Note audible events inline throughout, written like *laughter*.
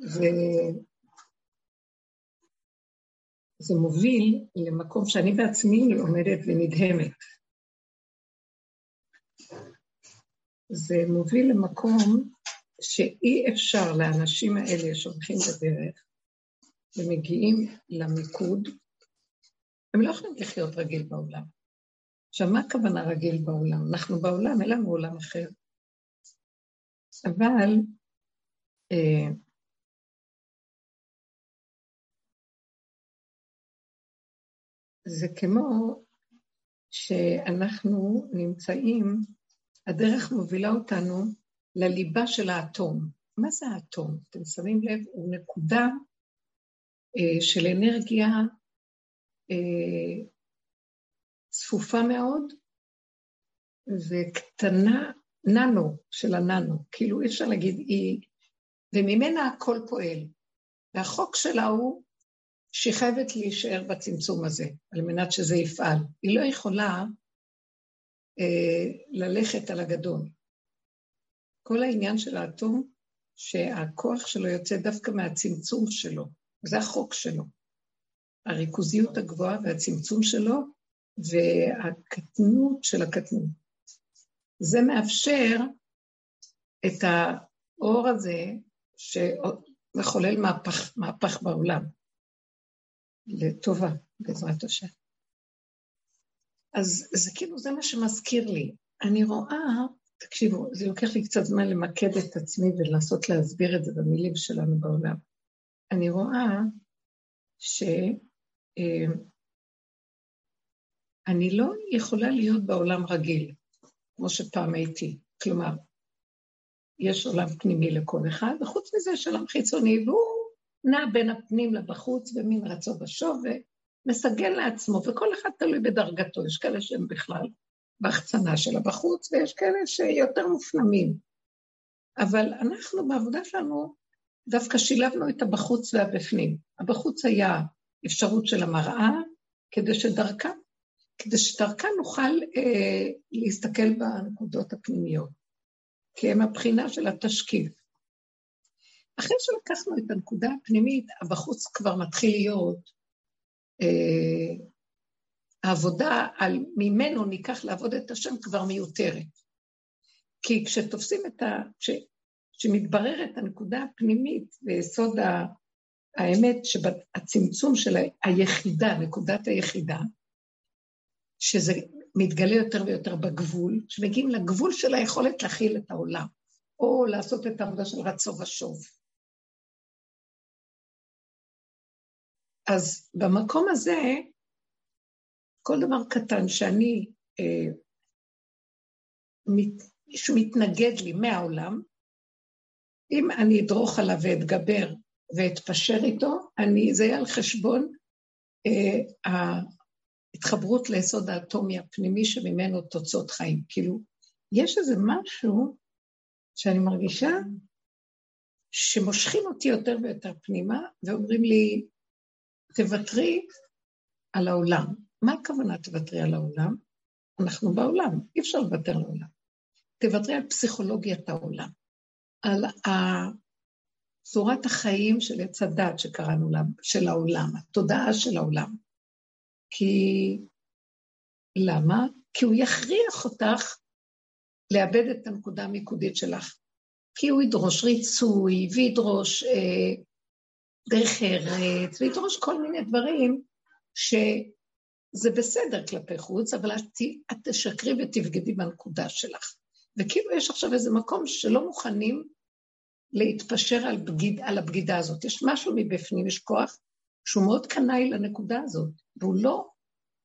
וזה מוביל למקום שאני בעצמי עומדת ונדהמת. זה מוביל למקום שאי אפשר לאנשים האלה שהולכים בדרך ומגיעים למיקוד, הם לא יכולים לחיות רגיל בעולם. עכשיו, מה הכוונה רגיל בעולם? אנחנו בעולם, אין לנו עולם אחר. אבל אה, זה כמו שאנחנו נמצאים, הדרך מובילה אותנו לליבה של האטום. מה זה האטום? אתם שמים לב, הוא נקודה אה, של אנרגיה אה, צפופה מאוד וקטנה, ננו של הננו, כאילו אי אפשר להגיד היא, וממנה הכל פועל. והחוק שלה הוא שהיא חייבת להישאר בצמצום הזה, על מנת שזה יפעל. היא לא יכולה אה, ללכת על הגדול. כל העניין של האטום, שהכוח שלו יוצא דווקא מהצמצום שלו, זה החוק שלו. הריכוזיות הגבוהה והצמצום שלו והקטנות של הקטנות. זה מאפשר את האור הזה שמחולל מהפך, מהפך בעולם, לטובה, בעזרת השם. אז זה כאילו, זה מה שמזכיר לי. אני רואה, תקשיבו, זה לוקח לי קצת זמן למקד את עצמי ולנסות להסביר את זה במילים שלנו בעולם. אני רואה שאני אה, לא יכולה להיות בעולם רגיל, כמו שפעם הייתי. כלומר, יש עולם פנימי לכל אחד, וחוץ מזה יש עולם חיצוני, והוא נע בין הפנים לבחוץ במין רצו ושוב, ומסגל לעצמו, וכל אחד תלוי בדרגתו. יש כאלה שהם בכלל בהחצנה של הבחוץ, ויש כאלה שיותר מופנמים. אבל אנחנו בעבודה שלנו דווקא שילבנו את הבחוץ והבפנים. הבחוץ היה אפשרות של המראה, כדי שדרכה, כדי שדרכה נוכל אה, להסתכל בנקודות הפנימיות, כי הם הבחינה של התשקיף. אחרי שלקחנו את הנקודה הפנימית, הבחוץ כבר מתחיל להיות אה, העבודה על ממנו ניקח לעבוד את השם כבר מיותרת. כי כשתופסים את ה... כש, כשמתבררת הנקודה הפנימית ויסוד האמת שהצמצום של היחידה, נקודת היחידה, שזה מתגלה יותר ויותר בגבול, שמגיעים לגבול של היכולת להכיל את העולם, או לעשות את העבודה של רצו ושוב. אז במקום הזה, כל דבר קטן שאני, אה, מת, שמתנגד לי מהעולם, אם אני אדרוך עליו ואתגבר ואתפשר איתו, אני, זה יהיה על חשבון אה, ההתחברות ליסוד האטומי הפנימי שממנו תוצאות חיים. כאילו, יש איזה משהו שאני מרגישה שמושכים אותי יותר ויותר פנימה, ואומרים לי, תוותרי על העולם. מה הכוונה תוותרי על העולם? אנחנו בעולם, אי אפשר לוותר על העולם. תוותרי על פסיכולוגיית העולם, על צורת החיים של עץ הדת שקראנו לה, של העולם, התודעה של העולם. כי... למה? כי הוא יכריח אותך לאבד את הנקודה המיקודית שלך. כי הוא ידרוש ריצוי, וידרוש אה, דרך ארץ, וידרוש כל מיני דברים שזה בסדר כלפי חוץ, אבל את, את תשקרי ותבגדי בנקודה שלך. וכאילו יש עכשיו איזה מקום שלא מוכנים להתפשר על, בגיד, על הבגידה הזאת. יש משהו מבפנים, יש כוח שהוא מאוד קנאי לנקודה הזאת, והוא לא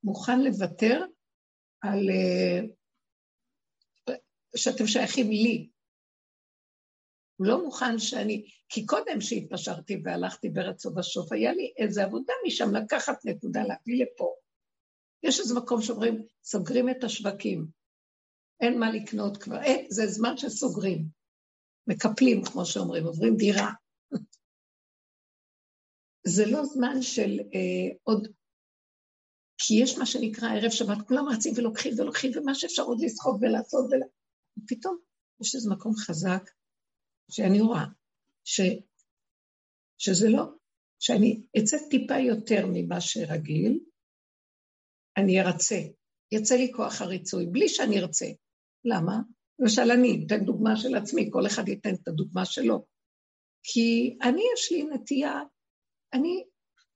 מוכן לוותר על... uh, שאתם שייכים לי. הוא לא מוכן שאני... כי קודם שהתפשרתי והלכתי ברצו ובשוף, היה לי איזו עבודה משם לקחת נקודה, להביא לפה. יש איזה מקום שאומרים, סוגרים את השווקים, אין מה לקנות כבר, אין, זה זמן שסוגרים. מקפלים, כמו שאומרים, עוברים דירה. *laughs* זה לא זמן של אה, עוד... כי יש מה שנקרא ערב שבת, כולם רצים ולוקחים ולוקחים, ומה שאפשר עוד לסחוב ולעשות, ול... ופתאום יש איזה מקום חזק שאני רואה, שזה לא, שאני אצא טיפה יותר ממה שרגיל, אני ארצה, יצא לי כוח הריצוי, בלי שאני ארצה. למה? למשל, אני אתן דוגמה של עצמי, כל אחד ייתן את הדוגמה שלו. כי אני, יש לי נטייה, אני,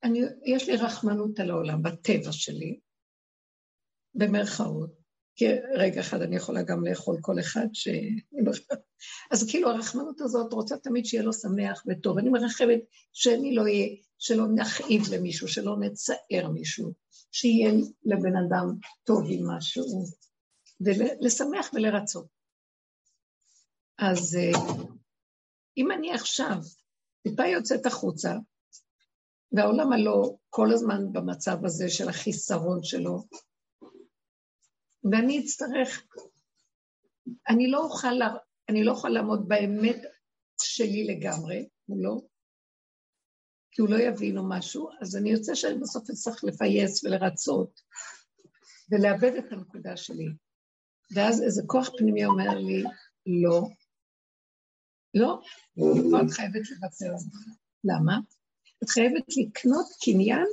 אני, יש לי רחמנות על העולם, בטבע שלי, במרכאות, כי רגע אחד אני יכולה גם לאכול כל אחד ש... *laughs* אז כאילו הרחמנות הזאת רוצה תמיד שיהיה לו שמח וטוב. אני מרחבת שאני לא אהיה, שלא נכאיב למישהו, שלא נצער מישהו, שיהיה לבן אדם טוב עם משהו, ולשמח ולרצות. אז אה, אם אני עכשיו טיפה יוצאת החוצה, והעולם הלא כל הזמן במצב הזה של החיסרון שלו, ואני אצטרך, אני לא אוכל, אני לא אוכל לעמוד באמת שלי לגמרי, לא, כי הוא לא יבין או משהו, אז אני יוצא שאני בסוף אצטרך לפייס ולרצות ולאבד את הנקודה שלי. ואז איזה כוח פנימי אומר לי, לא, לא, את חייבת לוותר. למה? את חייבת לקנות קניין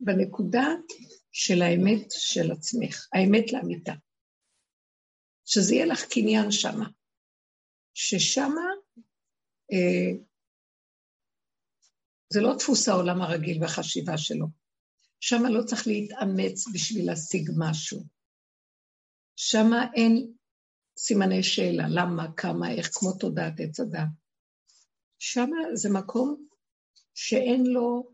בנקודה של האמת של עצמך, האמת לאמיתה. שזה יהיה לך קניין שמה. ששמה אה, זה לא דפוס העולם הרגיל והחשיבה שלו. שמה לא צריך להתאמץ בשביל להשיג משהו. שמה אין סימני שאלה, למה, כמה, איך, כמו תודעת עץ אדם. שמה זה מקום שאין לו,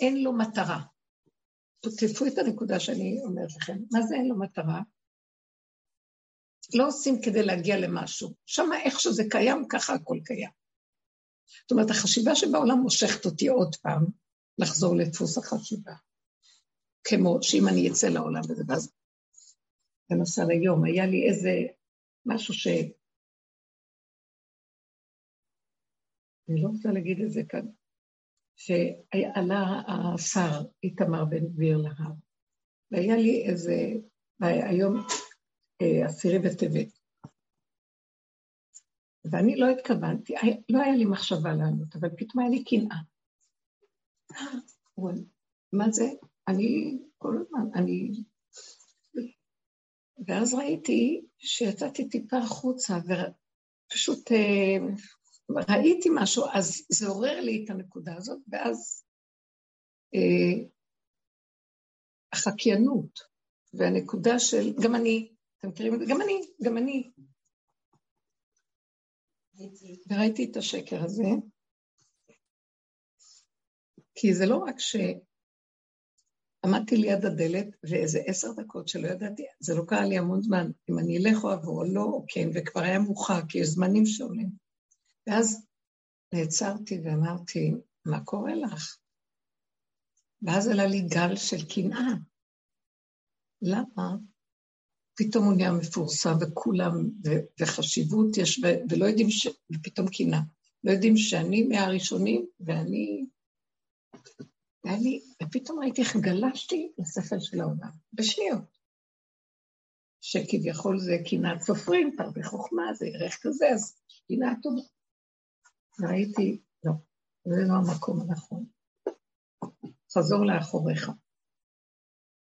אין לו מטרה. תקפו את הנקודה שאני אומרת לכם. מה זה אין לו מטרה? לא עושים כדי להגיע למשהו. שמה איך שזה קיים, ככה הכל קיים. זאת אומרת, החשיבה שבעולם מושכת אותי עוד פעם לחזור לדפוס החשיבה. כמו שאם אני אצא לעולם וזה, ואז למשל היום, היה לי איזה משהו ש... אני לא רוצה להגיד את זה כאן, שעלה השר איתמר בן גביר להר, והיה לי איזה, היום אה, עשירי בטבת, ואני לא התכוונתי, לא היה לי מחשבה לענות, אבל פתאום היה לי קנאה. מה זה? אני כל הזמן, אני... ואז ראיתי שיצאתי טיפה החוצה, ופשוט אה, ראיתי משהו, אז זה עורר לי את הנקודה הזאת, ואז אה, החקיינות והנקודה של, גם אני, אתם מכירים את זה? גם אני, גם אני. וראיתי את השקר הזה, כי זה לא רק שעמדתי ליד הדלת ואיזה עשר דקות שלא ידעתי, זה לא קרה לי המון זמן, אם אני אלך או אבוא או לא, או כן, וכבר היה מאוחר, כי יש זמנים שעולים. ואז נעצרתי ואמרתי, מה קורה לך? ואז עלה לי גל של קנאה. למה? פתאום הוא נהיה מפורסם וכולם, וחשיבות יש, ולא יודעים ש... ופתאום קנאה. לא יודעים שאני מהראשונים, ואני... ואני, ופתאום ראיתי איך גלשתי לשכל של העולם, בשניות. שכביכול זה קנאת סופרים, תרבה חוכמה, זה ערך כזה, אז קנאה טובה. ראיתי, לא, זה לא המקום הנכון. חזור לאחוריך.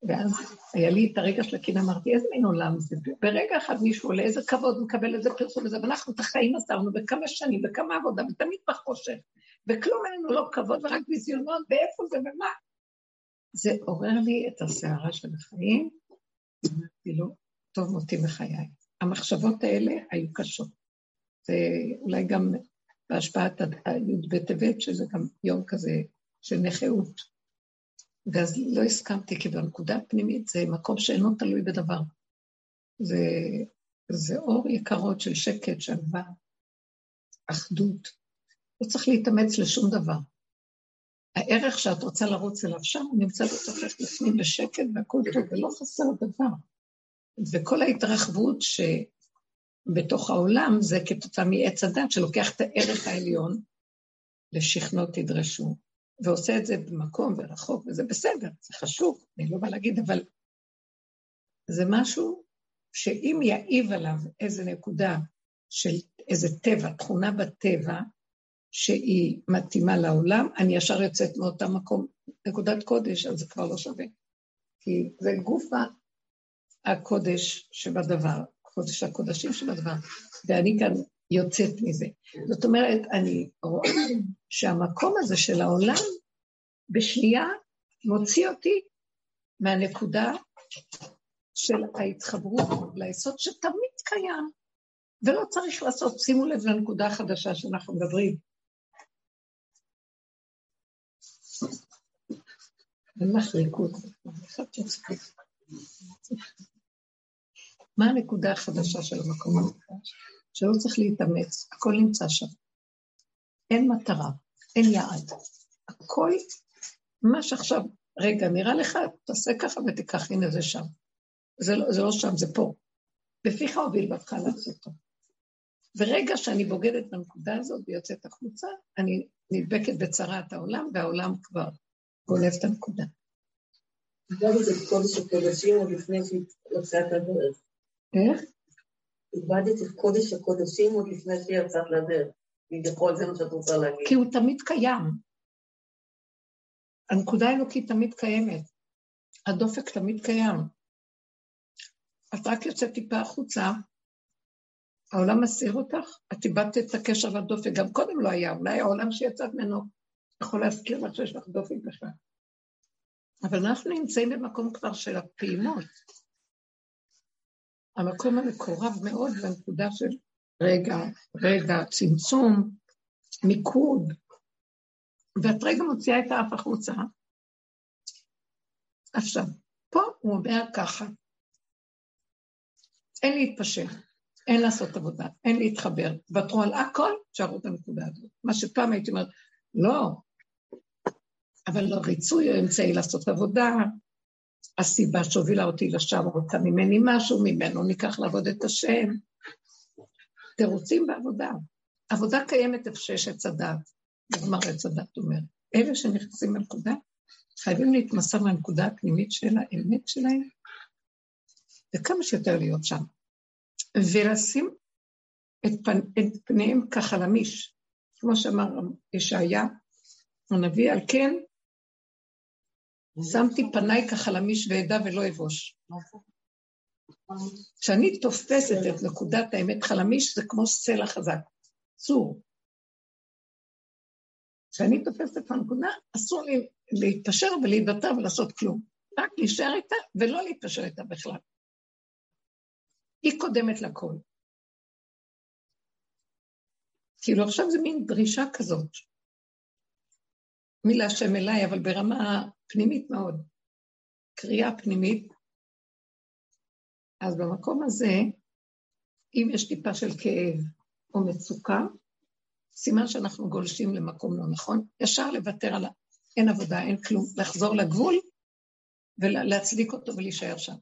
ואז היה לי את הרגע של הקנאה, אמרתי, איזה מין עולם זה? ברגע אחד מישהו עולה, איזה כבוד מקבל איזה פרסום וזה, ואנחנו את החיים עזרנו בכמה שנים, בכמה עבודה, ותמיד בחושך, וכלום אין לנו לא כבוד ורק ביזיונות, ואיפה זה ומה? זה עורר לי את הסערה של החיים, אמרתי לו, טוב מותי בחיי. המחשבות האלה היו קשות. זה אולי גם בהשפעת י"ב טבת, שזה גם יום כזה של נכאות. ואז לא הסכמתי, כי בנקודה הפנימית זה מקום שאינו תלוי בדבר. זה, זה אור יקרות של שקט, שלווה, אחדות. לא צריך להתאמץ לשום דבר. הערך שאת רוצה לרוץ אליו שם, הוא נמצא בתוכך לפנים בשקט והכל טוב, ולא חסר דבר. וכל ההתרחבות שבתוך העולם זה כתוצאה מעץ הדת שלוקח את הערך העליון לשכנות תדרשו. ועושה את זה במקום ורחוק, וזה בסדר, זה חשוב, אני לא באה להגיד, אבל זה משהו שאם יעיב עליו איזה נקודה של איזה טבע, תכונה בטבע, שהיא מתאימה לעולם, אני ישר יוצאת מאותה מקום, נקודת קודש, אז זה כבר לא שווה. כי זה גוף הקודש שבדבר, קודש הקודשים שבדבר, ואני כאן יוצאת מזה. זאת אומרת, אני רואה שהמקום הזה של העולם, בשנייה מוציא אותי מהנקודה של ההתחברות ליסוד שתמיד קיים, ולא צריך לעשות, שימו לב לנקודה החדשה שאנחנו מדברים. אין לך ריקוד. מה הנקודה החדשה של המקום המקדש? שלא צריך להתאמץ, הכל נמצא שם. אין מטרה, אין יעד. הכל, מה שעכשיו, רגע, נראה לך, תעשה ככה ותיקח, הנה זה שם. זה לא, זה לא שם, זה פה. בפיך הוביל בבך לעשות טוב. ורגע שאני בוגדת בנקודה הזאת ויוצאת החוצה, אני נדבקת בצרת העולם, והעולם כבר גונב את הנקודה. איך? איבדת את קודש הקודשים עוד לפני שיצאת לדרך. כביכול זה מה שאת רוצה להגיד. כי הוא תמיד קיים. הנקודה האלוקית תמיד קיימת. הדופק תמיד קיים. את רק יוצאת טיפה החוצה, העולם מסיר אותך, את איבדת את הקשר לדופק, גם קודם לא היה, אולי העולם שיצאת ממנו יכול להזכיר לך שיש לך דופק בכלל. אבל אנחנו נמצאים במקום כבר של הפעימות. המקום המקורב מאוד בנקודה של רגע, רגע, צמצום, מיקוד, ואת רגע מוציאה את האף החוצה. עכשיו, פה הוא אומר ככה, אין להתפשר, אין לעשות עבודה, אין להתחבר, תוותרו על הכל, תשארו את הנקודה הזאת. מה שפעם הייתי אומרת, לא, אבל לא ריצוי הוא אמצעי לעשות עבודה, הסיבה שהובילה אותי לשם רוצה ממני משהו, ממנו ניקח לעבוד את השם. תירוצים בעבודה. עבודה קיימת איפה שיש עץ הדת, נגמר עץ הדת אומר. אלה שנכנסים לנקודה, חייבים להתמסר לנקודה הפנימית של האמת שלהם, וכמה שיותר להיות שם. ולשים את, פנ... את פניהם כחלמיש, כמו שאמר ישעיה הנביא, על כן שמתי פניי כחלמיש ואדע ולא אבוש. כשאני תופסת את נקודת האמת חלמיש, זה כמו סלע חזק, צור. כשאני תופסת את הנקודה, אסור לי להתפשר ולהידתה ולעשות כלום. רק להישאר איתה ולא להתפשר איתה בכלל. היא קודמת לכל. כאילו עכשיו זה מין דרישה כזאת. מי להשם אליי, אבל ברמה פנימית מאוד. קריאה פנימית. אז במקום הזה, אם יש טיפה של כאב או מצוקה, סימן שאנחנו גולשים למקום לא נכון, ישר לוותר על ה... אין עבודה, אין כלום, לחזור לגבול ולהצדיק אותו ולהישאר שם.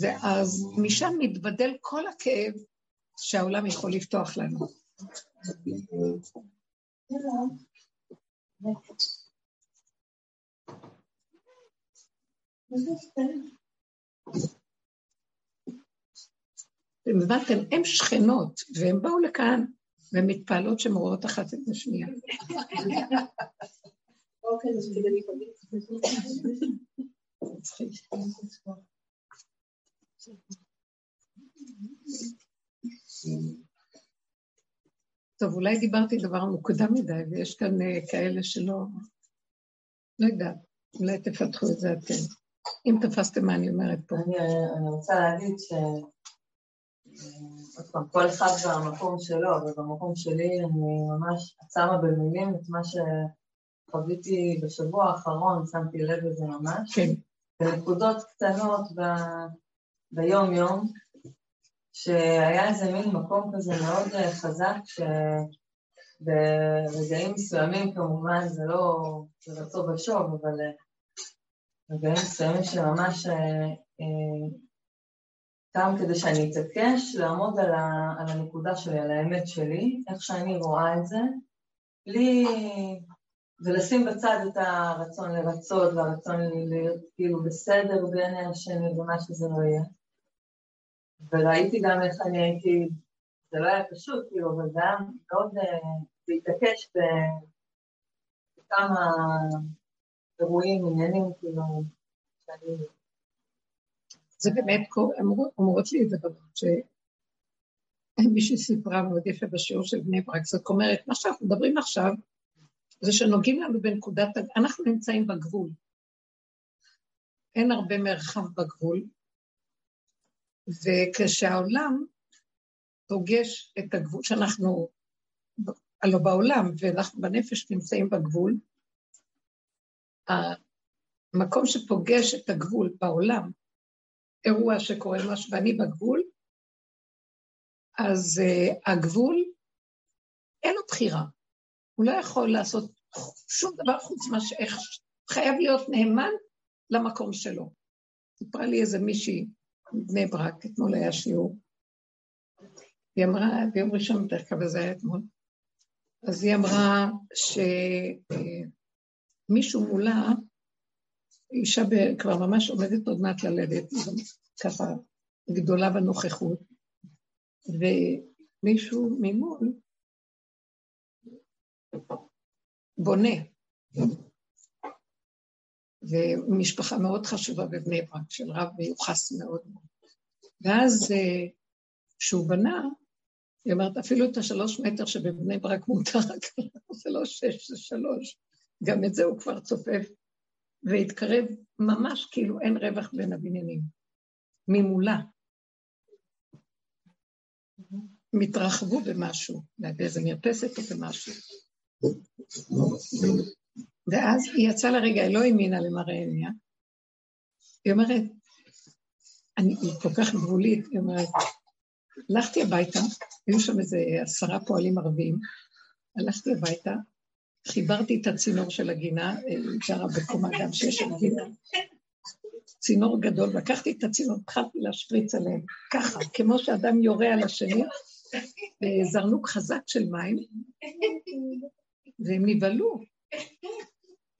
ואז משם מתבדל כל הכאב שהעולם יכול לפתוח לנו. אתם הבנתם, הן שכנות, והן באו לכאן, והן מתפעלות שהן רואות אחת את השנייה. *laughs* טוב, אולי דיברתי דבר מוקדם מדי, ויש כאן אה, כאלה שלא... לא יודעת, אולי תפתחו את זה אתם. אם תפסתם מה אני אומרת פה. אני, אני רוצה להגיד ש... עוד פעם, כל אחד במקום שלו, אבל במקום שלי אני ממש שמה במילים את מה שחוויתי בשבוע האחרון, שמתי לב לזה ממש. כן. בנקודות קטנות ב... ביום-יום, שהיה איזה מין מקום כזה מאוד אה, חזק, שברגעים מסוימים כמובן זה לא רצו בשוב, אבל אה, רגעים מסוימים שממש גם אה, כדי שאני אתעקש לעמוד על, ה, על הנקודה שלי, על האמת שלי, איך שאני רואה את זה, בלי... ולשים בצד את הרצון לרצות והרצון להיות כאילו בסדר בעיני השני ומה שזה לא יהיה. וראיתי גם איך אני הייתי זה לא היה פשוט, כאילו, אבל זה היה מאוד, זה התעקש בכמה אירועים, עניינים, כאילו, שאני... זה באמת, אומרות לי את זה בנות, שמישהי סיפרה מאוד יפה בשיעור של בני ברק, זאת אומרת, מה שאנחנו מדברים עכשיו, זה שנוגעים לנו בנקודת, אנחנו נמצאים בגבול. אין הרבה מרחב בגבול, וכשהעולם פוגש את הגבול שאנחנו, הלוא בעולם ואנחנו בנפש נמצאים בגבול, המקום שפוגש את הגבול בעולם, אירוע שקורה משהו ואני בגבול, אז uh, הגבול, אין לו בחירה. הוא לא יכול לעשות שום דבר חוץ מה שאיך, חייב להיות נאמן למקום שלו. סיפרה לי איזה מישהי בני ברק, אתמול היה שיעור, היא אמרה, ביום ראשון בדרך כלל, וזה היה אתמול, אז היא אמרה שמישהו אה, מולה, אישה כבר ממש עומדת עוד מעט ללדת, ככה גדולה בנוכחות, ומישהו ממול בונה. ומשפחה מאוד חשובה בבני ברק, של רב מיוחס מאוד מאוד. ואז אה, כשהוא בנה, היא אומרת, אפילו את השלוש מטר שבבני ברק מותר רק, זה לא שש, שלוש. גם את זה הוא כבר צופף, והתקרב ממש כאילו אין רווח בין הבניינים. ממולה. הם התרחבו במשהו, באיזה מרפסת או במשהו. ואז היא יצאה לרגע, היא לא האמינה למראה עיניה. היא אומרת, אני, היא כל כך גבולית, היא אומרת, הלכתי הביתה, היו שם איזה עשרה פועלים ערבים, הלכתי הביתה, חיברתי את הצינור של הגינה, גרה בקומה גם שיש שם גינה, צינור גדול, לקחתי את הצינור, התחלתי להשפריץ עליהם, ככה, כמו שאדם יורה על השני, זרנוק חזק של מים, והם נבהלו.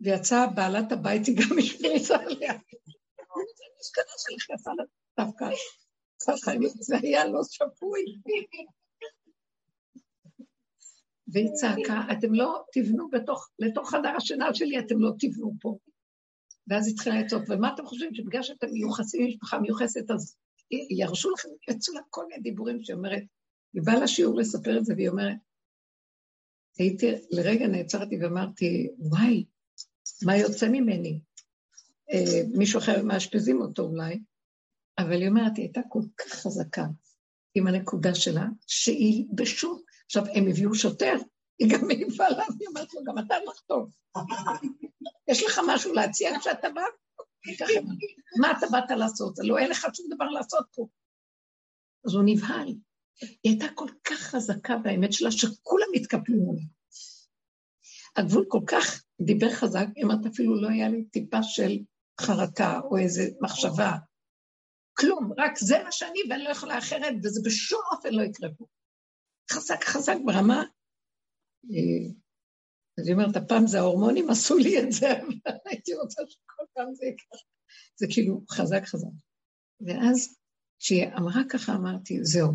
ויצאה בעלת הבית, היא גם השפריצה עליה. המשכנה שלך יצאה דווקא ככה, זה היה לא שפוי. והיא צעקה, אתם לא תבנו בתוך, לתוך חדר השינה שלי, אתם לא תבנו פה. ואז התחילה לצעוק, ומה אתם חושבים, שבגלל שאתם מיוחסים משפחה מיוחסת, אז ירשו לכם, יצאו לה כל מיני דיבורים שהיא אומרת, היא באה לשיעור לספר את זה, והיא אומרת, הייתי, לרגע נעצרתי ואמרתי, וואי, מה יוצא ממני? אה, מישהו אחר מאשפזים אותו אולי, אבל היא אומרת, היא הייתה כל כך חזקה עם הנקודה שלה, שהיא בשום... עכשיו, הם הביאו שוטר, היא גם מעיפה לה, היא אומרת לו, גם אתה לחתום. יש לך משהו להציע כשאתה בא? מה אתה באת לעשות? לא, אין לך שום דבר לעשות פה. אז הוא נבהל. היא הייתה כל כך חזקה באמת שלה, שכולם התקפלו מולה. הגבול כל כך דיבר חזק, היא אומרת, אפילו לא היה לי טיפה של חרטה או איזו מחשבה כלום, רק זה מה שאני ואני לא יכולה אחרת, וזה בשום אופן לא יקרה פה. חזק חזק ברמה... אה, אז היא אומרת, הפעם זה ההורמונים עשו לי את זה, אבל הייתי רוצה שכל פעם זה יקרה. זה כאילו חזק חזק. ואז כשהיא אמרה ככה, אמרתי, זהו,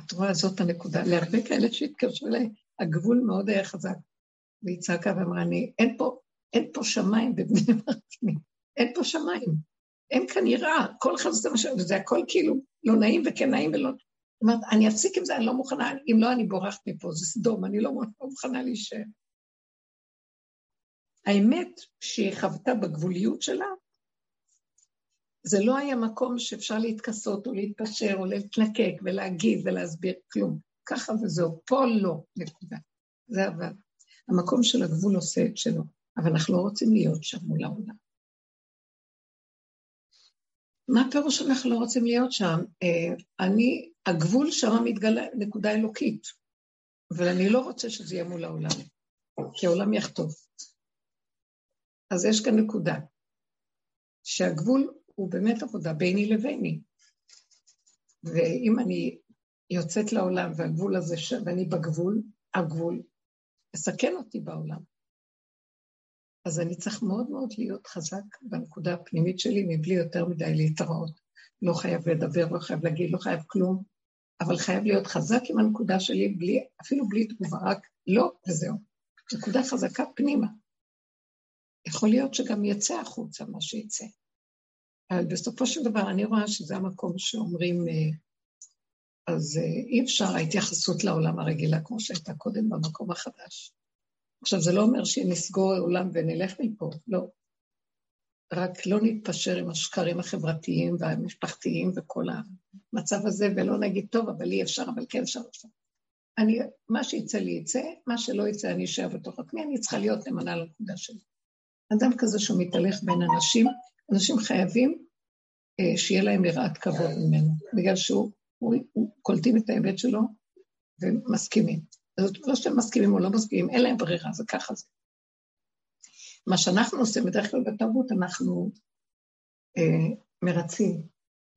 את רואה, זאת הנקודה. להרבה כאלה שהתקשרו אליי, הגבול מאוד היה חזק. והיא צעקה ואמרה, אני, אין פה, אין פה שמיים בבני ברק, אין פה שמיים. אין כאן יראה, כל אחד מה ש... וזה הכל כאילו לא נעים וכן נעים ולא... זאת אומרת, אני אפסיק עם זה, אני לא מוכנה, אם לא, אני בורחת מפה, זה סדום, אני לא, לא מוכנה להישאר. האמת שהיא חוותה בגבוליות שלה, זה לא היה מקום שאפשר להתכסות או להתפשר או להתנקק ולהגיד ולהסביר כלום. ככה וזהו, פה לא, נקודה. זה אבל. המקום של הגבול עושה את שלו, אבל אנחנו לא רוצים להיות שם מול העולם. מה הפירוש שאנחנו לא רוצים להיות שם? אה, אני, הגבול שם מתגלה נקודה אלוקית, אבל אני לא רוצה שזה יהיה מול העולם, כי העולם יחטוף. אז יש כאן נקודה, שהגבול הוא באמת עבודה ביני לביני. ואם אני יוצאת לעולם והגבול הזה, ואני בגבול, הגבול מסכן אותי בעולם. אז אני צריך מאוד מאוד להיות חזק בנקודה הפנימית שלי, מבלי יותר מדי להתראות. לא חייב לדבר, לא חייב להגיד, לא חייב כלום. אבל חייב להיות חזק עם הנקודה שלי, בלי, אפילו בלי תגובה, רק לא וזהו. נקודה חזקה פנימה. יכול להיות שגם יצא החוצה מה שיצא. אבל בסופו של דבר אני רואה שזה המקום שאומרים, אה, אז אה, אי אפשר ההתייחסות לעולם הרגילה כמו שהייתה קודם במקום החדש. עכשיו, זה לא אומר שנסגור עולם ונלך מפה, לא. רק לא נתפשר עם השקרים החברתיים והמשפחתיים וכל המצב הזה, ולא נגיד, טוב, אבל אי אפשר, אבל כן אפשר עכשיו. אני, מה שיצא לי יצא, מה שלא יצא אני אשאר בתוך עצמי, אני צריכה להיות נאמנה לנקודה שלי. אדם כזה שהוא מתהלך בין אנשים, אנשים חייבים אה, שיהיה להם יראת כבוד ממנו, בגלל שהוא, הוא, הוא, קולטים את האמת שלו ומסכימים. זאת לא שהם מסכימים או לא מסכימים, אין להם ברירה, זה ככה זה. מה שאנחנו עושים בדרך כלל בתרבות, אנחנו אה, מרצים,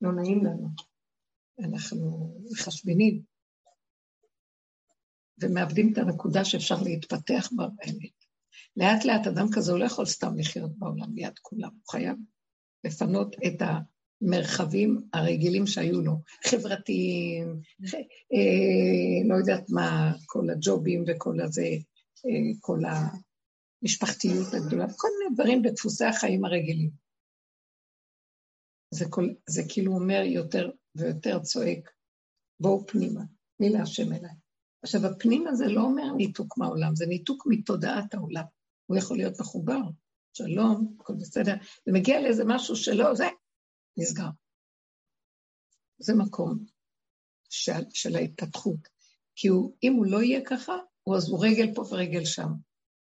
לא נעים לנו, אנחנו מחשבנים, ומאבדים את הנקודה שאפשר להתפתח בה באמת. לאט לאט אדם כזה הוא לא יכול סתם לחיות בעולם ליד כולם, הוא חייב לפנות את המרחבים הרגילים שהיו לו, חברתיים, אה, לא יודעת מה, כל הג'ובים וכל הזה, אה, כל המשפחתיות הגדולה, כל מיני דברים בדפוסי החיים הרגילים. זה, כל, זה כאילו אומר יותר ויותר צועק, בואו פנימה, מי להשם אליי. עכשיו, הפנים הזה לא אומר ניתוק מהעולם, זה ניתוק מתודעת העולם. הוא יכול להיות מחובר, שלום, הכל בסדר, ומגיע לאיזה משהו שלא, זה נסגר. זה מקום של, של ההתפתחות. כי הוא, אם הוא לא יהיה ככה, הוא אז הוא רגל פה ורגל שם.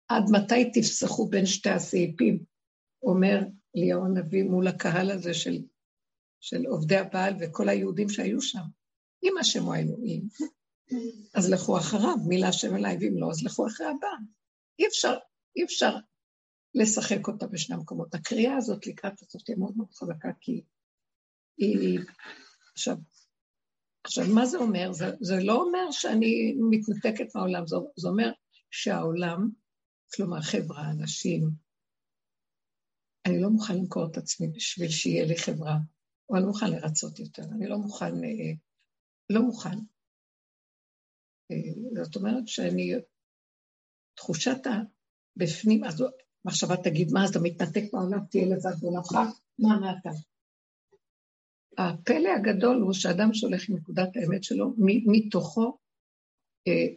עד מתי תפסחו בין שתי הסעיפים? אומר ליאור הנביא מול הקהל הזה של, של עובדי הבעל וכל היהודים שהיו שם. אם השם הוא האלוהים, אז לכו אחריו, מי להשם אליי, ואם לא, אז לכו אחרי הבעל. אי אפשר, אי אפשר לשחק אותה בשני המקומות. הקריאה הזאת לקראת הסוף תהיה מאוד מאוד חזקה, כי היא... עכשיו, עכשיו, מה זה אומר? זה, זה לא אומר שאני מתנתקת מהעולם, זה, זה אומר שהעולם, כלומר חברה, אנשים, אני לא מוכן למכור את עצמי בשביל שיהיה לי חברה, או אני לא מוכן לרצות יותר, אני לא מוכן, אה, לא מוכן. אה, זאת אומרת שאני, תחושת הבפנים, אז מחשבה תגיד, מה, אז אתה מתנתק מהעולם, תהיה לבד בעולמך, מה, מה אתה? הפלא הגדול הוא שאדם שהולך עם נקודת האמת שלו, מתוכו אה,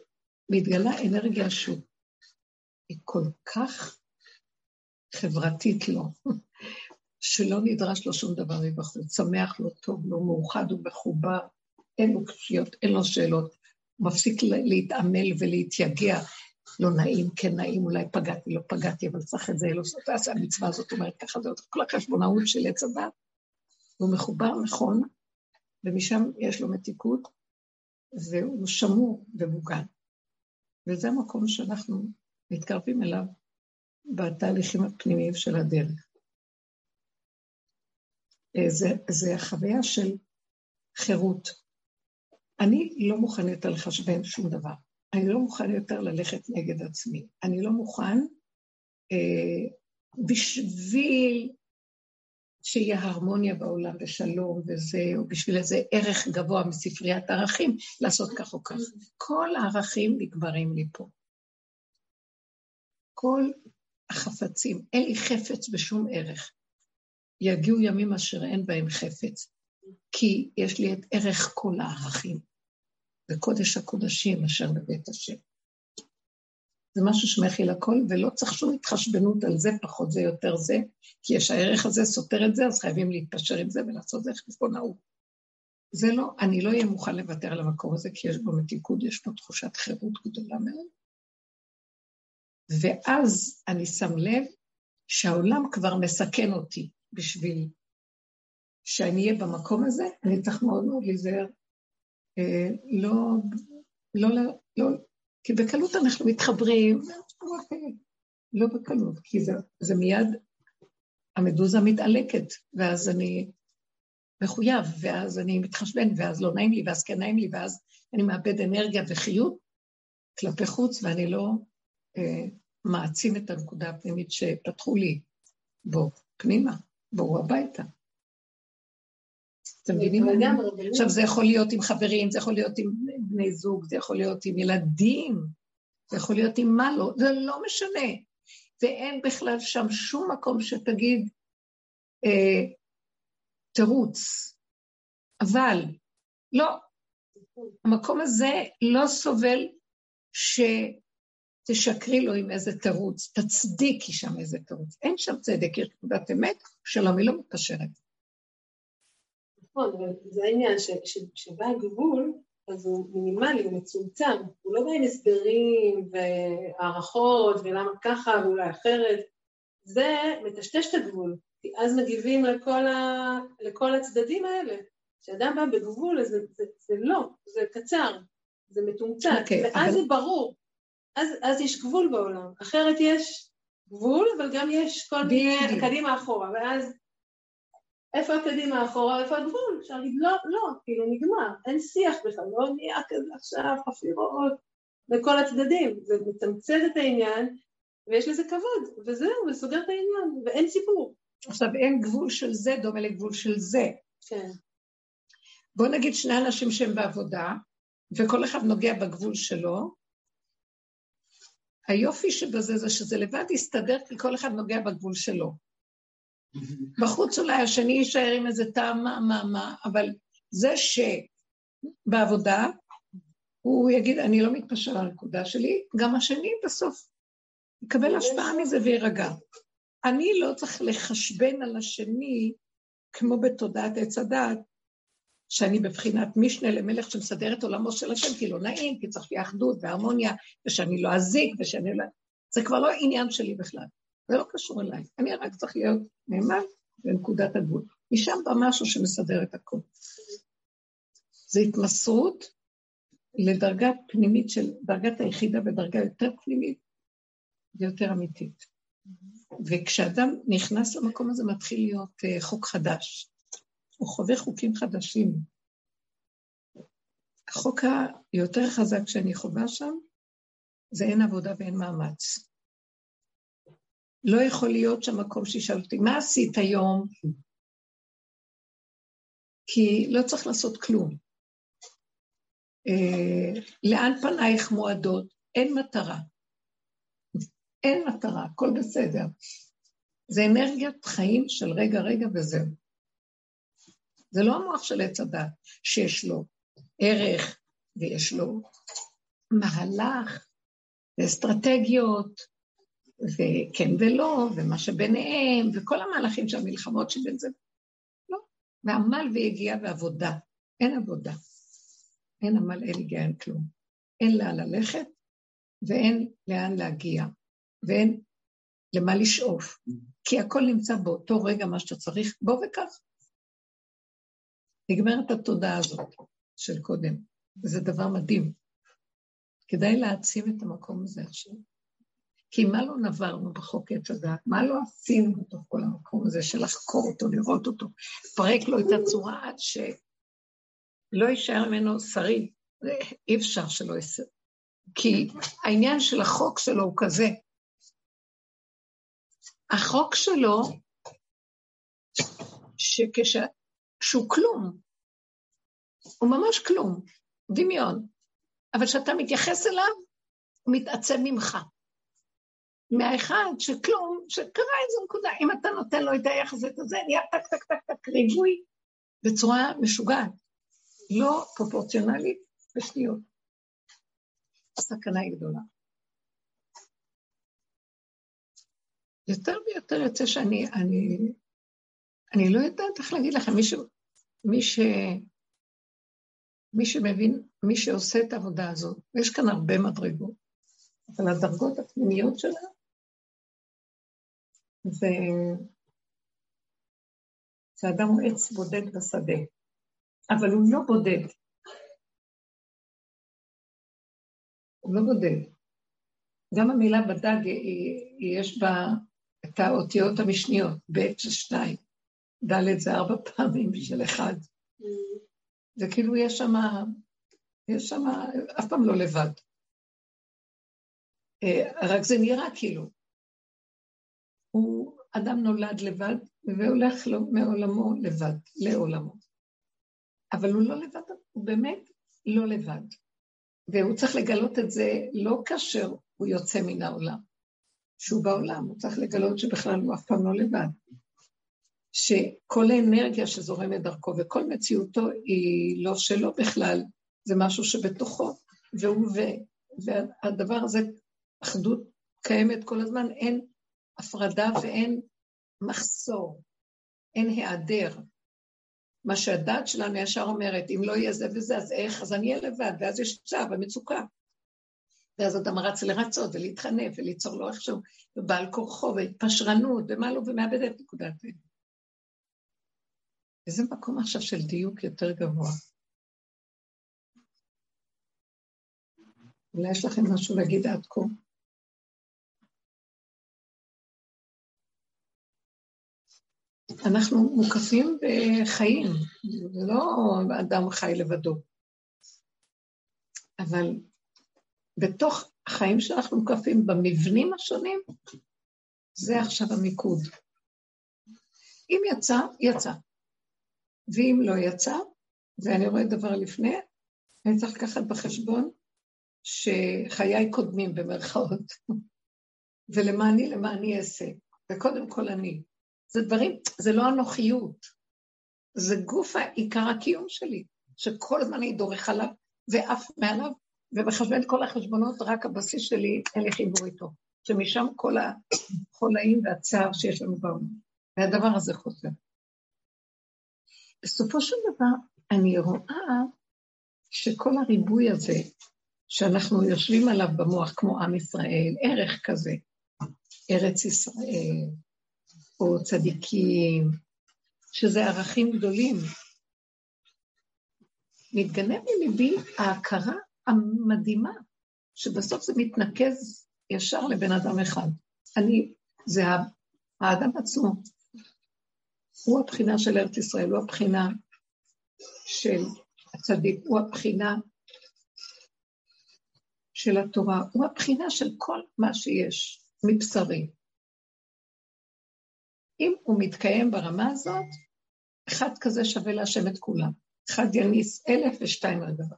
מתגלה אנרגיה שהוא כל כך חברתית לו, *laughs* שלא נדרש לו שום דבר מבחוץ, שמח לו, טוב לו, מאוחד ומחובר, אין לו קשיות, אין לו שאלות, הוא מפסיק להתעמל ולהתייגע, לא נעים, כן נעים, אולי פגעתי, לא פגעתי, אבל צריך את זה, לא תעשה המצווה הזאת, אומרת ככה, זה כל החשבונאות של עץ הדת. הוא מחובר נכון, ומשם יש לו מתיקות, והוא שמור ומוגן. וזה המקום שאנחנו מתקרבים אליו בתהליכים הפנימיים של הדרך. אה, זה, זה החוויה של חירות. אני לא מוכן יותר לחשבן שום דבר. אני לא מוכן יותר ללכת נגד עצמי. אני לא מוכן אה, בשביל שיהיה הרמוניה בעולם ושלום וזה, או בשביל איזה ערך גבוה מספריית ערכים, לעשות כך או כך. כל הערכים נגמרים לי פה. כל החפצים, אין לי חפץ בשום ערך. יגיעו ימים אשר אין בהם חפץ, כי יש לי את ערך כל הערכים. וקודש הקודשים אשר בבית השם. זה משהו שמכיל הכל, ולא צריך שום התחשבנות על זה, פחות זה, יותר זה, כי יש הערך הזה סותר את זה, אז חייבים להתפשר עם זה ולעשות זה חשבונאות. זה לא, אני לא אהיה מוכן לוותר על המקום הזה, כי יש בו מתיקות, יש בו תחושת חירות גדולה מאוד. ואז אני שם לב שהעולם כבר מסכן אותי בשביל שאני אהיה במקום הזה, אני צריך מאוד מאוד להיזהר אה, לא, לא, לא, כי בקלות אנחנו מתחברים, לא בקלות, כי זה, זה מיד, המדוזה מתעלקת, ואז אני מחויב, ואז אני מתחשבן, ואז לא נעים לי, ואז כן נעים לי, ואז אני מאבד אנרגיה וחיות כלפי חוץ, ואני לא אה, מעצים את הנקודה הפנימית שפתחו לי בו פנימה, בואו הביתה. אתם מבינים מה אני עכשיו, זה יכול להיות עם חברים, זה יכול להיות עם בני זוג, זה יכול להיות עם ילדים, זה יכול להיות עם מה לא, זה לא משנה. ואין בכלל שם שום מקום שתגיד אה, תירוץ. אבל, לא, המקום הזה לא סובל שתשקרי לו עם איזה תירוץ, תצדיקי שם איזה תירוץ. אין שם צדק, יש תעודת אמת, שלום, היא לא מתקשרת. נכון, אבל זה העניין, שבא הגבול, אז הוא מינימלי, הוא מצומצם, הוא לא בא עם הסברים והערכות ולמה ככה ואולי אחרת, זה מטשטש את הגבול, כי אז מגיבים לכל, ה... לכל הצדדים האלה. כשאדם בא בגבול, זה, זה, זה לא, זה קצר, זה מתומצת, okay, אוקיי, ואז אבל... זה ברור, אז, אז יש גבול בעולם, אחרת יש גבול, אבל גם יש כל מיני קדימה אחורה, ואז איפה הקדימה אחורה, איפה הגבול? אפשר להגיד, לא, לא, כאילו נגמר, אין שיח בכלל, לא נהיה כזה עכשיו חפירות לכל הצדדים, זה מצמצם את העניין, ויש לזה כבוד, וזהו, וסוגר את העניין, ואין סיפור. עכשיו, אין גבול של זה דומה לגבול של זה. כן. בואו נגיד שני אנשים שהם בעבודה, וכל אחד נוגע בגבול שלו. היופי שבזה זה שזה לבד יסתדר, כי כל אחד נוגע בגבול שלו. בחוץ אולי השני יישאר עם איזה טעם מה, מה, מה, אבל זה שבעבודה, הוא יגיד, אני לא מתפשר על הנקודה שלי, גם השני בסוף יקבל השפעה מזה ויירגע. אני לא צריך לחשבן על השני, כמו בתודעת עץ הדת, שאני בבחינת משנה למלך שמסדר את עולמו של השם, כי לא נעים, כי צריך שיהיה אחדות והרמוניה, ושאני לא אזיק, ושאני לא... זה כבר לא עניין שלי בכלל. זה לא קשור אליי. אני רק צריך להיות נאמן לנקודת הגבול. משם בא משהו שמסדר את הכול. זה התמסרות לדרגה פנימית של, דרגת היחידה בדרגה יותר פנימית ויותר אמיתית. וכשאדם נכנס למקום הזה מתחיל להיות uh, חוק חדש. הוא חווה חוקים חדשים. החוק היותר חזק שאני חווה שם זה אין עבודה ואין מאמץ. לא יכול להיות שם מקום שישאל אותי, מה עשית היום? כי לא צריך לעשות כלום. אה, לאן פנייך מועדות? אין מטרה. אין מטרה, הכל בסדר. זה אנרגיית חיים של רגע רגע וזהו. זה לא המוח של עץ הדת, שיש לו ערך ויש לו מהלך ואסטרטגיות וכן ולא, ומה שביניהם, וכל המהלכים של המלחמות שבין זה. לא. ועמל ויגיעה ועבודה. אין עבודה. אין עמל, אין הגיעה, אין כלום. אין לאן ללכת, ואין לאן להגיע, ואין למה לשאוף. כי הכל נמצא באותו רגע, מה שאתה צריך, בוא וכך. נגמרת התודעה הזאת של קודם, וזה דבר מדהים. כדאי להעצים את המקום הזה עכשיו. כי מה לא נברנו בחוק עץ הדת? מה לא עשינו בתוך כל המקום הזה של לחקור אותו, לראות אותו, לפרק לו את הצורה עד שלא יישאר ממנו שריד. אי אפשר שלא יישאר. כי העניין של החוק שלו הוא כזה. החוק שלו, שכש... שהוא כלום, הוא ממש כלום, דמיון, אבל כשאתה מתייחס אליו, הוא מתעצם ממך. מהאחד שכלום, שקרה איזו נקודה, אם אתה נותן לו את היחס את הזה, נהיה טק טק טק טק ריבוי בצורה משוגעת, לא פרופורציונלית בשניות. הסכנה היא גדולה. יותר ויותר יוצא שאני, אני, אני לא יודעת איך להגיד לכם, מי, ש, מי, ש, מי שמבין, מי שעושה את העבודה הזאת, ויש כאן הרבה מדרגות, אבל הדרגות הפנימיות שלה זה, זה אדם הוא עץ בודד בשדה, אבל הוא לא בודד. הוא לא בודד. גם המילה היא, יש בה את האותיות המשניות, ב' של שתיים, ד' זה ארבע פעמים של אחד. זה כאילו יש שם, יש שם, אף פעם לא לבד. אה, רק זה נראה כאילו. הוא, אדם נולד לבד והולך לו מעולמו לבד, לעולמו. אבל הוא לא לבד, הוא באמת לא לבד. והוא צריך לגלות את זה לא כאשר הוא יוצא מן העולם, שהוא בעולם, הוא צריך לגלות שבכלל הוא אף פעם לא לבד. שכל האנרגיה שזורמת דרכו וכל מציאותו היא לא שלו בכלל, זה משהו שבתוכו, והוא ו... והדבר הזה, אחדות קיימת כל הזמן, אין הפרדה ואין מחסור, אין היעדר. מה שהדעת שלנו ישר אומרת, אם לא יהיה זה וזה, אז איך? אז אני אהיה לבד, ואז יש צער ומצוקה. ואז אדם רץ לרצות ולהתחנף וליצור לו איכשהו, ובעל כורחו והתפשרנות ומה לא, ומאבד את נקודת זה. איזה מקום עכשיו של דיוק יותר גבוה. אולי יש לכם משהו להגיד עד כה? אנחנו מוקפים בחיים, זה לא אדם חי לבדו. אבל בתוך החיים שאנחנו מוקפים, במבנים השונים, זה עכשיו המיקוד. אם יצא, יצא. ואם לא יצא, ואני רואה דבר לפני, אני צריך לקחת בחשבון שחיי קודמים במרכאות, *laughs* ולמעני למעני אעשה, וקודם כל אני. זה דברים, זה לא אנוכיות, זה גוף העיקר הקיום שלי, שכל הזמן אני דורך עליו ועף מעליו, ומחשבן כל החשבונות, רק הבסיס שלי, אין לי חיבור איתו. שמשם כל החולאים והצער שיש לנו בעולם. והדבר הזה חוזר. בסופו של דבר, אני רואה שכל הריבוי הזה, שאנחנו יושבים עליו במוח כמו עם ישראל, ערך כזה, ארץ ישראל, או צדיקים, שזה ערכים גדולים. מתגנב מליבי ההכרה המדהימה, שבסוף זה מתנקז ישר לבן אדם אחד. אני, זה האדם עצמו. הוא הבחינה של ארץ ישראל, הוא הבחינה של הצדיק, הוא הבחינה של התורה, הוא הבחינה של כל מה שיש מבשרי. אם הוא מתקיים ברמה הזאת, אחד כזה שווה להשם את כולם. אחד יניס אלף ושתיים על דבר.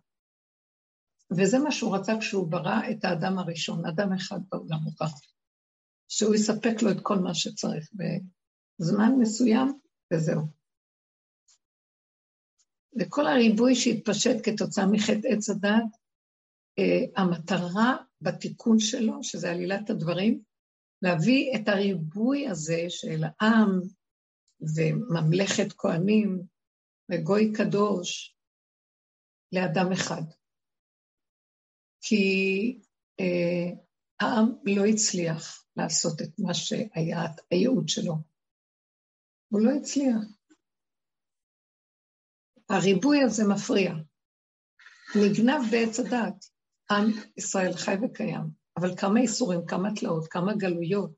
וזה מה שהוא רצה כשהוא ברא את האדם הראשון, אדם אחד בעולם הוא ברא. שהוא יספק לו את כל מה שצריך בזמן מסוים, וזהו. וכל הריבוי שהתפשט כתוצאה מחטא עץ הדת, אה, המטרה בתיקון שלו, שזה עלילת הדברים, להביא את הריבוי הזה של עם וממלכת כהנים וגוי קדוש לאדם אחד. כי אה, העם לא הצליח לעשות את מה שהיה הייעוד שלו. הוא לא הצליח. הריבוי הזה מפריע. נגנב בעץ הדעת. עם ישראל חי וקיים. אבל כמה איסורים, כמה תלאות, כמה גלויות,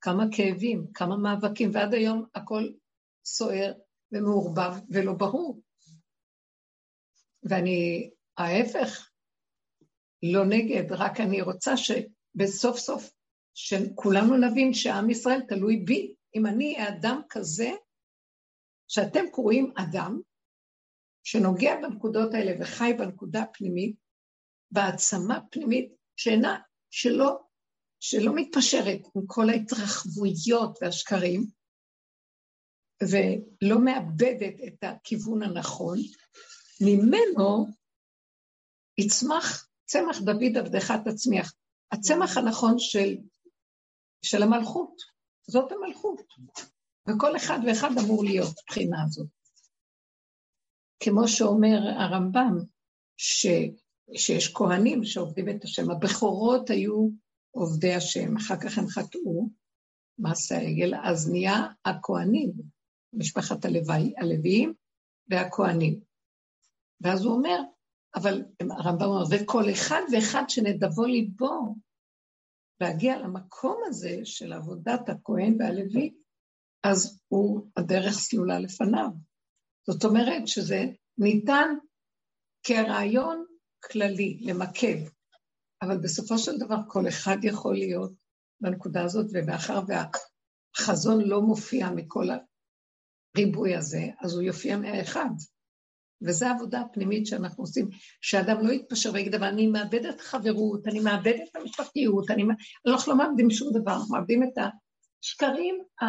כמה כאבים, כמה מאבקים, ועד היום הכל סוער ומעורבב ולא ברור. ואני, ההפך, לא נגד, רק אני רוצה שבסוף סוף, שכולנו נבין שעם ישראל תלוי בי. אם אני אדם כזה, שאתם קוראים אדם, שנוגע בנקודות האלה וחי בנקודה הפנימית, בהעצמה פנימית שאינה שלא, שלא מתפשרת עם כל ההתרחבויות והשקרים, ולא מאבדת את הכיוון הנכון, ממנו יצמח צמח דוד עבדך תצמיח. הצמח הנכון של, של המלכות, זאת המלכות. וכל אחד ואחד אמור להיות מבחינה הזאת. כמו שאומר הרמב"ם, ש... שיש כהנים שעובדים את השם. הבכורות היו עובדי השם, אחר כך הם חטאו, מעשה העגל, אז נהיה הכהנים, משפחת הלוואי, הלוויים והכהנים. ואז הוא אומר, אבל הרמב"ם אומר, וכל אחד ואחד שנדבו ליבו להגיע למקום הזה של עבודת הכהן והלוי, אז הוא, הדרך סלולה לפניו. זאת אומרת שזה ניתן כרעיון כללי, למקד, אבל בסופו של דבר כל אחד יכול להיות בנקודה הזאת, ומאחר והחזון לא מופיע מכל הריבוי הזה, אז הוא יופיע מהאחד. וזו העבודה הפנימית שאנחנו עושים, שאדם לא יתפשר ויגיד, אבל אני מאבד את החברות, אני מאבד את המשפחתיות, אני... אנחנו לא מאבדים שום דבר, מאבדים את השקרים ה...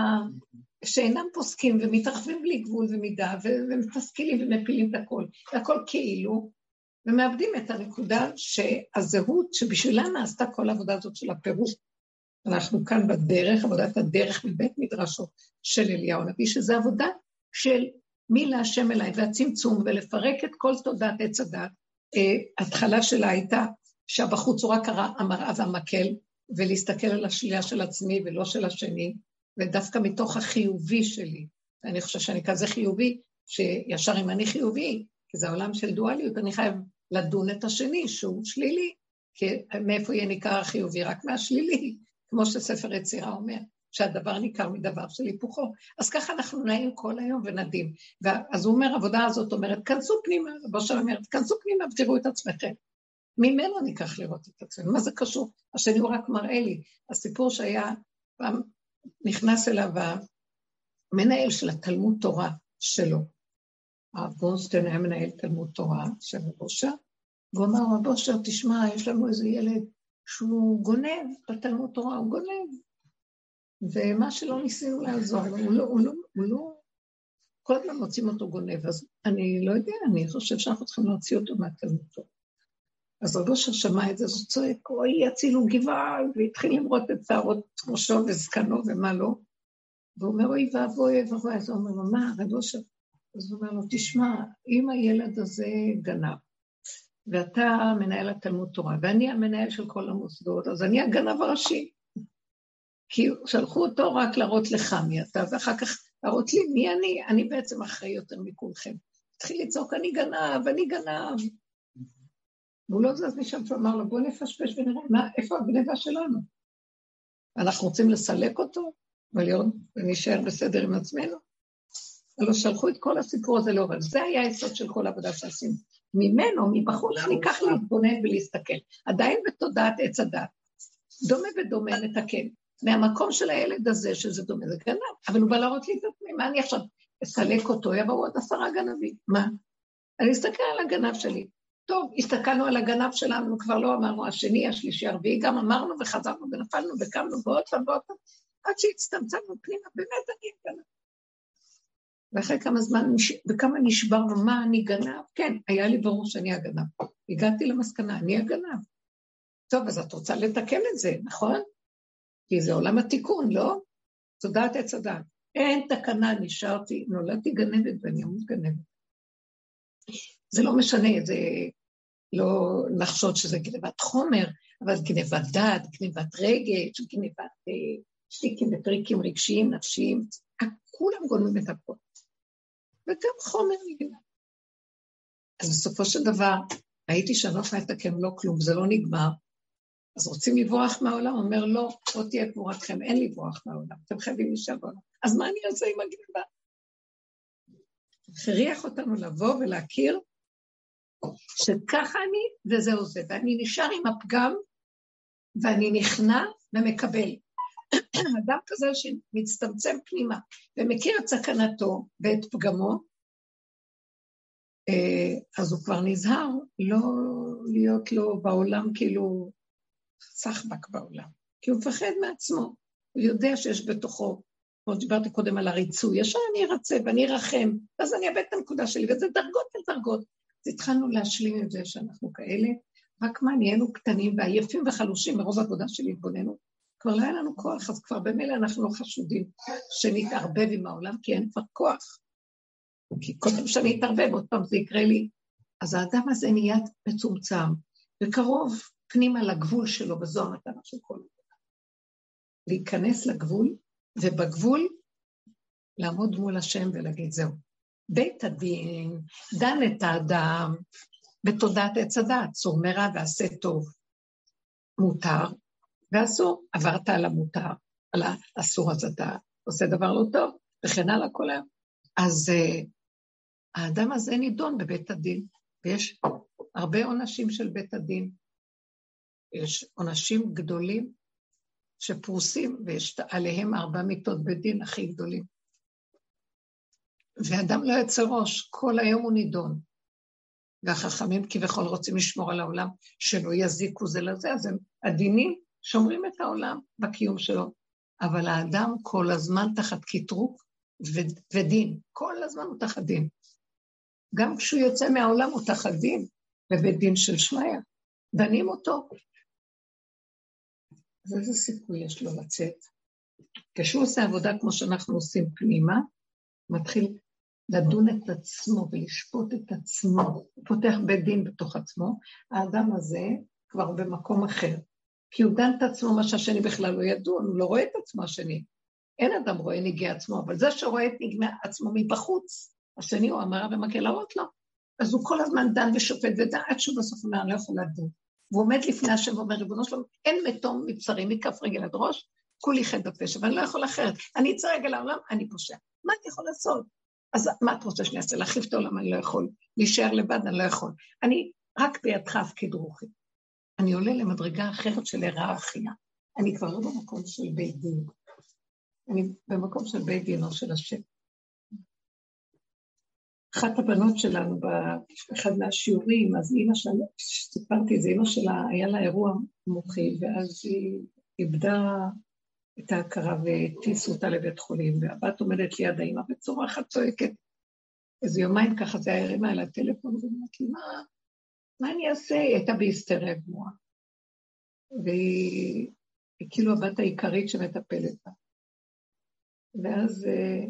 שאינם פוסקים ומתרחבים בלי גבול ומידה, ומתסכילים ומפילים את הכל, הכל כאילו, ומאבדים את הנקודה שהזהות שבשבילה נעשתה כל העבודה הזאת של הפירוק. אנחנו כאן בדרך, עבודת הדרך מבית מדרשו של אליהו הנביא, שזו עבודה של מי להשם אליי והצמצום ולפרק את כל תודעת עץ הדת. אה, התחלה שלה הייתה שהבחוץ הוא רק המראה והמקל, ולהסתכל על השלילה של עצמי ולא של השני, ודווקא מתוך החיובי שלי. אני חושבת שאני כזה חיובי, שישר אם אני חיובי, כי זה עולם של דואליות, אני חייב לדון את השני שהוא שלילי, כי מאיפה יהיה ניכר החיובי? רק מהשלילי, כמו שספר יצירה אומר. שהדבר ניכר מדבר של היפוכו. אז ככה אנחנו נעים כל היום ונדים. אז הוא אומר, העבודה הזאת אומרת, כנסו פנימה, רבו שלום אומרת, כנסו פנימה ותראו את עצמכם. ממנו ניקח לראות את עצמנו, מה זה קשור? השני הוא רק מראה לי. הסיפור שהיה, פעם נכנס אליו המנהל של התלמוד תורה שלו. הרב גורסטיין היה מנהל תלמוד תורה של רב אושר, והוא אמר, רב אושר, תשמע, יש לנו איזה ילד שהוא גונב בתלמוד תורה, הוא גונב. ומה שלא ניסינו לעזור לו, הוא לא, הוא לא, הוא לא, כל הזמן מוצאים אותו גונב, אז אני לא יודע, אני חושב שאנחנו צריכים להוציא אותו מהתלמוד תורה. אז רב אושר שמע את זה, אז הוא צועק, אוי, יצילו גבעל, והתחיל למרות את שערות ראשו וזקנו ומה לא. והוא אומר, אוי ואבוי, אוי ואבוי, אז הוא אומר מה, רב אושר? אז הוא אומר לו, תשמע, אם הילד הזה גנב, ואתה מנהל התלמוד תורה, ואני המנהל של כל המוסדות, אז אני הגנב הראשי. כי שלחו אותו רק להראות לך מי אתה, ואחר כך להראות לי מי אני, אני בעצם אחראי יותר מכולכם. התחיל לצעוק, אני גנב, אני גנב. והוא לא זז משם, הוא אמר לו, בוא נפשפש ונראה, מה, איפה הגניבה שלנו? אנחנו רוצים לסלק אותו ולהיות, ונשאר בסדר עם עצמנו? הלוא שלחו את כל הסיפור הזה לאור, זה היה היסוד של כל העבודה שעשינו. ממנו, מבחוץ, ניקח להתבונן ולהסתכל. עדיין בתודעת עץ הדת. דומה ודומה נתקן. מהמקום של הילד הזה, שזה דומה, זה גנב, אבל הוא בא להראות לי את עצמי, מה אני עכשיו אסלק אותו, יבואו עוד עשרה גנבים, מה? אני אסתכל על הגנב שלי. טוב, הסתכלנו על הגנב שלנו, כבר לא אמרנו השני, השלישי, הרביעי, גם אמרנו וחזרנו ונפלנו וקמנו ועוד פעם ועוד פעם, עד שהצטמצמנו פנימה, באמת אני הגנב. ואחרי כמה זמן, וכמה נשברנו, מה אני גנב? כן, היה לי ברור שאני הגנב. הגעתי למסקנה, אני הגנב. טוב, אז את רוצה לתקן את זה, נכון? כי זה עולם התיקון, לא? תודעת עץ הדעת. אין תקנה, נשארתי, נולדתי גנבת ואני אמות גנבת. זה לא משנה, זה לא לחשוד שזה גנבת חומר, אבל גנבת דת, גנבת רגש, גנבת אה, שטיקים וטריקים רגשיים, נפשיים, כולם גונבים את הכל. וגם חומר נגנב. אז בסופו של דבר, ראיתי שאני לא יכולה לתקן לא כלום, זה לא נגמר, אז רוצים לברוח מהעולם? אומר, לא, לא תהיה גבורתכם, אין לברוח מהעולם, אתם חייבים להישאר בעולם. אז מה אני עושה עם הגניבה? הכריח אותנו לבוא ולהכיר שככה אני וזהו זה, ואני נשאר עם הפגם ואני נכנע ומקבל. אדם כזה שמצטמצם פנימה ומכיר את סכנתו ואת פגמו, אה, אז הוא כבר נזהר לא להיות לו בעולם כאילו סחבק בעולם, כי הוא מפחד מעצמו, הוא יודע שיש בתוכו, כמו שדיברתי קודם על הריצוי, ישר אני ארצה ואני ארחם, ואז אני אאבד את הנקודה שלי, וזה דרגות על דרגות. אז התחלנו להשלים עם זה שאנחנו כאלה, רק מה, נהיינו קטנים ועייפים וחלושים מרוב עבודה של התבוננות. כבר לא היה לנו כוח, אז כבר במילא אנחנו לא חשודים שנתערבב עם העולם, כי אין כבר כוח. כי כל פעם שאני אתערבב, עוד פעם זה יקרה לי. אז האדם הזה נהיה מצומצם, וקרוב פנימה לגבול שלו, וזו המטרה של כל דבר. להיכנס לגבול, ובגבול לעמוד מול השם ולהגיד זהו. בית הדין דן את האדם בתודעת עץ הדת, צור מרע ועשה טוב. מותר ואסור, עברת על המותר, על האסור אז אתה עושה דבר לא טוב, וכן הלאה כל היום. אז uh, האדם הזה נידון בבית הדין, ויש הרבה עונשים של בית הדין, יש עונשים גדולים שפרוסים, ויש עליהם ארבע מיטות בדין הכי גדולים. ואדם לא יוצא ראש, כל היום הוא נידון. והחכמים כביכול רוצים לשמור על העולם, שלא יזיקו זה לזה, אז הם עדינים, שומרים את העולם בקיום שלו. אבל האדם כל הזמן תחת קטרוג ודין, כל הזמן הוא תחת דין. גם כשהוא יוצא מהעולם הוא תחת דין, בבית דין של שמיא. דנים אותו. אז איזה סיכוי יש לו לצאת? כשהוא עושה עבודה כמו שאנחנו עושים פנימה, מתחיל לדון את עצמו ולשפוט את עצמו, הוא פותח בית דין בתוך עצמו, האדם הזה כבר במקום אחר. כי הוא דן את עצמו מה שהשני בכלל לא ידון, הוא לא רואה את עצמו השני. אין אדם רואה נגיע עצמו, אבל זה שרואה את נגמי עצמו מבחוץ, השני הוא המראה ומקלעות לו. אז הוא כל הזמן דן ושופט ודן, עד שהוא בסוף אומר, אני לא יכול לדון. והוא עומד לפני השם ואומר, ריבונו שלום, אין מתום מבשרי מכף רגל עד ראש, כולי חטא בפשע, ואני לא יכול אחרת. אני אצא רגע לעולם, אני פושע. מה אני יכול לעשות? אז מה את רוצה שאני אעשה? להחליף את העולם אני לא יכול. להישאר לבד אני לא יכול. אני רק בידך אפקיד רוחי. אני עולה למדרגה אחרת של היררכיה. אני כבר לא במקום של בית דין. אני במקום של בית דינו של השם. אחת הבנות שלנו באחד מהשיעורים, אז אימא שלה, סיפרתי את זה, אימא שלה, היה לה אירוע מוחי, ואז היא איבדה את ההכרה והטיסו אותה לבית חולים, והבת עומדת ליד האימא בצורה אחת צועקת. איזה יומיים ככה זה היה הרימה אל הטלפון, ואומרת לי, מה, מה אני אעשה? היא הייתה בהיסטריה גמורה. והיא כאילו הבת העיקרית שמטפלת בה. ואז אה,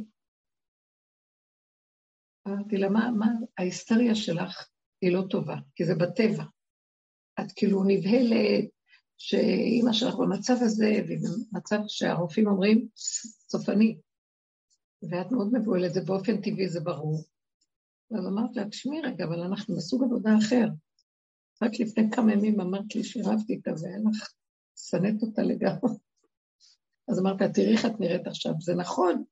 אמרתי לה, מה, מה, ההיסטריה שלך היא לא טובה, כי זה בטבע. את כאילו נבהלת שאימא שלך במצב הזה, ובמצב שהרופאים אומרים, סופני. ואת מאוד מבוהלת, זה באופן טבעי, זה ברור. אז אמרת לה, תשמעי רגע, אבל אנחנו בסוג עבודה אחר. רק לפני כמה ימים אמרת לי שרבתי איתה ואין לך, שנאת אותה לגמרי. אז אמרת, תראי איך את נראית עכשיו. זה נכון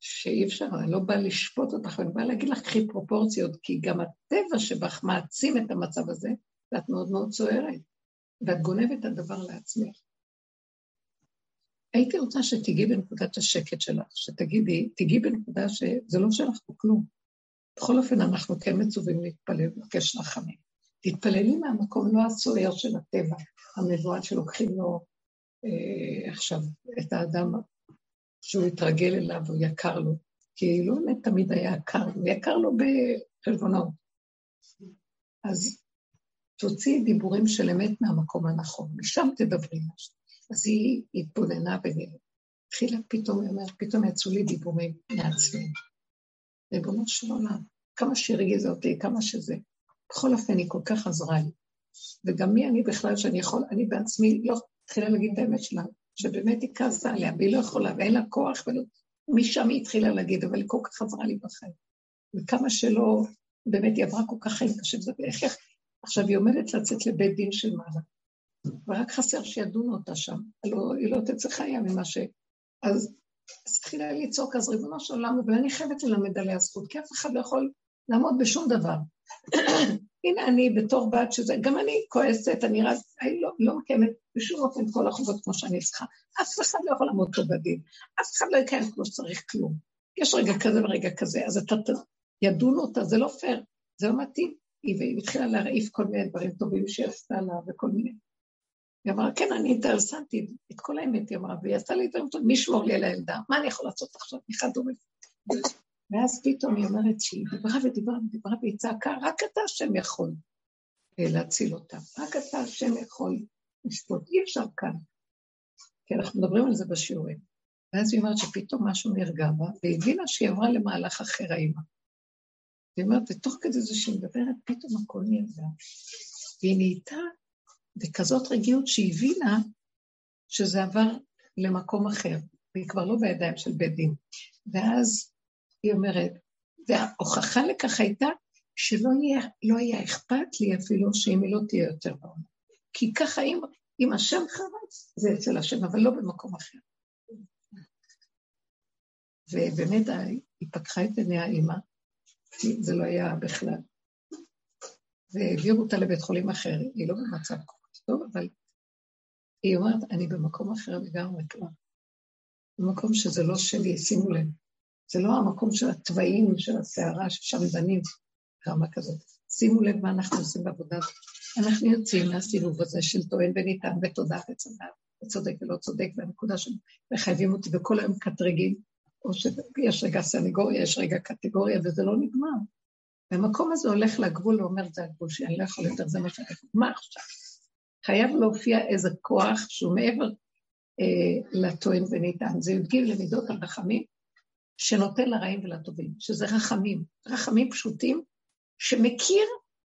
שאי אפשר, אני לא באה לשפוט אותך, אני באה להגיד לך, קחי פרופורציות, כי גם הטבע שבך מעצים את המצב הזה, ואת מאוד מאוד צוערת, ואת גונבת את הדבר לעצמך. הייתי רוצה שתיגעי בנקודת השקט שלך, שתגידי, תיגעי בנקודה שזה לא שלך פה כלום. בכל אופן, אנחנו כן מצווים להתפלל, לבקש רחמים. תתפללי מהמקום לא הסוער של הטבע, המבואת שלוקחים לו אה, עכשיו את האדם שהוא התרגל אליו, הוא יקר לו, כי לא באמת תמיד היה יקר, הוא יקר לו בחשבונות. אז תוציאי דיבורים של אמת מהמקום הנכון, משם תדברי. אז היא התבוננה והתחילה פתאום, היא אומרת, פתאום יצאו לי דיבורים מעצמי. ריבונו של עולם, כמה שהרגיזה אותי, כמה שזה. בכל אופן, היא כל כך עזרה לי. וגם מי אני בכלל שאני יכול, אני בעצמי לא התחילה להגיד את האמת שלה, שבאמת היא כעסה עליה, והיא לא יכולה, ואין לה כוח, ולא... משם היא התחילה להגיד, אבל היא כל כך עזרה לי בחיים. וכמה שלא, באמת, היא עברה כל כך חיים קשה, ואיך, איך, עכשיו היא עומדת לצאת לבית דין של מעלה, ורק חסר שידונו אותה שם, הלוא היא לא תצא חיה ממה ש... אז, אז התחילה לצעוק, אז ריבונו של עולם, אבל אני חייבת ללמד עליה זכות, כי אף אחד לא יכול לעמוד בשום דבר. הנה אני בתור בת שזה, גם אני כועסת, אני רק, אני לא, לא מקיימת בשום אופן כל החובות כמו שאני צריכה. אף אחד לא יכול לעמוד פה בדין, אף אחד לא יקיים כמו שצריך כלום. יש רגע כזה ורגע כזה, אז אתה ידון אותה, זה לא פייר, זה לא מתאים. היא התחילה להרעיף כל מיני דברים טובים שהיא עשתה לה וכל מיני. היא אמרה, כן, אני אינטרסנטית, את כל האמת היא אמרה, והיא עשתה לי דברים טובים, מי ישמור לי על הילדה? מה אני יכול לעשות עכשיו? היא חד-הורית. ואז פתאום היא אומרת שהיא דיברה ודיברה ודיברה והיא צעקה, רק אתה השם יכול להציל אותה, רק אתה השם יכול לשפוט, אי אפשר כאן. כי אנחנו מדברים על זה בשיעורים. ואז היא אומרת שפתאום משהו נרגע בה, והיא הבינה שהיא עברה למהלך אחר האימא. היא אומרת, ותוך כדי זה שהיא מדברת, פתאום הכל נרגע. והיא נהייתה בכזאת רגיעות שהיא הבינה שזה עבר למקום אחר, והיא כבר לא בידיים של בית דין. ואז היא אומרת, וההוכחה לכך הייתה שלא יהיה, לא היה אכפת לי אפילו שאם היא לא תהיה יותר בעולם. כי ככה אם, אם השם חרץ, זה אצל השם, אבל לא במקום אחר. ובאמת היא פקחה את עיני האימא, זה לא היה בכלל. והעבירו אותה לבית חולים אחר, היא לא במצב כל כך טוב, אבל היא אומרת, אני במקום אחר לגמרי כבר. במקום שזה לא שלי, שימו לב. זה לא המקום של התוואים, של הסערה, ששם דנים, רמה כזאת. שימו לב מה אנחנו עושים בעבודה הזאת. אנחנו יוצאים מהסיבוב הזה של טוען וניתן ותודה וצדק, וצודק ולא צודק, והנקודה של מחייבים אותי וכל היום מקטרגים, או שיש רגע סנגוריה, יש רגע קטגוריה, וזה לא נגמר. והמקום הזה הולך לגבול ואומר, זה הגבול שלי, אני לא יכול יותר, זה מה שאני יכול. מה עכשיו? חייב להופיע איזה כוח שהוא מעבר אה, לטוען וניתן. זה י"ג למידות הרחמים, שנותן לרעים ולטובים, שזה רחמים, רחמים פשוטים, שמכיר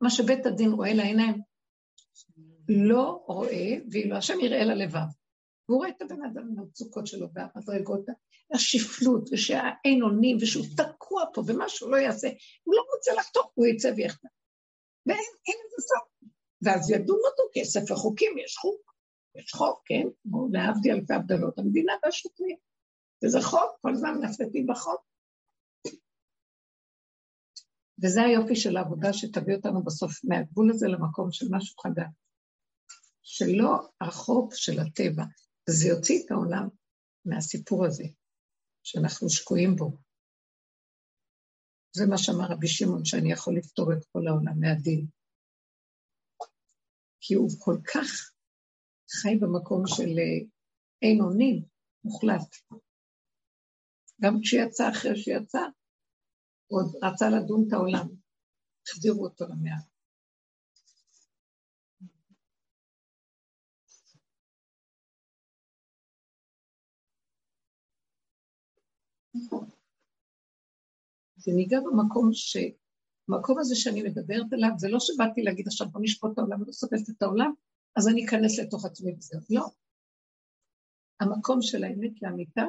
מה שבית הדין רואה לעיניים. לא רואה, ואילו השם יראה ללבב. והוא רואה את הבן אדם עם המצוקות שלו והמדרגות, השפלות, ושהאין אונים, ושהוא תקוע פה, ומה שהוא לא יעשה, הוא לא רוצה לחתוך, הוא יצא ויחטא. ואין לזה סוף. ואז ידון אותו כספר חוקים, יש חוק, יש חוק, כן? להבדיל אלפי הבדלות, המדינה והשוטרים. וזה חוק, כל הזמן מנפנפים בחוק. וזה היופי של העבודה שתביא אותנו בסוף מהגבול הזה למקום של משהו חדש. שלא החוק של הטבע, וזה יוציא את העולם מהסיפור הזה, שאנחנו שקועים בו. זה מה שאמר רבי שמעון, שאני יכול לפתור את כל העולם מהדין. כי הוא כל כך חי במקום של אה, אין אונים מוחלט. גם כשיצא, אחרי שיצא, הוא עוד רצה לדון את העולם. החזירו אותו למאה. וניגע במקום ש... המקום הזה שאני מדברת עליו, זה לא שבאתי להגיד עכשיו בוא נשפוט את העולם ולא סופרת את העולם, אז אני אכנס לתוך עצמי וזהו. לא. המקום של האמת לאמיתה,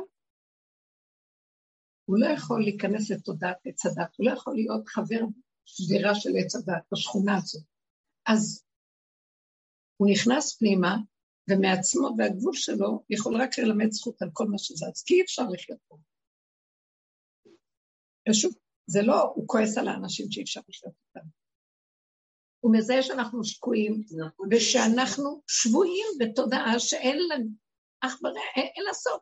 הוא לא יכול להיכנס לתודעת עץ הדת, הוא לא יכול להיות חבר שבירה של עץ הדת בשכונה הזאת. אז הוא נכנס פנימה, ומעצמו והגבול שלו יכול רק ללמד זכות על כל מה שזז, כי אי אפשר לחיות פה. פשוט, זה לא, הוא כועס על האנשים שאי אפשר לחיות אותם. הוא מזהה שאנחנו שקועים, ושאנחנו שבויים בתודעה שאין לנו אך ורע, אין, אין לה סוף.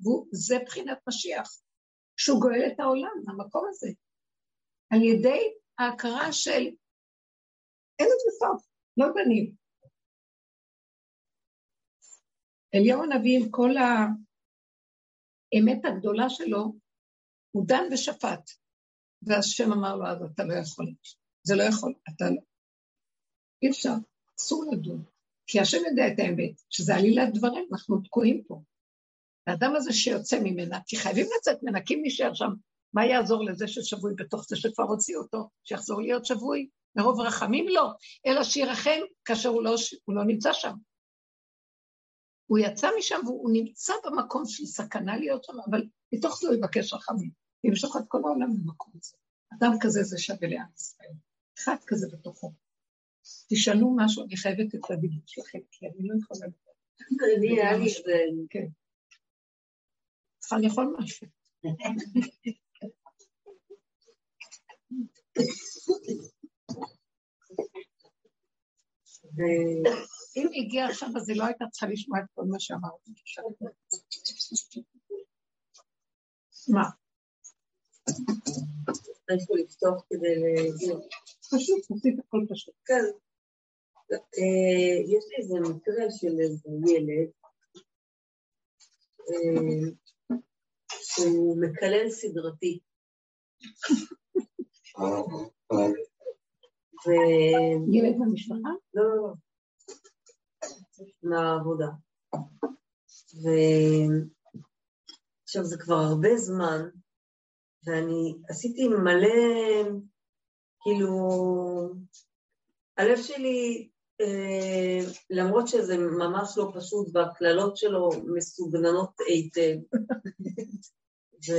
וזה בחינת משיח, שהוא גואל את העולם, המקום הזה, על ידי ההכרה של אין לזה סוף, לא דנים. אליהו הנביא עם כל האמת הגדולה שלו, הוא דן ושפט. והשם אמר לו, אז אתה לא יכול. זה לא יכול, אתה לא. אי אפשר, אסור לדון. כי השם יודע את האמת, שזה עלילת דברים, אנחנו תקועים פה. האדם הזה שיוצא ממנה, כי חייבים לצאת ממנה, כי אם נשאר שם, מה יעזור לזה ששבוי בתוך זה שכבר הוציאו אותו, שיחזור להיות שבוי? מרוב רחמים לא, אלא שירחם כאשר הוא לא, הוא לא נמצא שם. הוא יצא משם והוא נמצא במקום של סכנה להיות שם, אבל מתוך זה הוא יבקש רחמים. ימשוך את כל העולם במקום הזה. אדם כזה זה שווה לעם ישראל. אחד כזה בתוכו. תשאלו משהו, אני חייבת את הדיבור שלכם, כי אני לא יכולה... אני, היה לי כן. צריכה לאכול משהו. אם היא הגיעה עכשיו, אז היא לא הייתה צריכה לשמוע את כל מה שאמרתי. מה? איפה לפתוח כדי להגיד. פשוט, עשית הכל פשוט. כן. אה, יש לי איזה מקרה של איזה ילד שהוא מקלל סדרתי. ילד במשפחה? לא, לא, לא. מהעבודה. ועכשיו זה כבר הרבה זמן, ואני עשיתי מלא, כאילו, הלב שלי, אה, למרות שזה ממש לא פשוט, והקללות שלו מסוגננות היטב, ו,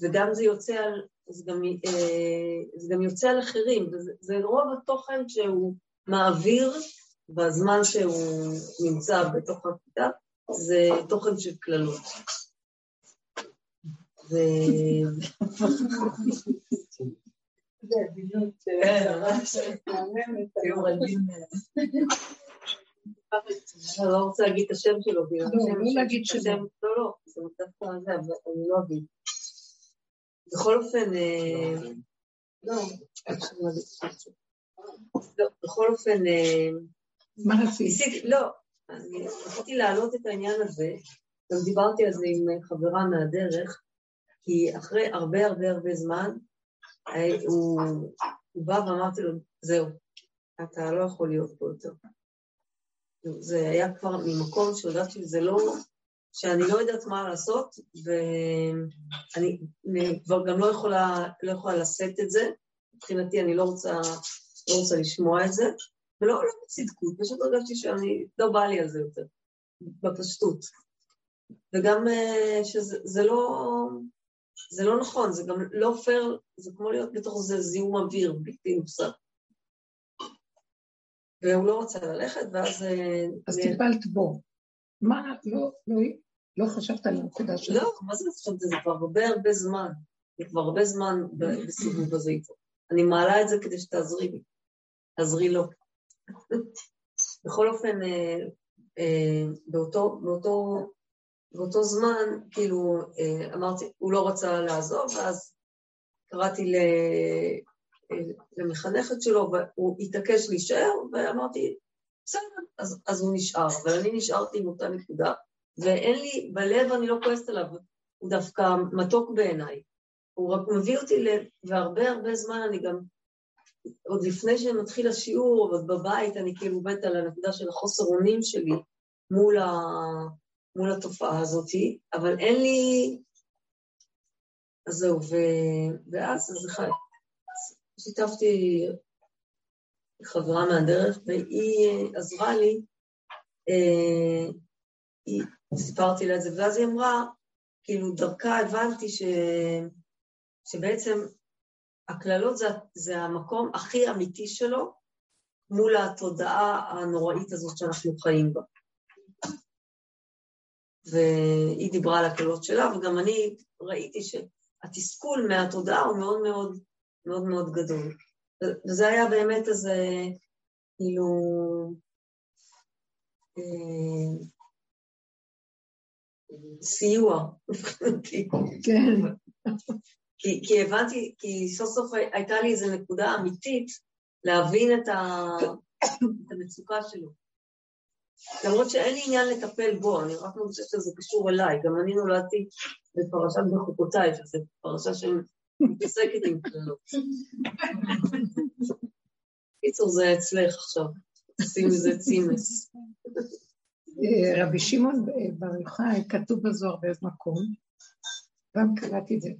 וגם זה יוצא על, זה גם, אה, זה גם יוצא על אחרים, וזה רוב התוכן שהוא מעביר בזמן שהוא נמצא בתוך הכיתה, זה תוכן של קללות. זה... זה עדינות אני לא רוצה להגיד את השם שלו, לא, לא להגיד שם. לא, לא, זה דווקא זה, אבל אני לא אגיד. בכל אופן, לא, לא, בכל אופן... אה, מה רצית? לא, אני רציתי להעלות את העניין הזה, גם דיברתי על זה עם חברה מהדרך, כי אחרי הרבה הרבה הרבה זמן, אה, הוא בא ואמרתי לו, זהו, אתה לא יכול להיות פה יותר. זה היה כבר ממקום שהודעתי שזה לא, שאני לא יודעת מה לעשות, ואני כבר גם לא יכולה, לא יכולה לשאת את זה. מבחינתי אני לא רוצה, לא רוצה לשמוע את זה, ולא לא בצדקות, פשוט הרגשתי שאני, לא בא לי על זה יותר, בפשטות. וגם אה, שזה לא, זה לא נכון, זה גם לא פייר, זה כמו להיות בתוך זה זיהום אוויר בלתי נוסף. והוא לא רצה ללכת, ואז... אה, אז טיפלת בו. מה, לא, לא, לא חשבת על הנקודה שלו? לא, מה זה חשבתי? זה כבר הרבה הרבה זמן. זה כבר הרבה זמן בסיבוב הזה איתו. אני מעלה את זה כדי שתעזרי לי. תעזרי לו. *laughs* בכל אופן, אה, אה, באותו, באותו, באותו זמן, כאילו, אמרתי, הוא לא רצה לעזוב, ואז קראתי למחנכת שלו, והוא התעקש להישאר, ואמרתי, בסדר, אז, אז הוא נשאר, אבל אני נשארתי עם אותה נקודה, ואין לי, בלב אני לא כועסת עליו, הוא דווקא מתוק בעיניי. הוא רק מביא אותי ל... והרבה הרבה זמן אני גם, עוד לפני שמתחיל השיעור, עוד בבית, אני כאילו עובדת על הנקודה של החוסר אונים שלי מול, ה... מול התופעה הזאת, אבל אין לי... אז זהו, ו... ואז, אז אחד, שיתפתי חברה מהדרך, והיא עזרה לי, אה, היא, סיפרתי לה את זה, ואז היא אמרה, כאילו דרכה הבנתי ש, שבעצם הקללות זה, זה המקום הכי אמיתי שלו מול התודעה הנוראית הזאת שאנחנו חיים בה. והיא דיברה על הקללות שלה, וגם אני ראיתי שהתסכול מהתודעה הוא מאוד מאוד מאוד מאוד גדול. וזה היה באמת איזה, כאילו, אה, סיוע מבחינתי. כן. כי, כי הבנתי, כי סוף סוף הייתה לי איזו נקודה אמיתית להבין את, ה, את המצוקה שלו. למרות שאין לי עניין לטפל בו, אני רק חושבת שזה קשור אליי. גם אני נולדתי בפרשת בחוקותיי, שזו פרשה של מתעסקת עם קללות. קיצור, זה אצלך עכשיו, שים איזה צימס. רבי שמעון בר יוחאי, כתוב בזוהר באיזה מקום, גם קראתי את זה,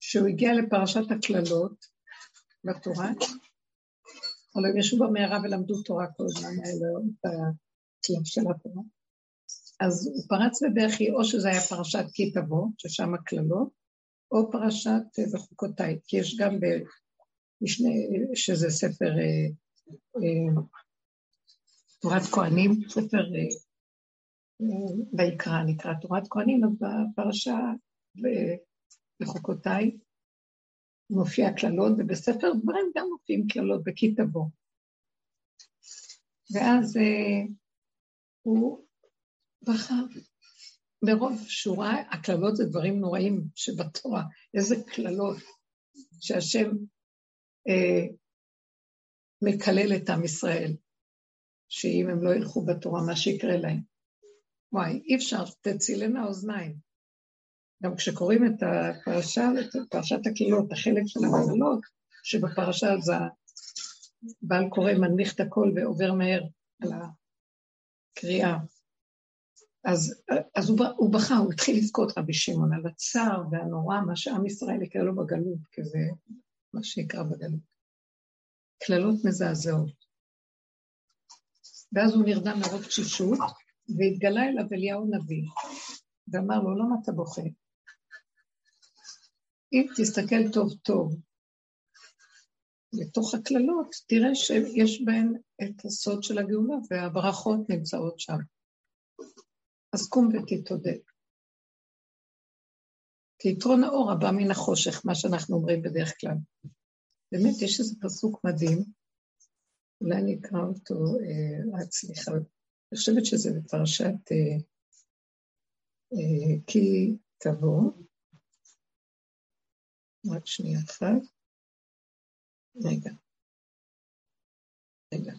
שהוא הגיע לפרשת הקללות בתורה, אבל הם ישבו במערה ולמדו תורה כל הזמן, היה לו את של התורה. אז הוא פרץ בבכי, או שזה היה פרשת כי תבוא, ששם הקללות, או פרשת בחוקותיי, כי יש גם במשנה, שזה ספר אה, אה, תורת כהנים, ספר אה, ויקרא נקרא תורת כהנים, אז בפרשה בחוקותיי מופיע קללות, ובספר דברים גם מופיעים קללות בכי תבוא. ואז הוא בחר מרוב שורה, הקללות זה דברים נוראים שבתורה, איזה קללות שהשם אה, מקלל את עם ישראל, שאם הם לא ילכו בתורה, מה שיקרה להם. וואי, אי אפשר, תצילנה האוזניים. גם כשקוראים את הפרשה, את פרשת הקלילות, החלק של הקללות, שבפרשה זה בעל קורא מנמיך את הכל ועובר מהר על הקריאה. אז, אז הוא, הוא בכה, הוא התחיל לבכות רבי שמעון על הצער והנורא, מה שעם ישראל יקרא לו בגלות, כי זה מה שיקרא בגלות. קללות מזעזעות. ואז הוא נרדם מרוב תשישות, והתגלה אליו אליהו נביא, ואמר לו, למה אתה בוכה? אם תסתכל טוב טוב לתוך הקללות, תראה שיש בהן את הסוד של הגאולה, והברכות נמצאות שם. אז קום ותתעודד. כי יתרון האור הבא מן החושך, מה שאנחנו אומרים בדרך כלל. באמת, יש איזה פסוק מדהים, אולי אני אקרא אותו, אה, רק סליחה, אני חושבת שזה בפרשת אה, אה, כי תבוא, רק שנייה אחת. רגע. רגע,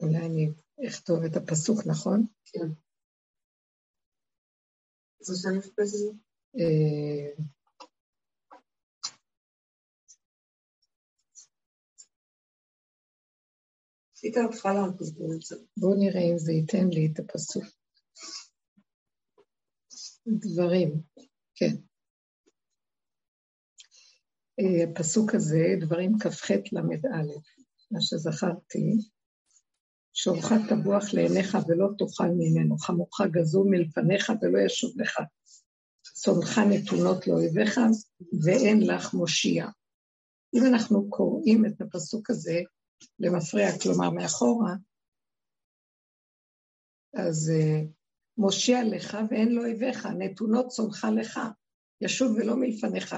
אולי אני אכתוב את הפסוק, נכון? כן. התחלה, בואו נראה אם זה ייתן לי את הפסוק. דברים, כן. אה, הפסוק הזה, דברים כ"ח ל"א, מה שזכרתי, שורך תבוח לעיניך ולא תאכל ממנו, חמורך גזול מלפניך ולא ישוב לך. צונך נתונות לאויביך ואין לך מושיע. אם אנחנו קוראים את הפסוק הזה למפרע, כלומר מאחורה, אז uh, מושיע לך ואין לו אויביך, נתונות צונך לך, ישוב ולא מלפניך.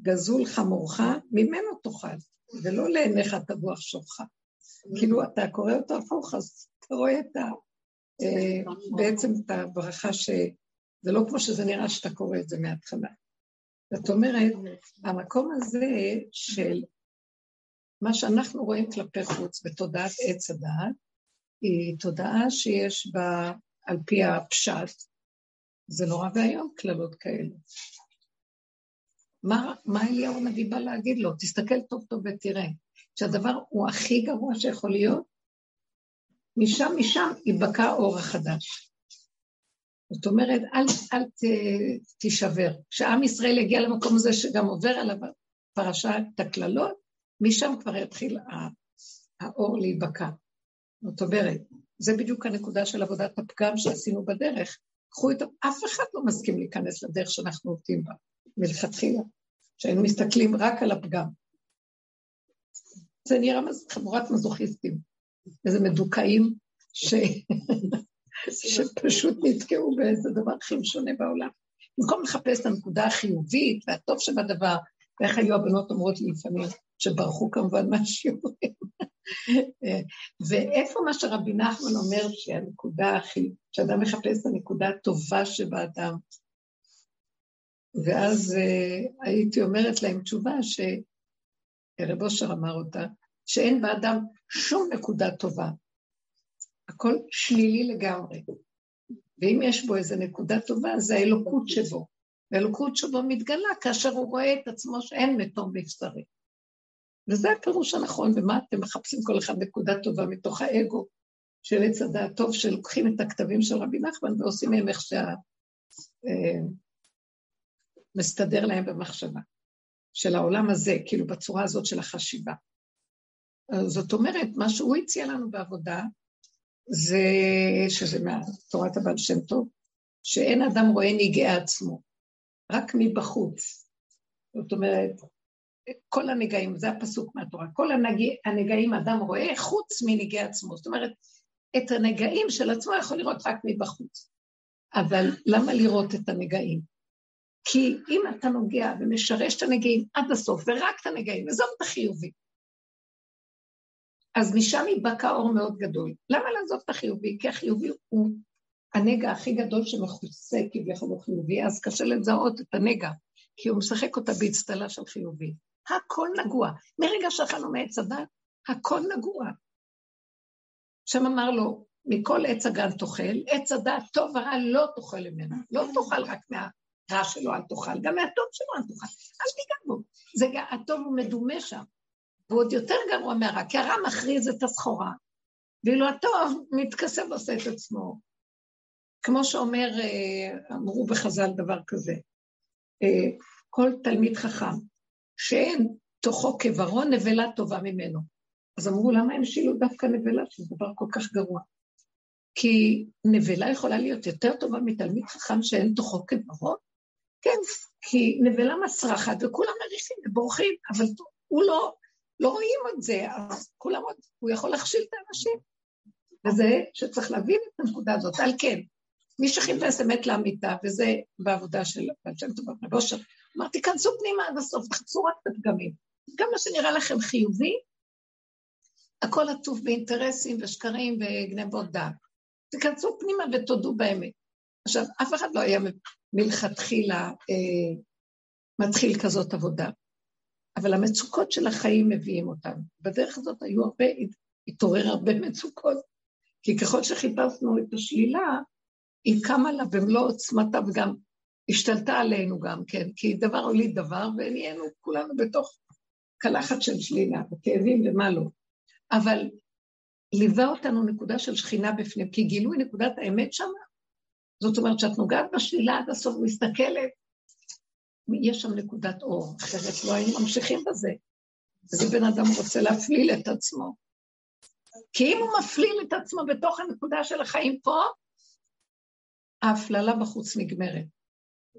גזול חמורך, ממנו תאכל, ולא לעיניך תבוח שורך. כאילו, אתה קורא אותו הפוך, אז אתה רואה את ה... אה, בעצם את הברכה ש... זה לא כמו שזה נראה שאתה קורא את זה מההתחלה. זאת אומרת, המקום הזה של מה שאנחנו רואים כלפי חוץ בתודעת עץ הדעת, היא תודעה שיש בה, על פי הפשט, זה נורא ואיום קללות כאלה. מה, מה אליהו בא להגיד לו? תסתכל טוב טוב ותראה. שהדבר הוא הכי גרוע שיכול להיות, משם, משם ייבקע האור החדש. זאת אומרת, אל, אל ת, תישבר. כשעם ישראל יגיע למקום הזה שגם עובר עליו פרשה את הקללות, משם כבר יתחיל האור להיבקע. זאת אומרת, זה בדיוק הנקודה של עבודת הפגם שעשינו בדרך. קחו את... אף אחד לא מסכים להיכנס לדרך שאנחנו עובדים בה, מלכתחילה, שהיינו מסתכלים רק על הפגם. זה נראה חבורת מזוכיסטים, איזה מדוכאים ש... *laughs* שפשוט נתקעו באיזה דבר הכי משונה בעולם. במקום לחפש את הנקודה החיובית והטוב שבדבר, ואיך היו הבנות אומרות לי לפעמים, שברחו כמובן מהשיעורים. *laughs* ואיפה מה שרבי נחמן אומר שהנקודה הכי, שאדם מחפש את הנקודה הטובה שבאדם. ואז uh, הייתי אומרת להם תשובה שרב אושר אמר אותה, שאין באדם שום נקודה טובה. הכל שלילי לגמרי. ואם יש בו איזו נקודה טובה, זה האלוקות שבו. והאלוקות שבו מתגלה כאשר הוא רואה את עצמו שאין מתום מבשרי. וזה הפירוש הנכון, ומה אתם מחפשים כל אחד נקודה טובה מתוך האגו של עץ הדעת טוב, שלוקחים את הכתבים של רבי נחמן ועושים מהם איך שה... אה, מסתדר להם במחשבה, של העולם הזה, כאילו בצורה הזאת של החשיבה. זאת אומרת, מה שהוא הציע לנו בעבודה, זה, שזה מתורת הבעל שם טוב, שאין אדם רואה נגעי עצמו, רק מבחוץ. זאת אומרת, כל הנגעים, זה הפסוק מהתורה, כל הנגע, הנגעים אדם רואה חוץ מנגעי עצמו. זאת אומרת, את הנגעים של עצמו יכול לראות רק מבחוץ. אבל למה לראות את הנגעים? כי אם אתה נוגע ומשרש את הנגעים עד הסוף, ורק את הנגעים, עזוב את החיובי, אז משם ייבקע אור מאוד גדול. למה לעזוב את החיובי? כי החיובי הוא הנגע הכי גדול שמכוסה כביכול הוא חיובי, אז קשה לזהות את הנגע, כי הוא משחק אותה באצטלה של חיובי. הכל נגוע. מרגע שאכלנו מעץ הדת, הכל נגוע. שם אמר לו, מכל עץ הגן תאכל, עץ הדת טוב ורע לא תאכל ממנו. לא תאכל רק מהרע שלו, אל תאכל, גם מהטוב שלו אל תאכל. אל תיגע בו. זה, הטוב הוא מדומה שם. והוא עוד יותר גרוע מהרע, כי הרע מכריז את הסחורה, ואילו הטוב מתכסה ועושה את עצמו. כמו שאומר, אה, אמרו בחז"ל דבר כזה, אה, כל תלמיד חכם, שאין תוכו כברון, נבלה טובה ממנו. אז אמרו, למה הם שילו דווקא נבלה, שזה דבר כל כך גרוע? כי נבלה יכולה להיות יותר טובה מתלמיד חכם שאין תוכו כברון? כן, כי נבלה מסרחת וכולם מריחים ובורחים, אבל הוא לא, לא רואים את זה, אז כולם עוד, הוא יכול להכשיל את האנשים. וזה שצריך להבין את הנקודה הזאת. על כן, מי שחיפש אמת לאמיתה, וזה בעבודה של בעל שם טוב רב אושר, אמרתי, כנסו פנימה עד הסוף, תחפשו רק את הפגמים. גם מה שנראה לכם חיובי, הכל עטוף באינטרסים ושקרים וגנבות דעת. תיכנסו פנימה ותודו באמת. עכשיו, אף אחד לא היה מלכתחילה אה, מתחיל כזאת עבודה. אבל המצוקות של החיים מביאים אותנו. בדרך הזאת היו הרבה, התעורר הרבה מצוקות, כי ככל שחיפשנו את השלילה, היא קמה לה במלוא עוצמתה וגם השתלטה עלינו גם כן, כי דבר הוליד דבר, ונהיינו כולנו בתוך קלחת של שלילה, וכאבים ומה לא. אבל ליווה אותנו נקודה של שכינה בפנים, כי גילוי נקודת האמת שמה. זאת אומרת שאת נוגעת בשלילה עד הסוף, מסתכלת, יש שם נקודת אור, אחרת לא היינו ממשיכים בזה. וזה בן אדם רוצה להפליל את עצמו. כי אם הוא מפליל את עצמו בתוך הנקודה של החיים פה, ההפללה בחוץ נגמרת.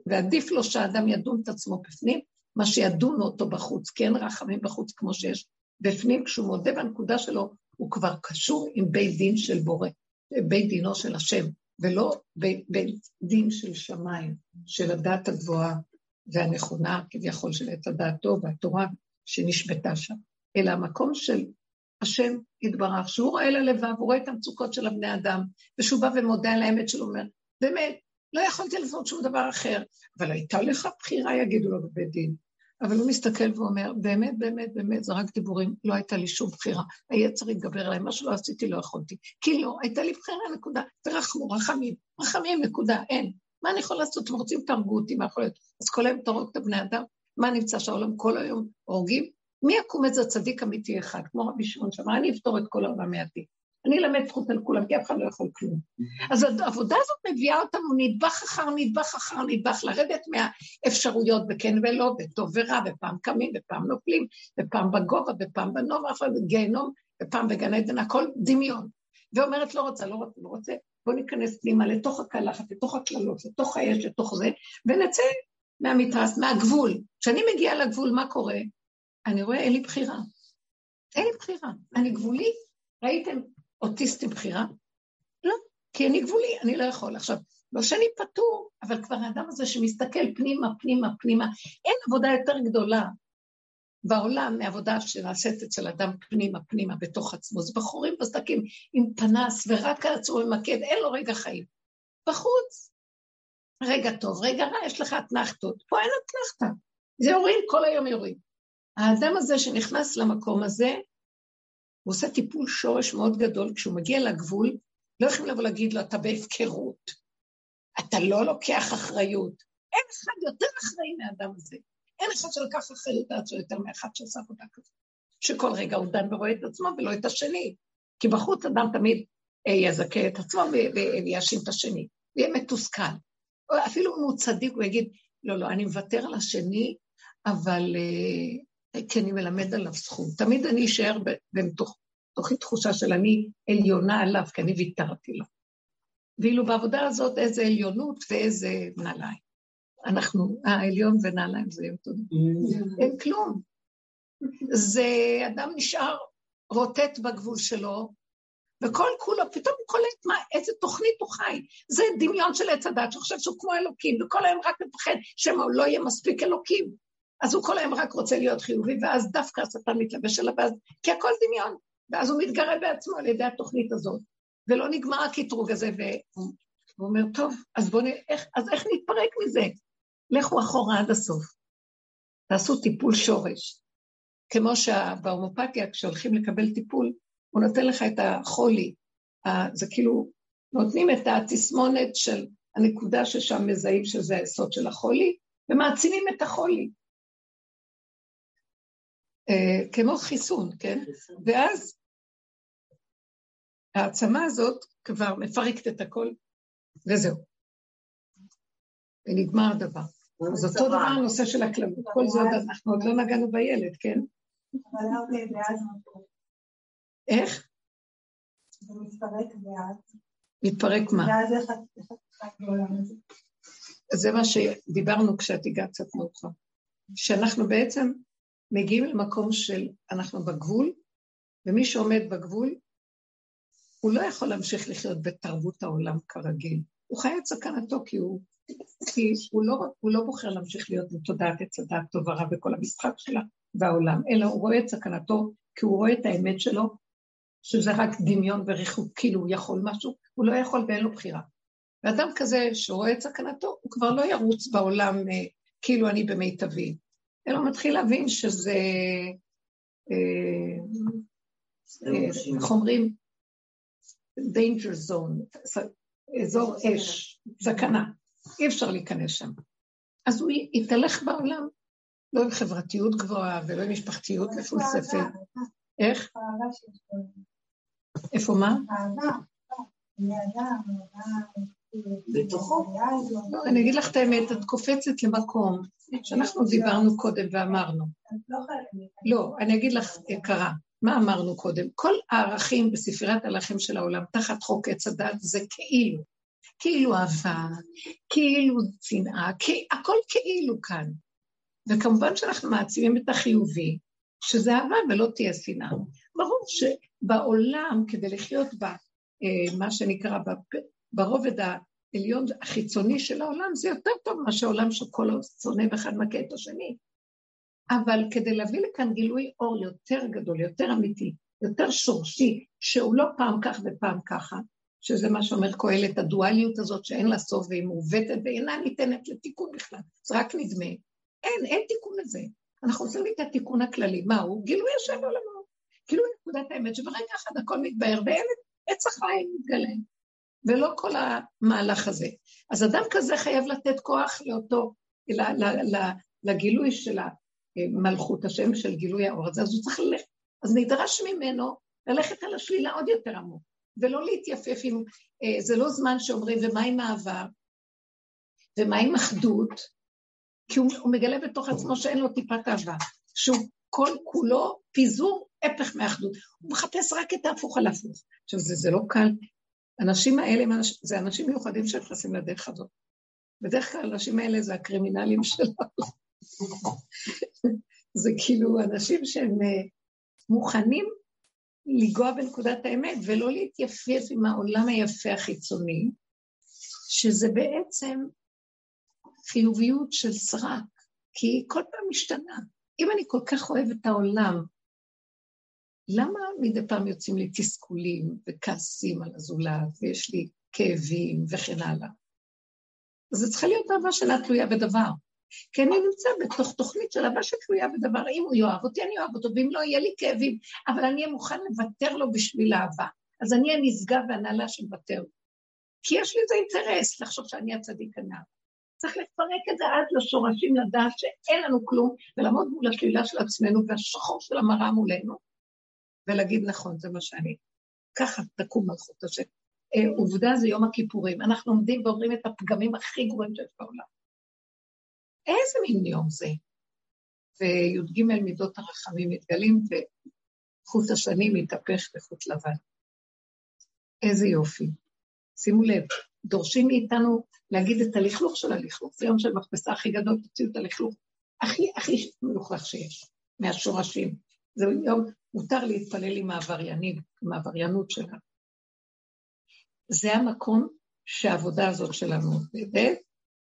ועדיף לו שהאדם ידון את עצמו בפנים, מה שידונו אותו בחוץ, כי אין רחמים בחוץ כמו שיש בפנים, כשהוא מודה בנקודה שלו, הוא כבר קשור עם בית דין של בורא, בית דינו של השם, ולא בית, דין של שמיים, של הדת הגבוהה והנכונה כביכול של עת הדעתו והתורה שנשבתה שם, אלא המקום של השם יתברך, שהוא רואה ללבב, הוא רואה את המצוקות של הבני אדם, ושהוא בא ומודה על האמת שלו, אומר, באמת, לא יכולתי לעשות שום דבר אחר, אבל הייתה לך בחירה, יגידו לו בבית דין. אבל הוא מסתכל ואומר, באמת, באמת, באמת, זה רק דיבורים, לא הייתה לי שום בחירה. היצר התגבר עליי, מה שלא עשיתי לא יכולתי. כי לא, הייתה לי בחירה, נקודה. תרחמו, רחמים, רחמים, נקודה, אין. מה אני יכול לעשות? אתם רוצים, תהרגו אותי, מה יכול להיות? אז כל היום תהרוג את הבני אדם? מה נמצא שהעולם כל היום הורגים? מי יקום איזה צדיק אמיתי אחד, כמו רבי שמעון שאמר, אני אפתור את כל העולם מעטי. אני אלמד זכות על כולם, כי אף אחד לא יכול כלום. אז העבודה הזאת מביאה אותנו נדבך אחר נדבך אחר נדבך, לרדת מהאפשרויות בכן ולא, וטוב ורע, ופעם קמים, ופעם נופלים, ופעם בגובה, ופעם בנובה, ופעם בגיהנום, ופעם בגן עדן, הכל דמיון. ואומרת, לא רוצה, לא רוצה, לא רוצה, בואו ניכנס פנימה לתוך הקלחת, לתוך הקללות, לתוך האש, לתוך זה, ונצא מהמתרס, מהגבול. כשאני מגיעה לגבול, מה קורה? אני רואה, אין לי בחירה. אין לי בחירה. אני גבולי. ראיתם אוטיסט עם בחירה? לא, כי אני גבולי, אני לא יכול. עכשיו, לא שאני פטור, אבל כבר האדם הזה שמסתכל פנימה, פנימה, פנימה, אין עבודה יותר גדולה בעולם מעבודה שנעשית אצל אדם פנימה, פנימה, בתוך עצמו. זה בחורים בסדקים עם פנס ורק על עצמו ממקד, אין לו רגע חיים. בחוץ, רגע טוב, רגע רע, יש לך אתנחתות. פה אין אתנחתה. זה יורים, כל היום יורים. האדם הזה שנכנס למקום הזה, הוא עושה טיפול שורש מאוד גדול, כשהוא מגיע לגבול, לא יכולים לבוא להגיד לו, אתה בהפקרות, אתה לא לוקח אחריות. אין אחד יותר אחראי מהאדם הזה. אין אחד שלקח אחריות לעצמו יותר מאחד שעושה עבודה כזאת. שכל רגע הוא דן ורואה את עצמו ולא את השני. כי בחוץ אדם תמיד אה, יזכה את עצמו ויאשים את השני, ויהיה מתוסכל. אפילו אם הוא צדיק, הוא יגיד, לא, לא, אני מוותר על השני, אבל אה, כי אני מלמד עליו זכות. תמיד אני אשאר בתוכי תחושה של אני עליונה עליו, כי אני ויתרתי לו. ואילו בעבודה הזאת איזה עליונות ואיזה נעליים. אנחנו, העליון ונעליים זה אותו דבר. אין כלום. זה אדם נשאר רוטט בגבול שלו, וכל כולו, פתאום הוא קולט מה, איזה תוכנית הוא חי. זה דמיון של עץ הדת, שהוא חושב שהוא כמו אלוקים, וכל היום רק מפחד שמא הוא לא יהיה מספיק אלוקים. אז הוא כל היום רק רוצה להיות חיובי, ואז דווקא השטן מתלבש עליו, ואז, כי הכל דמיון. ואז הוא מתגרה בעצמו על ידי התוכנית הזאת. ולא נגמר הקטרוג הזה, והוא אומר, טוב, אז בואו. איך, אז איך נתפרק מזה? לכו אחורה עד הסוף. תעשו טיפול שורש. כמו שבהומופתיה, כשהולכים לקבל טיפול, הוא נותן לך את החולי. זה כאילו, נותנים את התסמונת של הנקודה ששם מזהים שזה היסוד של החולי, ומעצימים את החולי. אה, כמו חיסון, כן? ואז העצמה הזאת כבר מפרקת את הכל, וזהו. ונגמר הדבר. אז אותו דבר הנושא של הכללות. כל זה אנחנו עוד לא נגענו בילד, כן? איך? זה מתפרק ואז. מתפרק מה? ואז איך את בעולם הזה? זה מה שדיברנו כשאת הגעת קצת מאוחר. שאנחנו בעצם מגיעים למקום של אנחנו בגבול, ומי שעומד בגבול, הוא לא יכול להמשיך לחיות בתרבות העולם כרגיל. הוא חי את סכנתו כי הוא, כי הוא, לא, הוא לא בוחר להמשיך להיות בתודעת עץ הדעת טוב ורע בכל המשחק שלה והעולם, אלא הוא רואה את סכנתו כי הוא רואה את האמת שלו, שזה רק דמיון וריחוק, כאילו הוא יכול משהו, הוא לא יכול ואין לו בחירה. ואדם כזה שרואה את סכנתו, הוא כבר לא ירוץ בעולם אה, כאילו אני במיטבי. אלא מתחיל להבין שזה, אה, אה, איך אומרים? danger zone, אזור אש, סכנה, אי אפשר להיכנס שם. אז הוא יתהלך בעולם, לא עם חברתיות גבוהה ולא עם משפחתיות מפולספת. איך? איפה מה? בתוכו. לא, אני אגיד לך את האמת, את קופצת למקום שאנחנו דיברנו קודם ואמרנו. לא, אני אגיד לך, יקרה, מה אמרנו קודם? כל הערכים בספריית הלחם של העולם, תחת חוק עץ הדת, זה כאילו. כאילו אהבה, כאילו צנעה, הכל כאילו כאן. וכמובן שאנחנו מעצימים את החיובי, שזה אהבה ולא תהיה שנאה. ברור שבעולם, כדי לחיות בה, אה, מה שנקרא, ברובד העליון החיצוני של העולם, זה יותר טוב מאשר עולם שכל שונא ואחד מכה את השני. אבל כדי להביא לכאן גילוי אור יותר גדול, יותר אמיתי, יותר שורשי, שהוא לא פעם כך ופעם ככה, שזה מה שאומר קהלת, הדואליות הזאת שאין לה סוף והיא מעוותת ואינה ניתנת לתיקון בכלל, זה רק נדמה. אין, אין תיקון לזה. אנחנו עושים את התיקון הכללי, מהו? גילוי השם בעולמו. גילוי נקודת האמת, שברגע אחד הכל מתבהר ואין עץ החיים מתגלה. ולא כל המהלך הזה. אז אדם כזה חייב לתת כוח לאותו, לגילוי של מלכות השם, של גילוי האור הזה, אז הוא צריך ללכת. אז נדרש ממנו ללכת על השלילה עוד יותר עמוק, ולא להתייפף עם, אה, זה לא זמן שאומרים, ומה עם אהבה? ומה עם אחדות? כי הוא, הוא מגלה בתוך עצמו שאין לו טיפת אהבה, שהוא כל כולו פיזור הפך מאחדות. הוא מחפש רק את ההפוך על הפוך. עכשיו, זה, זה לא קל. האנשים האלה, זה אנשים מיוחדים שנכנסים לדרך הזאת. בדרך כלל האנשים האלה זה הקרימינלים *laughs* שלנו. זה כאילו אנשים שהם אה, מוכנים לנגוע בנקודת האמת ולא להתייפייף עם העולם היפה החיצוני, שזה בעצם חיוביות של סרק, כי היא כל פעם משתנה. אם אני כל כך אוהבת את העולם, למה מדי פעם יוצאים לי תסכולים וכעסים על הזולת, ויש לי כאבים וכן הלאה? זה צריכה להיות אהבה שאינה תלויה בדבר. כי אני נמצא בתוך תוכנית של אהבה שתלויה בדבר, אם הוא יאהב אותי, אני אוהב אותו, ואם לא, יהיה לי כאבים, אבל אני אהיה מוכן לוותר לו בשביל אהבה. אז אני אהיה נשגב והנהלה שמוותר. כי יש לי איזה אינטרס לחשוב שאני הצדיק הנער. צריך לפרק את זה עד לשורשים, לדעת שאין לנו כלום, ולעמוד מול השלילה של עצמנו והשחור של המראה מולנו, ולהגיד, נכון, זה מה שאני. ככה תקום מלכות השם. אה, עובדה זה יום הכיפורים. אנחנו עומדים ואומרים את הפגמים הכי גרועים שיש בעולם. איזה מין יום זה? וי"ג מידות הרחמים מתגלים, וחוט השני מתהפך לחוט לבן. איזה יופי. שימו לב, דורשים מאיתנו להגיד את הלכלוך של הלכלוך. זה יום של מכבסה הכי גדול, תוציאו את הלכלוך הכי הכי מלוכלך שיש, מהשורשים. זה יום, מותר להתפלל עם העבריינים, עם העבריינות שלנו. זה המקום שהעבודה הזאת שלנו עובדת,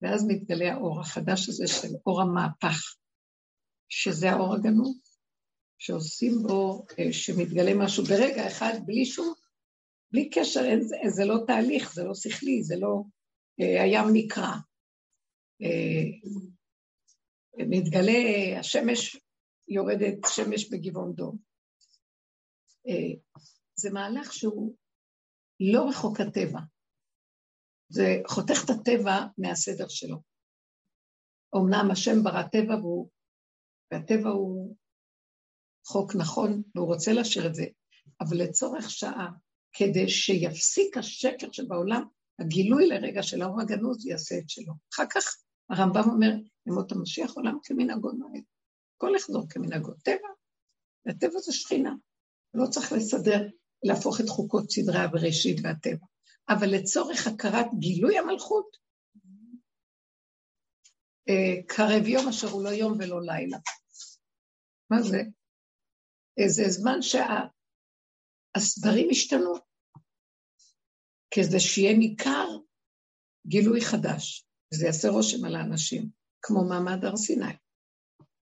ואז מתגלה האור החדש הזה של אור המהפך, שזה האור הגנוב, שעושים בו, אה, שמתגלה משהו ברגע אחד, בלי שום, בלי קשר, זה, זה לא תהליך, זה לא שכלי, זה לא אה, הים נקרע. אה, מתגלה, השמש יורדת, שמש בגבעון דום. זה מהלך שהוא לא רחוק הטבע. זה חותך את הטבע מהסדר שלו. אמנם השם ברא טבע והוא, והטבע הוא חוק נכון, והוא רוצה להשאיר את זה, אבל לצורך שעה, כדי שיפסיק השקר שבעולם, הגילוי לרגע של האור הגנוז יעשה את שלו. אחר כך הרמב"ם אומר, ימות המשיח עולם כמנהגו נוהג. כל יחזור כמנהגו. טבע, והטבע זה שכינה. לא צריך לסדר, להפוך את חוקות סדרי הבראשית והטבע. אבל לצורך הכרת גילוי המלכות, אה, קרב יום אשר הוא לא יום ולא לילה. מה זה? זה זמן שהסדרים השתנו, כדי שיהיה ניכר גילוי חדש, וזה יעשה רושם על האנשים, כמו מעמד הר סיני.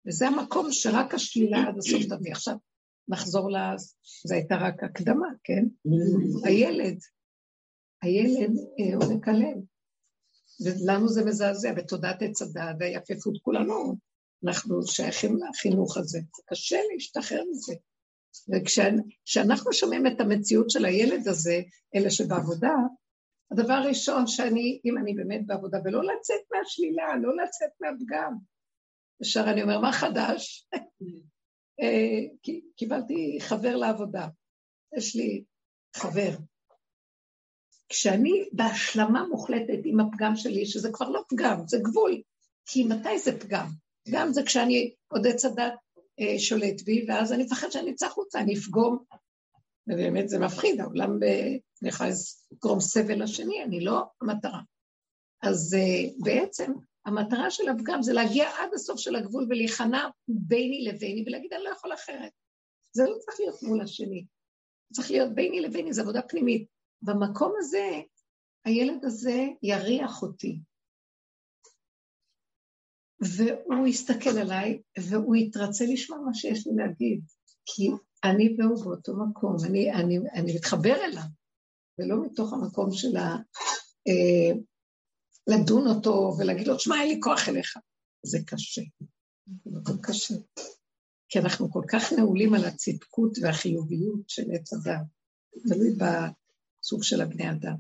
וזה המקום שרק השלילה עד הסוף תביא. עכשיו, נחזור ל... זו הייתה רק הקדמה, כן? הילד הילד עומק אה, הלב. ולנו זה מזעזע, בתודעת עץ הדעת והיפפות כולנו אנחנו שייכים לחינוך הזה. זה קשה להשתחרר מזה. וכשאנחנו שומעים את המציאות של הילד הזה, אלה שבעבודה, הדבר הראשון שאני, אם אני באמת בעבודה, ולא לצאת מהשלילה, לא לצאת מהפגם. ישר אני אומר, מה חדש? *laughs* אה, קיבלתי חבר לעבודה. יש לי חבר. כשאני בהשלמה מוחלטת עם הפגם שלי, שזה כבר לא פגם, זה גבול. כי מתי זה פגם? פגם זה כשאני עוד עץ הדת אה, שולט בי, ואז אני מפחד שאני אצא החוצה, אני אפגום. ובאמת זה מפחיד, העולם יכולה לגרום סבל לשני, אני לא המטרה. אז uh, בעצם המטרה של הפגם זה להגיע עד הסוף של הגבול ולהיכנע ביני לביני ולהגיד, אני לא יכול אחרת. זה לא צריך להיות מול השני. צריך להיות ביני לביני, זו עבודה פנימית. במקום הזה, הילד הזה יריח אותי. והוא יסתכל עליי, והוא יתרצה לשמוע מה שיש לי להגיד. כי אני והוא באותו מקום, אני, אני, אני מתחבר אליו. ולא מתוך המקום של ה... אה, לדון אותו ולהגיד לו, שמע, אין לי כוח אליך. זה קשה. זה מקום קשה. כי אנחנו כל כך נעולים על הצדקות והחיוביות של עץ הדת, תלוי בסוג של הבני אדם.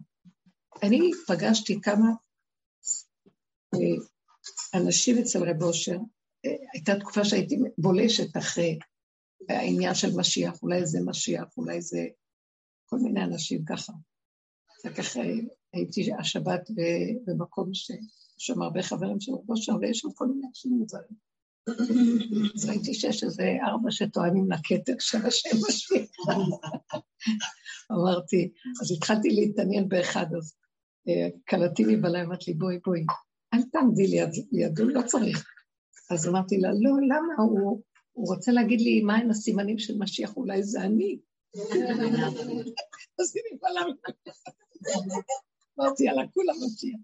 אני פגשתי כמה אה, אנשים אצל רב אושר, אה, הייתה תקופה שהייתי בולשת אחרי העניין של משיח, אולי זה משיח, אולי זה כל מיני אנשים ככה. אחר כך הייתי השבת במקום שיש שם הרבה חברים של רבו שם, ויש שם כל מיני אנשים מוזרים. אז ראיתי שיש איזה ארבע שטוענים לכתר של השם השני. אמרתי, אז התחלתי להתעניין באחד, אז קלטי לי בלילה, אמרת לי, בואי, בואי, אל תעמדי לידו, לא צריך. אז אמרתי לה, לא, למה? הוא, הוא רוצה להגיד לי מהם הסימנים של משיח, אולי זה אני. אז היא נפעלה אמרתי, יאללה, כולם משיח.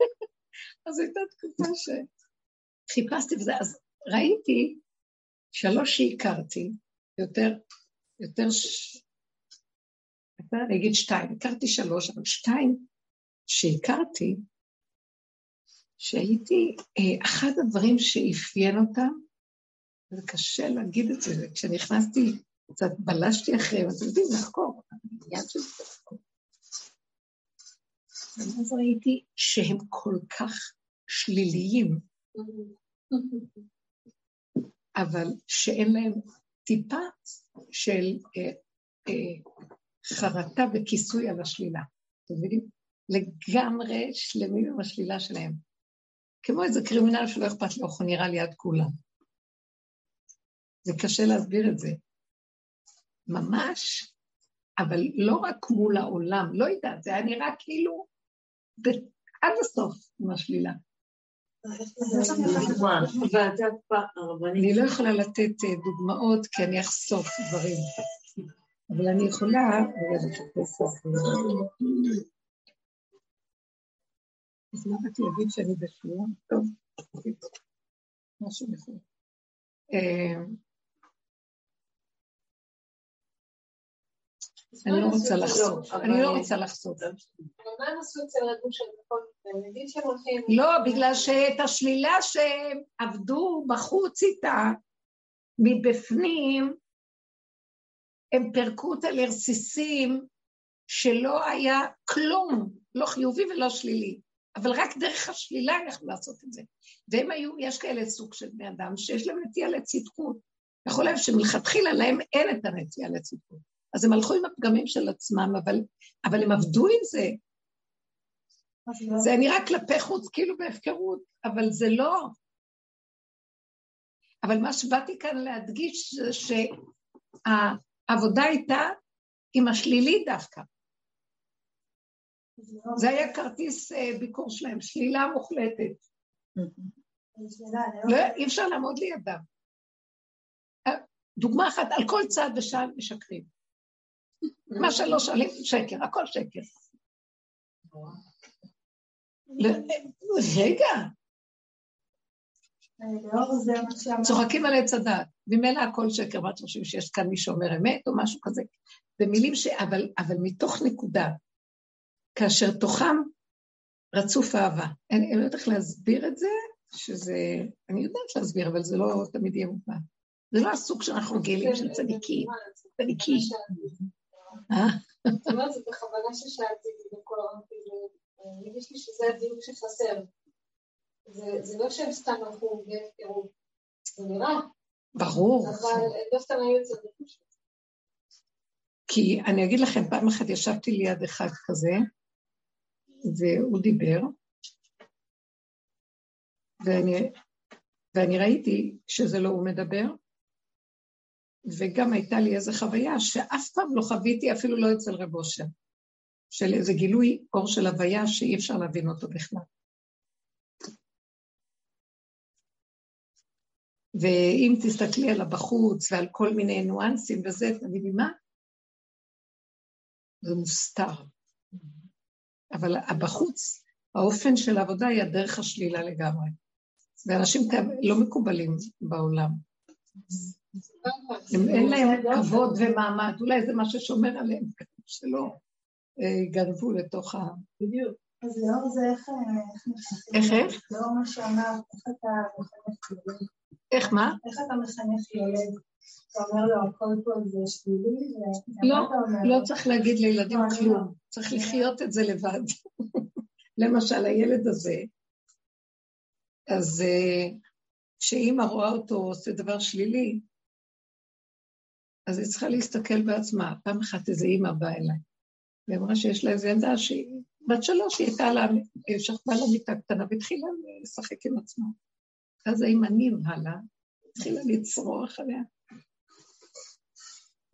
*laughs* אז הייתה תקופה שחיפשתי וזה, אז ראיתי שלוש שהכרתי, יותר, יותר, ש... אני אגיד שתיים, הכרתי שלוש, אבל שתיים שהכרתי, שהייתי, אה, אחד הדברים שאפיין אותם, זה קשה להגיד את זה, כשנכנסתי קצת בלשתי אחריהם, אתם יודעים, לחקור, עניין של לחקור. ואז ראיתי שהם כל כך שליליים, אבל שאין להם טיפה של אה, אה, חרטה וכיסוי על השלילה. אתם מבינים? לגמרי שלמים עם השלילה שלהם. כמו איזה קרימינל שלא אכפת לו, הוא נראה ליד כולם. זה קשה להסביר את זה. ממש, אבל לא רק מול העולם, לא יודעת, זה היה נראה כאילו עד הסוף עם השלילה. אני לא יכולה לתת אה, דוגמאות כי אני אחשוף דברים, אבל אני יכולה... אז מה באתי להגיד שאני בשיעור? טוב, משהו נכון. אני לא רוצה לחשוף, אני לא רוצה אצל הגוש לא, בגלל שאת השלילה שהם עבדו בחוץ איתה, מבפנים, הם פירקו אותה לרסיסים שלא היה כלום, לא חיובי ולא שלילי. אבל רק דרך השלילה יכלו לעשות את זה. והם היו, יש כאלה סוג של בני אדם שיש להם נטייה לצדקות. יכול להיות שמלכתחילה להם אין את הנטייה לצדקות. אז הם הלכו עם הפגמים של עצמם, אבל, אבל הם עבדו עם זה. זה נראה כלפי חוץ כאילו בהפקרות, אבל זה לא. אבל מה שבאתי כאן להדגיש זה שהעבודה הייתה עם השלילי דווקא. זה היה כרטיס אה, ביקור שלהם, שלילה מוחלטת. לא, אי אפשר לעמוד לידם. אה, דוגמה אחת, על כל צעד ושעל משקרים. מה שלא שואלים, שקר, הכל שקר. רגע. צוחקים על עץ הדת, ממילא הכל שקר, מה אתם חושבים שיש כאן מי שאומר אמת או משהו כזה? במילים ש... אבל, אבל מתוך נקודה, כאשר תוכם רצוף אהבה. אני לא יודעת איך להסביר את זה, שזה, אני יודעת להסביר, אבל זה לא תמיד יהיה מובן. זה לא הסוג שאנחנו רגילים של צדיקים. צדיקים. אה? זאת אומרת, זה בכוונה ששאלתי את זה בכל הרמתי, מרגיש לי שזה הדיוק שחסר. זה לא שהם סתם הלכו והפקרו, זה נראה. ברור. אבל לא סתם היו אצל כי אני אגיד לכם, פעם אחת ישבתי ליד אחד כזה, והוא דיבר, ואני, ואני ראיתי שזה לא הוא מדבר, וגם הייתה לי איזו חוויה שאף פעם לא חוויתי, אפילו לא אצל רב אושר, של איזה גילוי אור של הוויה שאי אפשר להבין אותו בכלל. ואם תסתכלי על הבחוץ ועל כל מיני ניואנסים וזה, תגידי, מה? זה מוסתר. אבל הבחוץ, האופן של העבודה היא הדרך השלילה לגמרי. ואנשים לא מקובלים בעולם. הם אין להם כבוד ומעמד, אולי זה מה ששומר עליהם, שלא אה, גנבו לתוך ה... בדיוק. אז לאור זה איך... איך איך? לאור מה שאמרת, איך אתה מחנך ילד? איך מה? איך אתה מחנך ילד? אתה אומר לו, הכל פה זה שלילי? לא, לא צריך להגיד לילדים כלום, צריך לחיות את זה לבד. *laughs* למשל, הילד הזה, אז אה, כשאימא רואה אותו עושה דבר שלילי, אז היא צריכה להסתכל בעצמה. פעם אחת איזו אימא באה אליי, והיא אמרה שיש לה איזו ילדה שהיא בת שלוש, היא הייתה היא שכבה לה מיטה קטנה והתחילה לשחק עם עצמה. אז האימא נמהלה, התחילה לצרוח עליה,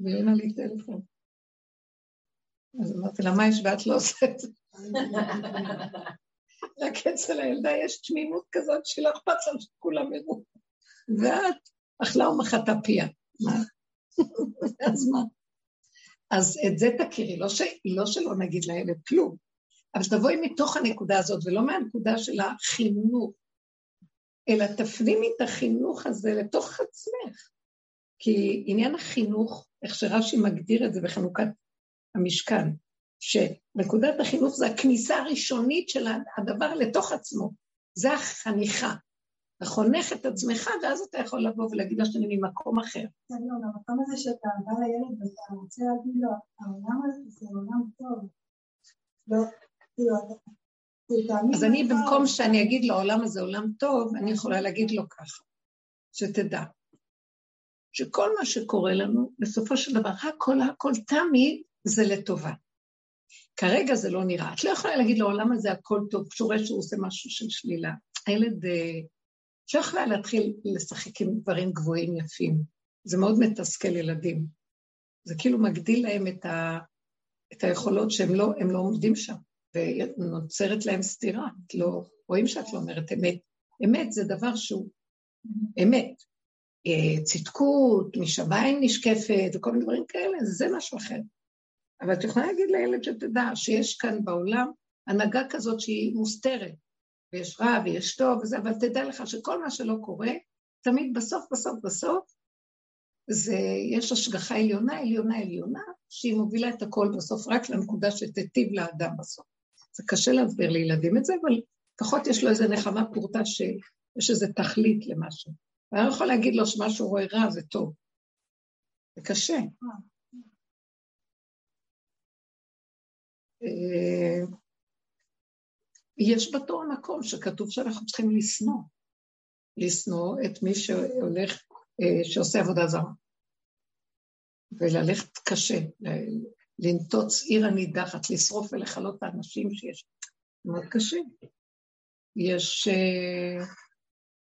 ואין לי טלפון. אז אמרתי לה, מה יש ואת לא עושה את *laughs* זה? רק אצל הילדה יש תמימות כזאת שלא אכפת לה שכולם יראו. ואת אכלה ומחתה פיה. אז מה? אז את זה תכירי, לא, ש... לא שלא נגיד לילד כלום, אבל תבואי מתוך הנקודה הזאת, ולא מהנקודה של החינוך, אלא תפנימי את החינוך הזה לתוך עצמך. כי עניין החינוך, איך שרש"י מגדיר את זה בחנוכת המשכן, שנקודת החינוך זה הכניסה הראשונית של הדבר לתוך עצמו, זה החניכה. אתה חונך את עצמך, ואז אתה יכול לבוא ולהגיד לשני ממקום אחר. כן, לא, במקום הזה שאתה בא לילד ואתה רוצה להגיד לו, העולם הזה זה עולם טוב. לא, כאילו, אז אני, במקום שאני אגיד לו, העולם הזה עולם טוב, אני יכולה להגיד לו ככה, שתדע, שכל מה שקורה לנו, בסופו של דבר, הכל הכל תמיד זה לטובה. כרגע זה לא נראה. את לא יכולה להגיד לעולם הזה הכל טוב, כשהוא רואה שהוא עושה משהו של שלילה. הילד אה, לא יכולה להתחיל לשחק עם דברים גבוהים יפים. זה מאוד מתסכל ילדים. זה כאילו מגדיל להם את, ה, את היכולות שהם לא, לא עומדים שם, ונוצרת להם סתירה. את לא, רואים שאת לא אומרת אמת. אמת זה דבר שהוא אמת. אה, צדקות, משמיים נשקפת, וכל מיני דברים כאלה, זה משהו אחר. אבל את יכולה להגיד לילד שתדע שיש כאן בעולם הנהגה כזאת שהיא מוסתרת, ויש רע ויש טוב וזה, אבל תדע לך שכל מה שלא קורה, תמיד בסוף, בסוף, בסוף, זה, יש השגחה עליונה, עליונה, עליונה, שהיא מובילה את הכל בסוף רק לנקודה שתיטיב לאדם בסוף. זה קשה להסביר לילדים את זה, אבל לפחות יש לו איזו נחמה פורטה שיש איזו תכלית למשהו. ואני לא יכול להגיד לו שמה שהוא רואה רע זה טוב. זה קשה. אה, יש בתור מקום שכתוב שאנחנו צריכים לשנוא, לשנוא את מי שהולך, אה, שעושה עבודה זרה. וללכת קשה, לנטוץ עיר הנידחת, לשרוף ולכלות את האנשים שיש. מאוד קשה. יש uh,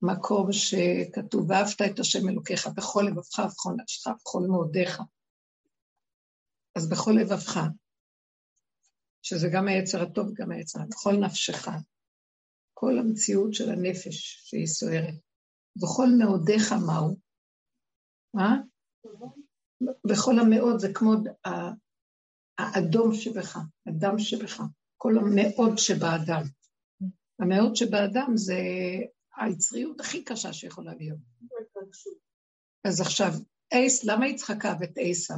מקום שכתוב, ואהבת את השם אלוקיך בכל לבבך ובכל נפשך ובכל מאודיך. אז בכל לבבך, שזה גם היצר הטוב וגם היצר, בכל נפשך, כל המציאות של הנפש שהיא סוערת. בכל מאודיך מהו? מה? בכל המאוד זה כמו האדום שבך, הדם שבך, כל המאוד שבאדם. המאוד שבאדם זה היצריות הכי קשה שיכולה להיות. אז עכשיו, אייס, למה יצחק אהב את עשיו?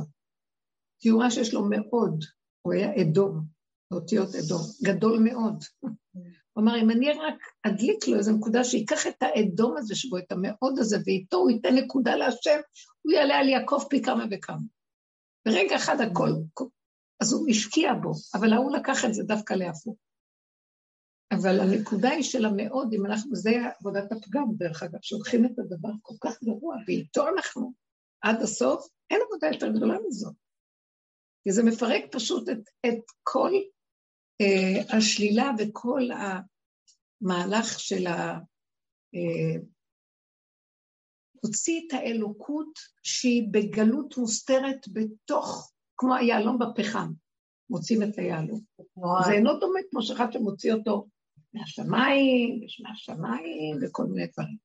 כי הוא ראה שיש לו מאוד, הוא היה אדום, באותיות אדום, גדול מאוד. הוא אמר, אם אני רק אדליק לו איזו נקודה שייקח את האדום הזה שבו, את המאוד הזה, ואיתו הוא ייתן נקודה להשם, הוא יעלה על יעקב פי כמה וכמה. ברגע אחד הכל, אז הוא השקיע בו, אבל ההוא לקח את זה דווקא להפוך. אבל הנקודה היא של המאוד, אם אנחנו, זה עבודת הפגם, דרך אגב, שלוקחים את הדבר כל כך גרוע, ואיתו אנחנו עד הסוף, אין עבודה יותר גדולה מזאת. כי זה מפרק פשוט את, את כל השלילה וכל המהלך של ה... אה, הוציא את האלוקות שהיא בגלות מוסתרת בתוך, כמו היהלום בפחם, מוצאים את היהלום. זה אינו דומה כמו שאחד שמוציא אותו מהשמיים, יש מהשמיים וכל מיני דברים.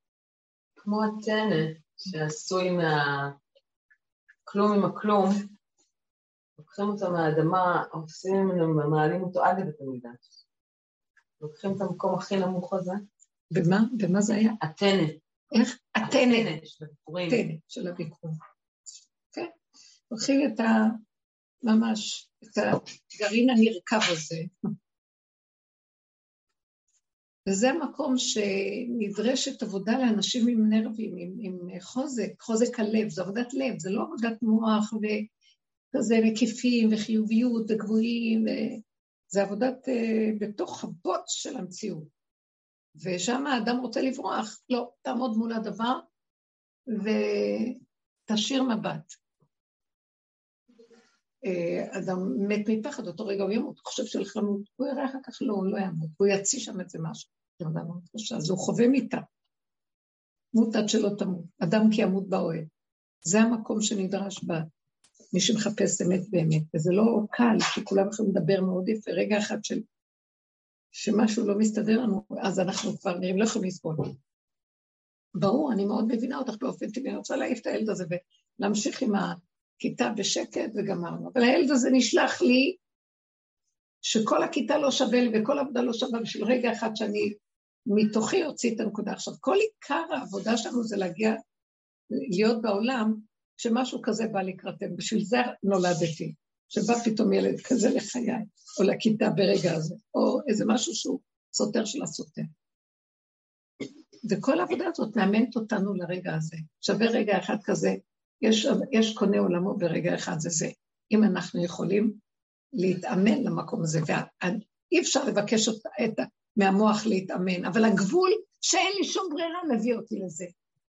כמו הטנא שעשוי מה... כלום עם הכלום, לוקחים אותו מהאדמה, עושים ממנו, מעלים אותו עד לבית המקדש. לוקחים את המקום הכי נמוך הזה. במה? במה זה היה? הטנא. איך? הטנא. הטנא של הביקורים. כן. לוקחים את ה... ממש, את הגרעין הנרקב הזה, וזה המקום שנדרשת עבודה לאנשים עם נרבים, עם, עם חוזק, חוזק הלב, זו עבודת לב, זה לא עבודת מוח וכזה מקיפים וחיוביות וגבוהים, זה עבודת uh, בתוך הבוט של המציאות. ושם האדם רוצה לברוח, לא, תעמוד מול הדבר ותשאיר מבט. אה, אדם מת מפחד, אותו רגע הוא ימות, הוא חושב למות, הוא יראה אחר כך, לא, הוא לא ימות, הוא יציא שם איזה משהו. אדם מאוד קשה, אז הוא חווה מיתה. מות עד שלא תמות, אדם כי ימות באוהל. זה המקום שנדרש בה, מי שמחפש אמת באמת, וזה לא קל, כי כולם יכולים לדבר מאוד יפה, רגע אחד של... שמשהו לא מסתדר לנו, אז אנחנו כבר נראים, לא יכולים לסבול. ברור, אני מאוד מבינה אותך באופן טבעי, אני רוצה להעיף את הילד הזה ולהמשיך עם הכיתה בשקט וגמרנו. אבל הילד הזה נשלח לי שכל הכיתה לא שווה לי וכל העבודה לא שווה בשביל רגע אחד שאני מתוכי אוציא את הנקודה. עכשיו, כל עיקר העבודה שלנו זה להגיע, להיות בעולם, כשמשהו כזה בא לקראתנו, בשביל זה נולדתי, שבא פתאום ילד כזה לחיי, או לכיתה ברגע הזה, או איזה משהו שהוא סותר של הסותר. וכל העבודה הזאת מאמנת אותנו לרגע הזה. שווה רגע אחד כזה, יש, יש קונה עולמו ברגע אחד, זה זה. אם אנחנו יכולים להתאמן למקום הזה, ואי אפשר לבקש אותה, את, מהמוח להתאמן, אבל הגבול שאין לי שום ברירה מביא אותי לזה.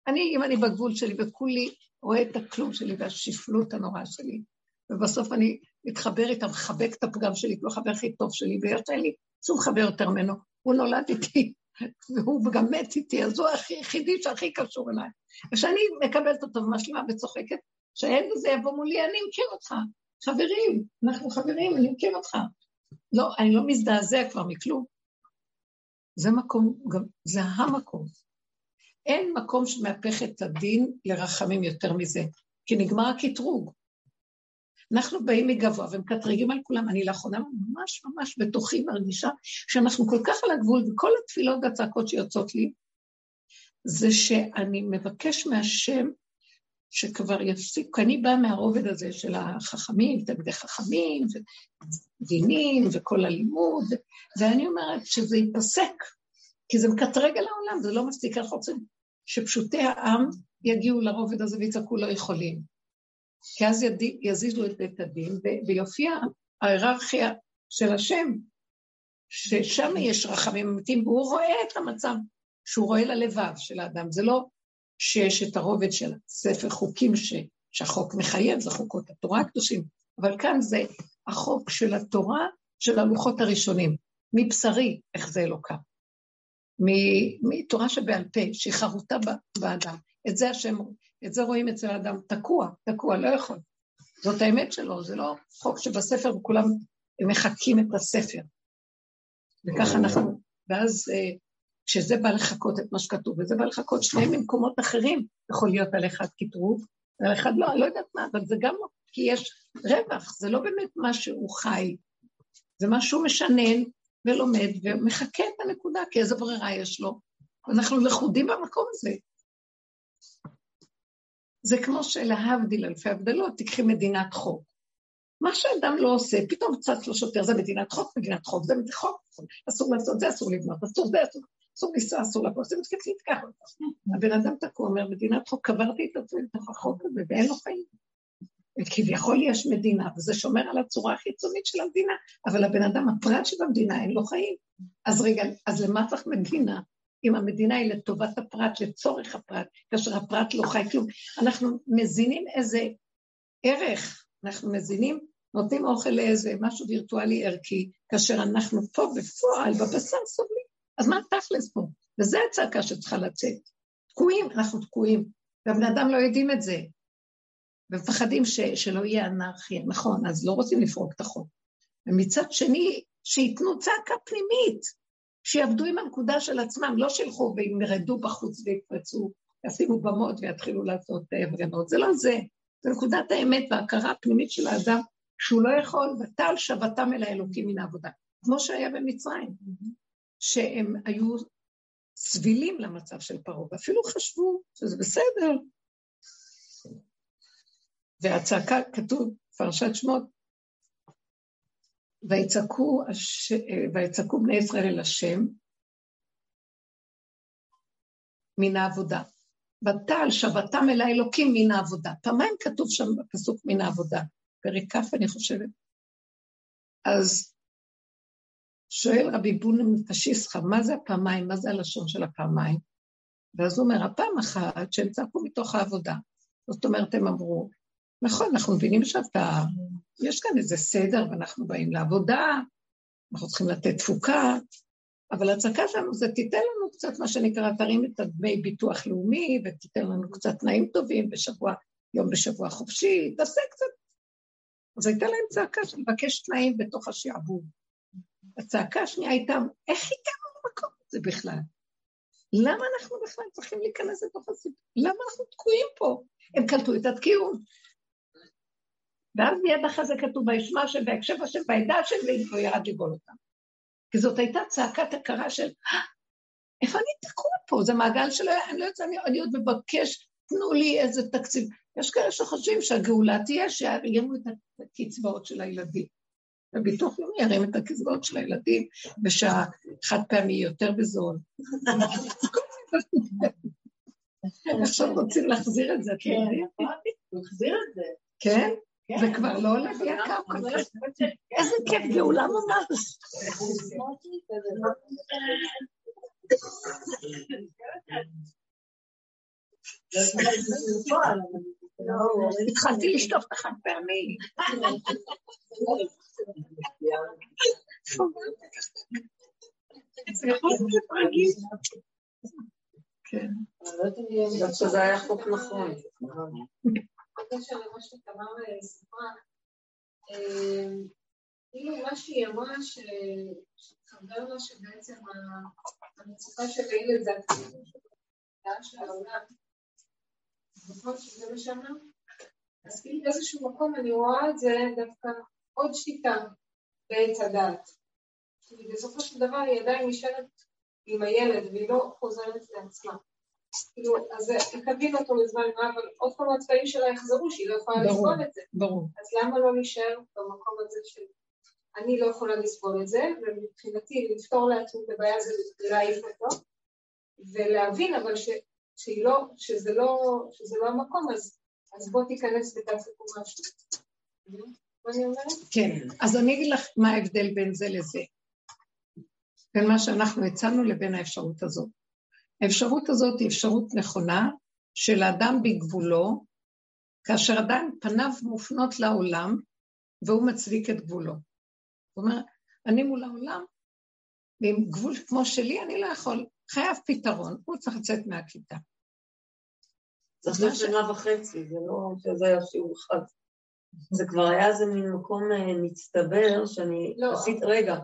אני, אם אני בגבול שלי וכולי רואה את הכלום שלי והשפלות הנוראה שלי, ובסוף אני מתחבר איתה, מחבק את הפגם שלי, הוא החבר הכי טוב שלי, ויש לי שום חבר יותר ממנו, הוא נולד איתי, והוא גם מת איתי, אז הוא היחידי שהכי קשור אליי. וכשאני מקבלת אותו ומשלימה וצוחקת, שהילד הזה יבוא מולי, אני מכיר אותך, חברים, אנחנו חברים, אני מכיר אותך. לא, אני לא מזדעזע כבר מכלום. זה מקום, זה המקום. אין מקום שמהפך את הדין לרחמים יותר מזה, כי נגמר הקטרוג. אנחנו באים מגבוה ומקטרגים על כולם. אני לאחרונה ממש ממש בתוכי מרגישה שאנחנו כל כך על הגבול, וכל התפילות והצעקות שיוצאות לי, זה שאני מבקש מהשם שכבר יפסיק, כי אני באה מהרובד הזה של החכמים, תלמידי חכמים, ודינים, וכל הלימוד, ואני אומרת שזה ייפסק, כי זה מקטרג על העולם, זה לא מפסיק, אנחנו רוצים שפשוטי העם יגיעו לרובד הזה ויצעקו לא יכולים. כי אז יזיזו את בית הדין, ויופיע ההיררכיה של השם, ששם יש רחמים אמיתיים, והוא רואה את המצב שהוא רואה ללבב של האדם. זה לא שיש את הרובד של ספר חוקים ש, שהחוק מחייב, זה חוקות התורה הקדושים, אבל כאן זה החוק של התורה של הלוחות הראשונים, מבשרי, איך זה אלוקה. מתורה שבעל פה, שהיא חרוטה באדם. את זה השם, את זה רואים אצל האדם, תקוע, תקוע, לא יכול. זאת האמת שלו, זה לא חוק שבספר וכולם מחקים את הספר. וככה אנחנו, ואז אה, כשזה בא לחכות את מה שכתוב, וזה בא לחכות שניהם ממקומות אחרים, יכול להיות על אחד קטרוג, ועל אחד לא, אני לא יודעת מה, אבל זה גם לא, כי יש רווח, זה לא באמת מה שהוא חי, זה מה שהוא משנן ולומד ומחכה את הנקודה, כי איזה ברירה יש לו. אנחנו לכודים במקום הזה. זה כמו שלהבדיל אלפי הבדלות, תיקחי מדינת חוק. מה שאדם לא עושה, פתאום צץ לו שוטר, זה מדינת חוק, מדינת חוק, זה מדינת חוק, אסור לעשות, זה אסור לבנות, אסור זה, אסור, אסור לנסוע, אסור לבוא, זה מתחיל להתקח הבן אדם תקוע, אומר, מדינת חוק, קברתי את עצמי לתוך החוק הזה, ואין לו חיים. וכביכול יש מדינה, וזה שומר על הצורה החיצונית של המדינה, אבל הבן אדם, הפרט של המדינה, אין לו חיים. אז רגע, אז למה צריך מדינה? אם המדינה היא לטובת הפרט, לצורך הפרט, כאשר הפרט לא חי כלום. אנחנו מזינים איזה ערך, אנחנו מזינים, נותנים אוכל לאיזה משהו וירטואלי ערכי, כאשר אנחנו פה בפועל, בבשר סובלים. אז מה תכלס פה? וזו הצעקה שצריכה לצאת. תקועים, אנחנו תקועים, והבני אדם לא יודעים את זה. ומפחדים ש, שלא יהיה אנרכיה, נכון, אז לא רוצים לפרוק את החוק. ומצד שני, שייתנו צעקה פנימית, שיעבדו עם הנקודה של עצמם, לא שילכו וימרדו בחוץ ויפרצו, ישימו במות ויתחילו לעשות הפגנות, זה לא זה. זה נקודת האמת וההכרה הפנימית של האדם, שהוא לא יכול, וטל שבתם אל האלוקים מן העבודה. כמו שהיה במצרים, שהם היו סבילים למצב של פרעה, ואפילו חשבו שזה בסדר, והצעקה, כתוב, פרשת שמות, ויצעקו, הש... ויצעקו בני ישראל אל השם מן העבודה. ותעל שבתם אל האלוקים מן העבודה. פעמיים כתוב שם בפסוק מן העבודה, פרק כ' אני חושבת. אז שואל רבי בונם פשיסחה, מה זה הפעמיים, מה זה הלשון של הפעמיים? ואז הוא אומר, הפעם אחת שהם צעקו מתוך העבודה. זאת אומרת, הם אמרו, נכון, אנחנו מבינים שאתה, יש כאן איזה סדר ואנחנו באים לעבודה, אנחנו צריכים לתת תפוקה, אבל הצעקה שלנו זה תיתן לנו קצת מה שנקרא, תרים את הדמי ביטוח לאומי ותיתן לנו קצת תנאים טובים בשבוע, יום בשבוע חופשי, תעשה קצת. אז הייתה להם צעקה של לבקש תנאים בתוך השעבוד. הצעקה השנייה הייתה, איך הגענו למקום הזה בכלל? למה אנחנו בכלל צריכים להיכנס לתוך הסיפור? למה אנחנו תקועים פה? הם קלטו את התקיעות. ואז מיד אחרי זה כתוב, וישמע השם ויקשב השם וידע השם ולא ירד לגאול אותם. כי זאת הייתה צעקת הכרה של, אה, איפה אני תקוע פה? זה מעגל של, אני לא יודעת, אני עוד מבקש, תנו לי איזה תקציב. יש כאלה שחושבים שהגאולה תהיה שירימו את הקצבאות של הילדים. הביטוח לאומי ירים את הקצבאות של הילדים, ושהחד פעמי יותר בזול. *laughs* עכשיו רוצים להחזיר את זה, כן, להחזיר את זה. כן? זה כבר לא עולה כל כך. איזה כיף, גאולה ממש. התחלתי לשטוף את החד פעמי. כן. זה היה חוק נכון. בקשר למה שתמר סיפרה, כאילו מה שהיא אמרה, שתחבר לה שבעצם המצוקה של הילד זה הכתיבות של העולם, נכון שזה מה שאמרת? אז כאילו באיזשהו מקום אני רואה את זה דווקא עוד שיטה בעץ הדת. כי בסופו של דבר היא עדיין נשארת עם הילד והיא לא חוזרת לעצמה. כאילו, אז תקבין אותו לזמן מה, אבל עוד פעם הצבעים שלה יחזרו, שהיא לא יכולה לסבול את זה. ברור. אז למה לא להישאר במקום הזה של אני לא יכולה לסבול את זה, ומבחינתי לפתור לעצמי את הבעיה זה להעיף אותו, ולהבין אבל ש, שהיא לא, שזה, לא, שזה לא המקום, אז, אז בוא תיכנס ותעסקו משהו. כן, אז אני אגיד לך מה ההבדל בין זה לזה. בין מה שאנחנו הצענו לבין האפשרות הזאת. האפשרות הזאת היא אפשרות נכונה של האדם בגבולו, כאשר עדיין פניו מופנות לעולם והוא מצדיק את גבולו. זאת אומרת, אני מול העולם, ועם גבול כמו שלי אני לא יכול, חייב פתרון, הוא צריך לצאת מהכיתה. זה עכשיו שנה וחצי, זה לא שזה היה שיעור אחד. זה כבר היה איזה מין מקום אה, מצטבר שאני לא. עשית, רגע,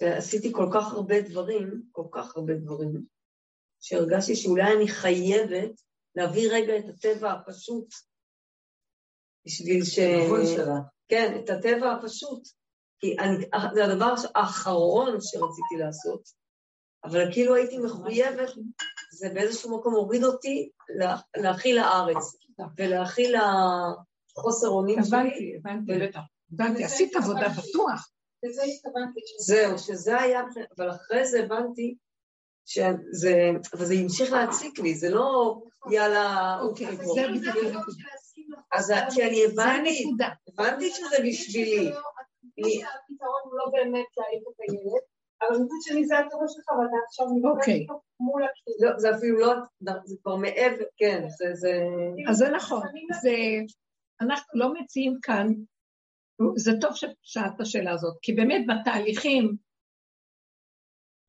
שעשיתי כל כך הרבה דברים, כל כך הרבה דברים, שהרגשתי שאולי אני חייבת להביא רגע את הטבע הפשוט, בשביל ש... כן, את הטבע הפשוט. כי אני, זה הדבר האחרון שרציתי לעשות, אבל כאילו הייתי מחויבת, זה באיזשהו מקום הוריד אותי להכיל לארץ, ולהכיל חוסר אונים שלי. הבנתי, הבנתי, הבנתי, עשית עבודה בטוח. לזה התכוונתי. זהו, שזה היה, אבל אחרי זה הבנתי שזה, אבל זה המשיך להציק לי, זה לא יאללה, אוקיי, זה בדיוק. אז כי אני הבנתי, הבנתי שזה בשבילי. הפתרון הוא לא באמת להעיף את הילד, אבל חושבת שאני זה הטובה שלך, ואתה עכשיו אוקיי. מול הכתוב. לא, זה אפילו לא, זה כבר מעבר, כן, זה... אז זה נכון, זה... אנחנו לא מציעים כאן, זה טוב ששאלת את השאלה הזאת, כי באמת בתהליכים,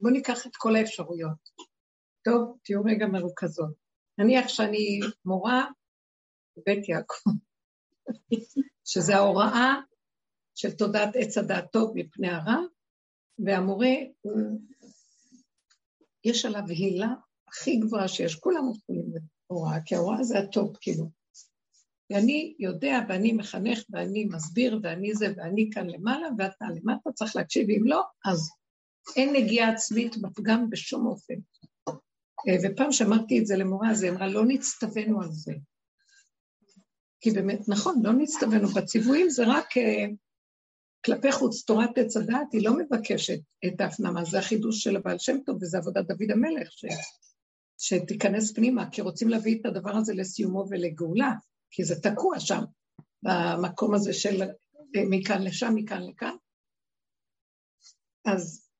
בואו ניקח את כל האפשרויות. טוב, תהיו רגע מרוכזות. נניח שאני מורה בבית יעקב, שזה ההוראה של תודעת עץ הדעת טוב מפני הרע, והמורה, יש עליו הילה הכי גבוהה שיש, כולם מתחילים להוראה, כי ההוראה זה הטוב, כאילו. ואני יודע, ואני מחנך, ואני מסביר, ואני זה, ואני כאן למעלה, ואתה למטה, צריך להקשיב, אם לא, אז אין נגיעה עצמית בפגם בשום אופן. אה, ופעם שאמרתי את זה למורה, אז היא אמרה, לא נצטווינו על זה. כי באמת, נכון, לא נצטווינו. בציוויים זה רק אה, כלפי חוץ, תורת עץ הדעת, היא לא מבקשת את ההפנמה, זה החידוש של הבעל שם טוב, וזה עבודת דוד המלך, ש... שתיכנס פנימה, כי רוצים להביא את הדבר הזה לסיומו ולגאולה, כי זה תקוע שם, במקום הזה של אה, מכאן לשם, מכאן לכאן. אז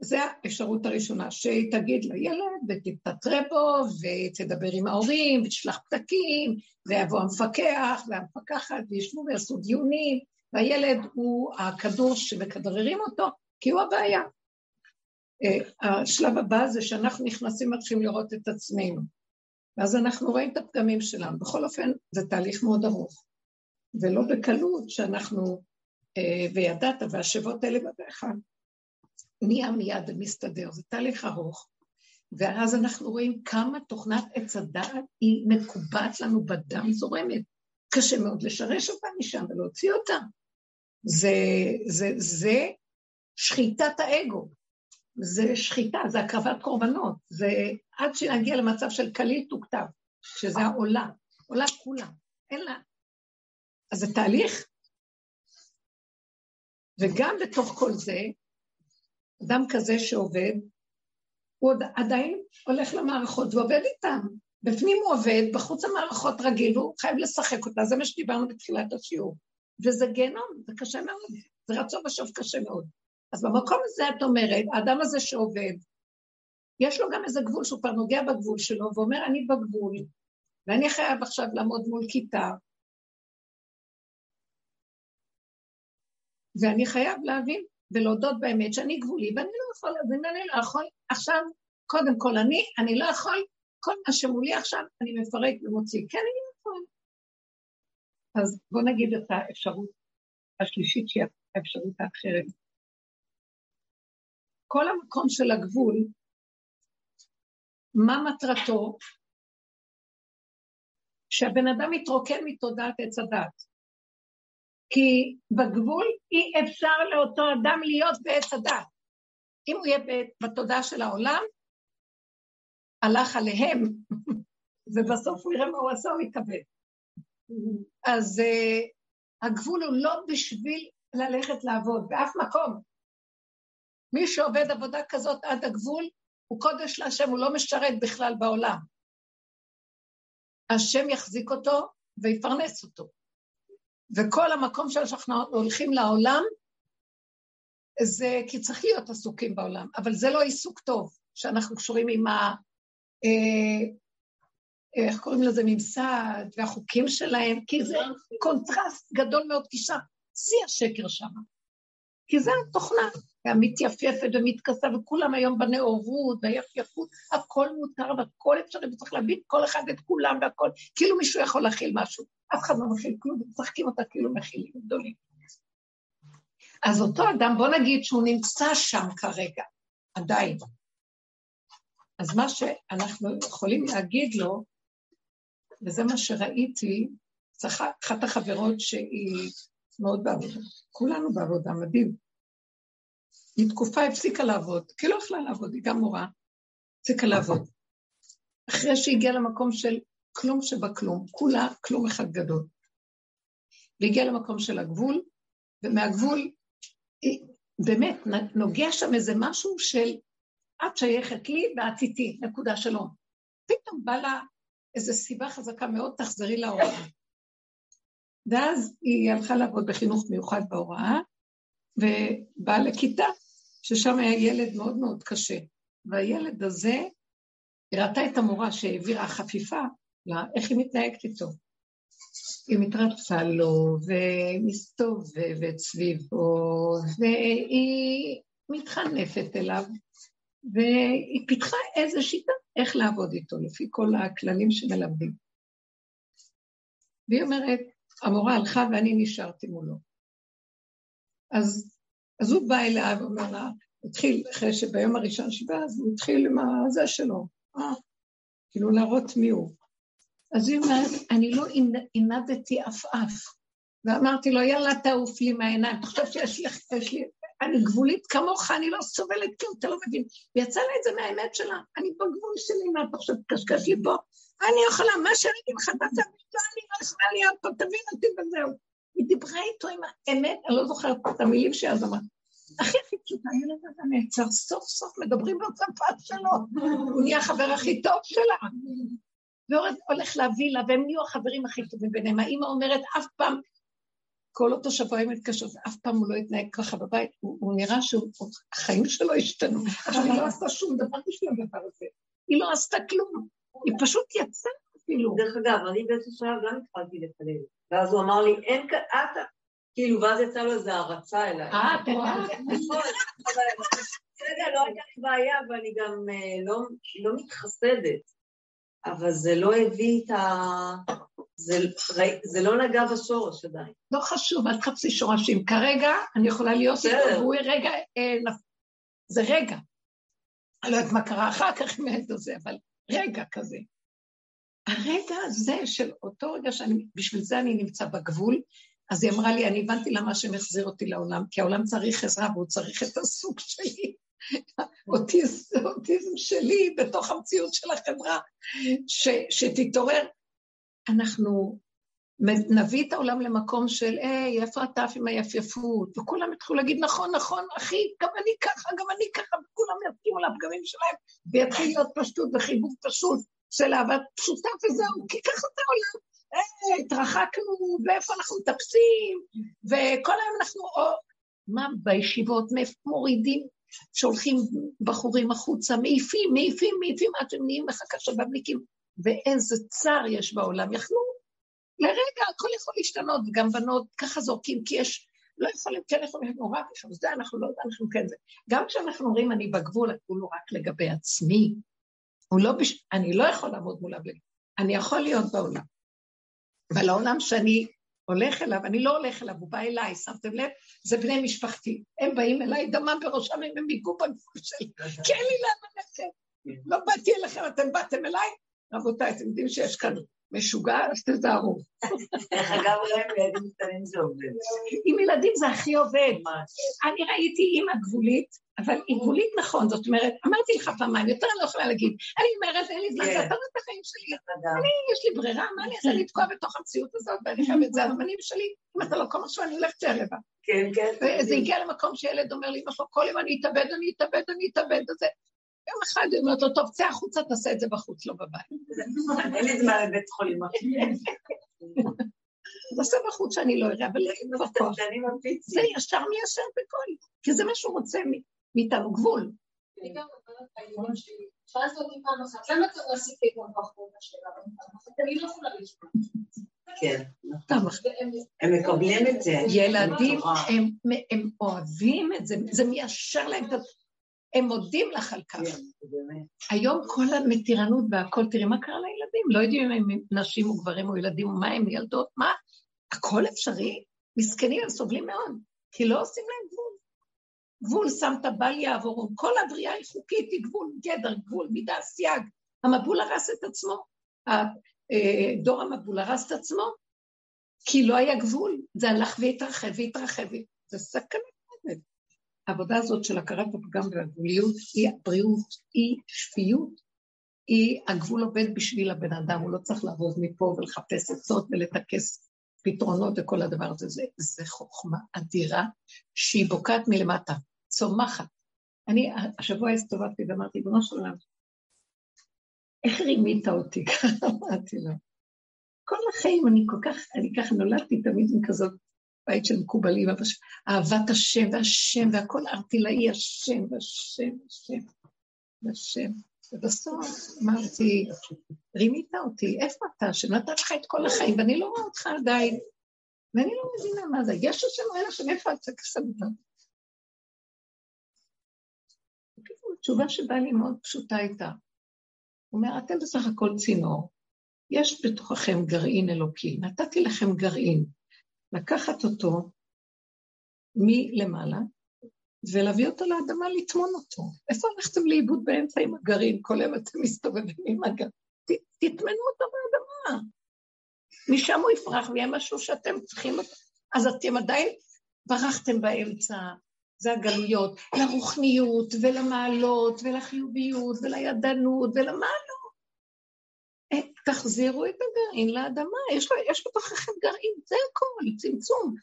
זו האפשרות הראשונה, שהיא תגיד לילד ותתפטרה בו ותדבר עם ההורים ותשלח פתקים ויבוא המפקח והמפקחת וישבו ויעשו דיונים והילד הוא הכדור שמכדררים אותו כי הוא הבעיה. אה, השלב הבא זה שאנחנו נכנסים מתחילים לראות את עצמנו ואז אנחנו רואים את הפגמים שלנו. בכל אופן זה תהליך מאוד ארוך ולא בקלות שאנחנו אה, וידעת והשבות אלה בדרך נהיה מיד ומסתדר, זה תהליך ארוך. ואז אנחנו רואים כמה תוכנת עץ הדעת היא מקובעת לנו בדם זורמת. קשה מאוד לשרש אותה משם ולהוציא אותה. זה, זה, זה שחיטת האגו. זה שחיטה, זה הקרבת קורבנות. זה עד שנגיע למצב של כליל תוכתב, שזה העולה. עולה כולה. אין לה... אז זה תהליך. וגם בתוך כל זה, אדם כזה שעובד, הוא עוד עדיין הולך למערכות ועובד איתם. בפנים הוא עובד, בחוץ המערכות רגיל, והוא חייב לשחק אותה, זה מה שדיברנו בתחילת השיעור. וזה גיהנום, זה קשה מאוד, זה רצון ושוב קשה מאוד. אז במקום הזה את אומרת, האדם הזה שעובד, יש לו גם איזה גבול שהוא כבר נוגע בגבול שלו, ואומר, אני בגבול, ואני חייב עכשיו לעמוד מול כיתה, ואני חייב להבין ולהודות באמת שאני גבולי, ואני לא יכול להבין, אני לא יכול. עכשיו, קודם כל, אני, אני לא יכול, כל מה שמולי עכשיו, אני מפרק ומוציא, כי אני לא יכול. אז בואו נגיד את האפשרות השלישית, שהיא האפשרות האחרת. כל המקום של הגבול, מה מטרתו? שהבן אדם יתרוקן מתודעת עץ הדת. כי בגבול אי אפשר לאותו אדם להיות בעץ הדת. אם הוא יהיה בתודעה של העולם, הלך עליהם, *laughs* ובסוף הוא יראה מה הוא עשה, הוא יקבל. אז uh, הגבול הוא לא בשביל ללכת לעבוד, באף מקום. מי שעובד עבודה כזאת עד הגבול, הוא קודש להשם, הוא לא משרת בכלל בעולם. השם יחזיק אותו ויפרנס אותו. וכל המקום שלנו שאנחנו הולכים לעולם, זה כי צריך להיות עסוקים בעולם, אבל זה לא עיסוק טוב, שאנחנו קשורים עם ה... אה, איך קוראים לזה? ממסד, והחוקים שלהם, כי זה קונטרסט גדול מאוד, כי שם, שיא השקר שם. כי זה התוכנה, המתייפפת ומתכסה, וכולם היום בנאורות, והיפייפות, הכל מותר והכל אפשרי, וצריך להבין כל אחד את כולם והכל, כאילו מישהו יכול להכיל משהו. אף אחד לא מכיל כלום, ומשחקים אותה כאילו מכילים גדולים. אז אותו אדם, בוא נגיד שהוא נמצא שם כרגע, עדיין. אז מה שאנחנו יכולים להגיד לו, וזה מה שראיתי, אחת החברות שהיא מאוד בעבודה, כולנו בעבודה, מדהים. היא תקופה הפסיקה לעבוד, כי לא יכלה לעבוד, היא גם מורה, הפסיקה לעבוד. אחרי שהגיעה למקום של כלום שבכלום, כולה כלום אחד גדול. והגיע למקום של הגבול, ומהגבול, באמת, נוגע שם איזה משהו של את שייכת לי ואת איתי, נקודה שלום. פתאום בא לה איזו סיבה חזקה מאוד, תחזרי להוראה. ואז היא הלכה לעבוד בחינוך מיוחד בהוראה, ובאה לכיתה, ששם היה ילד מאוד מאוד קשה. והילד הזה, היא ראתה את המורה שהעבירה חפיפה, לה, איך היא מתנהגת איתו. היא מתרצה לו, ומסתובבת סביבו, והיא מתחנפת אליו, והיא פיתחה איזו שיטה איך לעבוד איתו, לפי כל הכללים שמלמדים. והיא אומרת, המורה הלכה ואני נשארתי מולו. אז, אז הוא בא אליה ואומר לה, התחיל, אחרי שביום הראשון שבא, אז הוא התחיל עם הזה שלו, אה, כאילו להראות מי הוא. אז היא אומרת, אני לא עינדתי עפעף. ואמרתי לו, יאללה, תעוף לי מהעיניים, חושב שיש לי, יש לי, אני גבולית כמוך, אני לא סובלת כלום, אתה לא מבין. ויצא לה את זה מהאמת שלה, אני בגבול שלי, מה אתה חושב, קשקש לי פה? אני יכולה, מה שאני אגיד לך, אתה תבין, אני לא יכולה להיות פה, תבין אותי וזהו. היא דיברה איתו עם האמת, אני לא זוכרת את המילים שאז אמרת. הכי הכי פשוטה, הילד הזה נעצר, סוף סוף מדברים בשפה שלו, הוא נהיה החבר הכי טוב שלה. והולך להביא לה, והם נהיו החברים הכי טובים ביניהם. האמא אומרת, אף פעם, כל אותו שבוע היא מתקשרת, אף פעם הוא לא התנהג ככה בבית, הוא, הוא נראה שהחיים שלו השתנו. עכשיו, היא לא עשתה שום דבר בשביל הדבר הזה. היא לא עשתה כלום, היא פשוט יצאה אפילו. דרך אגב, אני באיזשהו שלב גם התחלתי לקלל. ואז הוא אמר לי, אין כאן, את, כאילו, ואז יצא לו איזו הערצה אליי. אה, את רואה? *laughs* בסדר, לא הייתה לי בעיה, ואני גם אה, לא, לא מתחסדת. אבל זה לא הביא את ה... זה, זה לא נגע בשורש עדיין. לא חשוב, אל תחפשי שורשים. כרגע אני יכולה להיות איתו, והוא רגע, אה, זה רגע. אני לא יודעת מה קרה אחר כך הילד הזה, אבל רגע כזה. הרגע הזה של אותו רגע שאני, בשביל זה אני נמצא בגבול, אז היא אמרה לי, אני הבנתי למה השם החזיר אותי לעולם, כי העולם צריך עזרה והוא צריך את הסוג שלי. *laughs* אוטיזם, אוטיזם שלי בתוך המציאות של החברה, ש, שתתעורר. אנחנו נביא את העולם למקום של, היי, איפה אתה עם היפייפות? וכולם יתחילו להגיד, נכון, נכון, אחי, גם אני ככה, גם אני ככה, וכולם יסכימו לפגמים שלהם, ויתחיל להיות פשטות וחיבוב פשוט של אהבה פשוטה וזהו, כי ככה זה העולם. היי, התרחקנו, ואיפה אנחנו מטפסים, וכל היום אנחנו, או, מה, בישיבות מורידים שולחים בחורים החוצה, מעיפים, מעיפים, מעיפים, עד שהם נהיים לך כשבבניקים. ואיזה צער יש בעולם. יכלו, לרגע, הכל יכול להשתנות, וגם בנות ככה זורקים, כי יש, לא יכולים, כן יכולים, נורא זה אנחנו לא, אנחנו כן זה. גם כשאנחנו אומרים, אני בגבול, הגבול הוא רק לגבי עצמי. הוא לא, בש... אני לא יכול לעמוד מול הבן. אני יכול להיות בעולם. אבל העולם שאני הולך אליו, אני לא הולך אליו, הוא בא אליי, שמתם לב? זה בני משפחתי. הם באים אליי, דמם בראשם, הם היגעו בגבול שלי, כי אין לי לאן ללכת. לא באתי אליכם, אתם באתם אליי? רבותיי, אתם יודעים שיש כאן משוגע, אז תזהרו. דרך אגב, אולי עם ילדים קטנים זה עובד. עם ילדים זה הכי עובד. אני ראיתי אימא גבולית, אבל היא גבולית נכון, זאת אומרת, אמרתי לך פעמיים, יותר אני לא יכולה להגיד, אני אומרת, אין לי זמן, זה אתה את החיים שלי, אני, יש לי ברירה, מה אני אעשה לתקוע בתוך המציאות הזאת, ואני חייבת, זה הזמנים שלי, אם אתה לא כל משהו, אני הולכת ערבה. כן, כן. וזה הגיע למקום שילד אומר לי, נכון, כל יום אני אתאבד, אני אתאבד, אני אתאבד, וזה. יום אחד היא אומרת לו, טוב, צא החוצה, תעשה את זה בחוץ, לא בבית. *laughs* אין לי זמן לבית חולים. תעשה בחוץ שאני לא אראה, אבל בכוח. זה ישר מיישר בכל, כי זה מה שהוא רוצה מאיתנו, גבול. אני גם אומרת שאלת אותי פעם אחת, למה לא עשית גם בחורה שלה? אני לא יכולה לשמוע. כן, הם מקבלים את זה. ילדים, הם אוהבים את זה, זה מיישר להם את ה... הם מודים לך על כך. כן, היום כל המתירנות והכל, תראי מה קרה לילדים, לא יודעים אם הם נשים או גברים או ילדים או מה הם ילדות, מה, הכל אפשרי, מסכנים, הם סובלים מאוד, כי לא עושים להם גבול. גבול שמת בל יעבורו, כל הבריאה היא חוקית, היא גבול, גדר, גבול, מידה, סייג. המבול הרס את עצמו, אה, דור המבול הרס את עצמו, כי לא היה גבול, זה הלך והתרחב והתרחב, זה סכנה. העבודה הזאת של הכרת הפגם והגבוליות היא הבריאות, היא שפיות, היא, הגבול עובד בשביל הבן אדם, הוא לא צריך לעבוד מפה ולחפש עצות ולטכס פתרונות וכל הדבר הזה, זה, זה חוכמה אדירה שהיא בוקעת מלמטה, צומחת. אני השבוע הסתובבתי ואמרתי, בנו של עולם, איך רימית אותי? ככה *laughs* אמרתי לו. כל החיים אני כל כך, אני ככה נולדתי תמיד עם כזאת בית של מקובלים, אהבת השם והשם והכל ארטילאי השם והשם והשם והשם. ובסוף אמרתי, רימית אותי, איפה אתה, שנתת לך את כל החיים, ואני לא רואה אותך עדיין, ואני לא מבינה מה זה, יש השם או אין השם, איפה אתה כסבת? התשובה שבאה לי מאוד פשוטה הייתה, הוא אומר, אתם בסך הכל צינור, יש בתוככם גרעין אלוקי, נתתי לכם גרעין, לקחת אותו מלמעלה ולהביא אותו לאדמה לטמון אותו. איפה הלכתם לאיבוד באמצע עם הגרעין? כל יום אתם מסתובבים עם הגרעין. תטמנו אותו באדמה. משם הוא יפרח ויהיה משהו שאתם צריכים אותו. אז אתם עדיין ברחתם באמצע, זה הגלויות, לרוחניות ולמעלות ולחיוביות ולידענות ולמה לא. אה, תחזירו את הגרעין לאדמה, יש, לו, יש בתוככם גרעין, זה הכל, צמצום.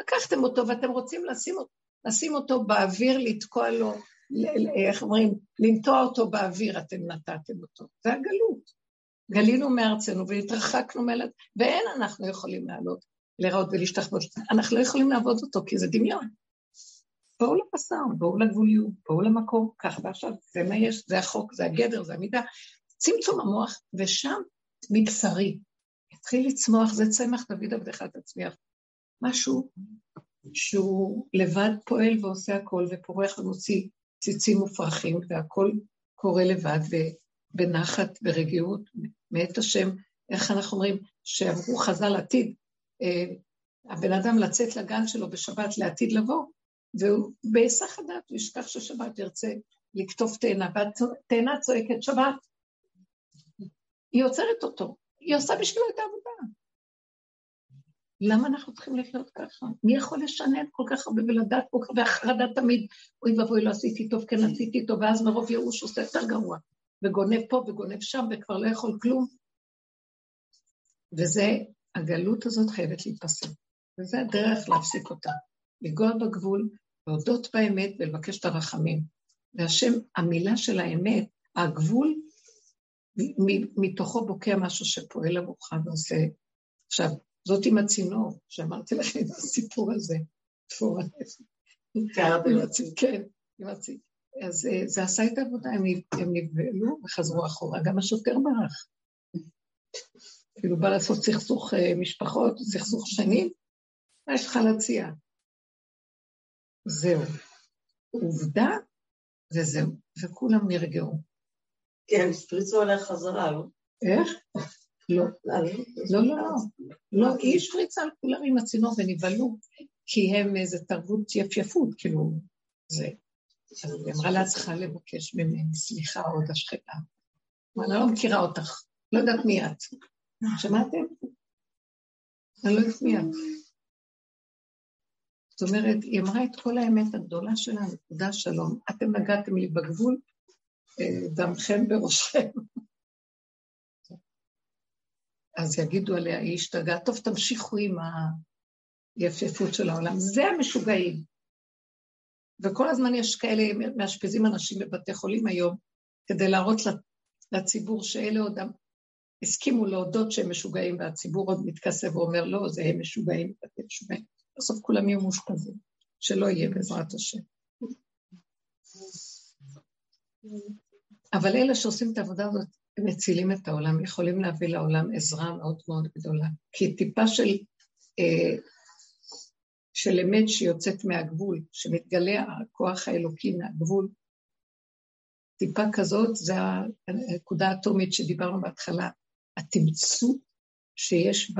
לקחתם אותו ואתם רוצים לשים, לשים אותו באוויר, לתקוע לו, איך אומרים, לנטוע אותו באוויר, אתם נתתם אותו. זה הגלות. גלינו מארצנו והתרחקנו מאלת, ואין אנחנו יכולים לעלות, להיראות ולהשתחוות. אנחנו לא יכולים לעבוד אותו כי זה דמיון. בואו לבשר, בואו לגבוליות, בואו למקום, כך ועכשיו, זה מה יש, זה החוק, זה הגדר, זה המידה. צמצום המוח, ושם מבשרי. התחיל לצמוח, זה צמח דוד עבדך תצמיח. משהו שהוא לבד פועל ועושה הכל, ופורח ומוציא ציצים ופרחים, והכל קורה לבד, ובנחת ורגיעות, מאת השם, איך אנחנו אומרים, שאמרו חז"ל עתיד, אה, הבן אדם לצאת לגן שלו בשבת לעתיד לבוא, והוא בהיסח הדעת, הוא ישכח ששבת ירצה לקטוף תאנה, והתאנה צועקת שבת. היא עוצרת אותו, היא עושה בשבילו את העבודה. למה אנחנו צריכים לחיות ככה? מי יכול לשנן כל כך הרבה ולדעת כל כך, והחרדה תמיד, אוי ואבוי, לא עשיתי טוב, כן עשיתי טוב, ואז מרוב ייאוש עושה יותר גרוע, וגונב פה וגונב שם, וכבר לא יכול כלום. וזה, הגלות הזאת חייבת להיפסק, וזה הדרך להפסיק אותה. לנגוע בגבול, להודות באמת ולבקש את הרחמים. והשם, המילה של האמת, הגבול, מתוכו בוקע משהו שפועל עבורך ועושה. עכשיו, זאת עם הצינור, שאמרתי לכם את הסיפור הזה, תפורה. כן, עם הצינור. אז אה, זה עשה את העבודה, הם נבהלו וחזרו אחורה. גם השוטר ברח. כאילו בא לעשות סכסוך אה, משפחות, סכסוך שנים, מה יש לך להציע? זהו. עובדה, וזהו, וכולם נרגעו. כן, השפריצו עליה חזרה, לא? איך? לא. לא, לא, לא. לא, היא השפריצה על כולם עם הצינור ונבהלו, כי הם איזה תרבות יפייפות, כאילו, זה. אז היא אמרה לה, צריכה לבקש ממני סליחה עוד השחתה. אני לא מכירה אותך, לא יודעת מי את. שמעתם? אני לא יודעת מי את. אומרת, היא אמרה את כל האמת הגדולה שלה, נקודה שלום. אתם נגעתם לי בגבול, אה, דמכם בראשכם. אז יגידו עליה, היא השתגעה, טוב, תמשיכו עם היפייפות של העולם. זה המשוגעים. וכל הזמן יש כאלה, מאשפזים אנשים בבתי חולים היום, כדי להראות לציבור שאלה עוד הסכימו להודות שהם משוגעים, והציבור עוד מתכסה ואומר, לא, זה הם משוגעים, אתם משוגעים. בסוף כולם יהיו מאושפזים, שלא יהיה בעזרת השם. אבל אלה שעושים את העבודה הזאת, הם מצילים את העולם, יכולים להביא לעולם עזרה מאוד מאוד גדולה. כי טיפה של, אה, של אמת שיוצאת מהגבול, שמתגלה הכוח האלוקי מהגבול, טיפה כזאת, זה הנקודה האטומית שדיברנו בהתחלה, התמצות שיש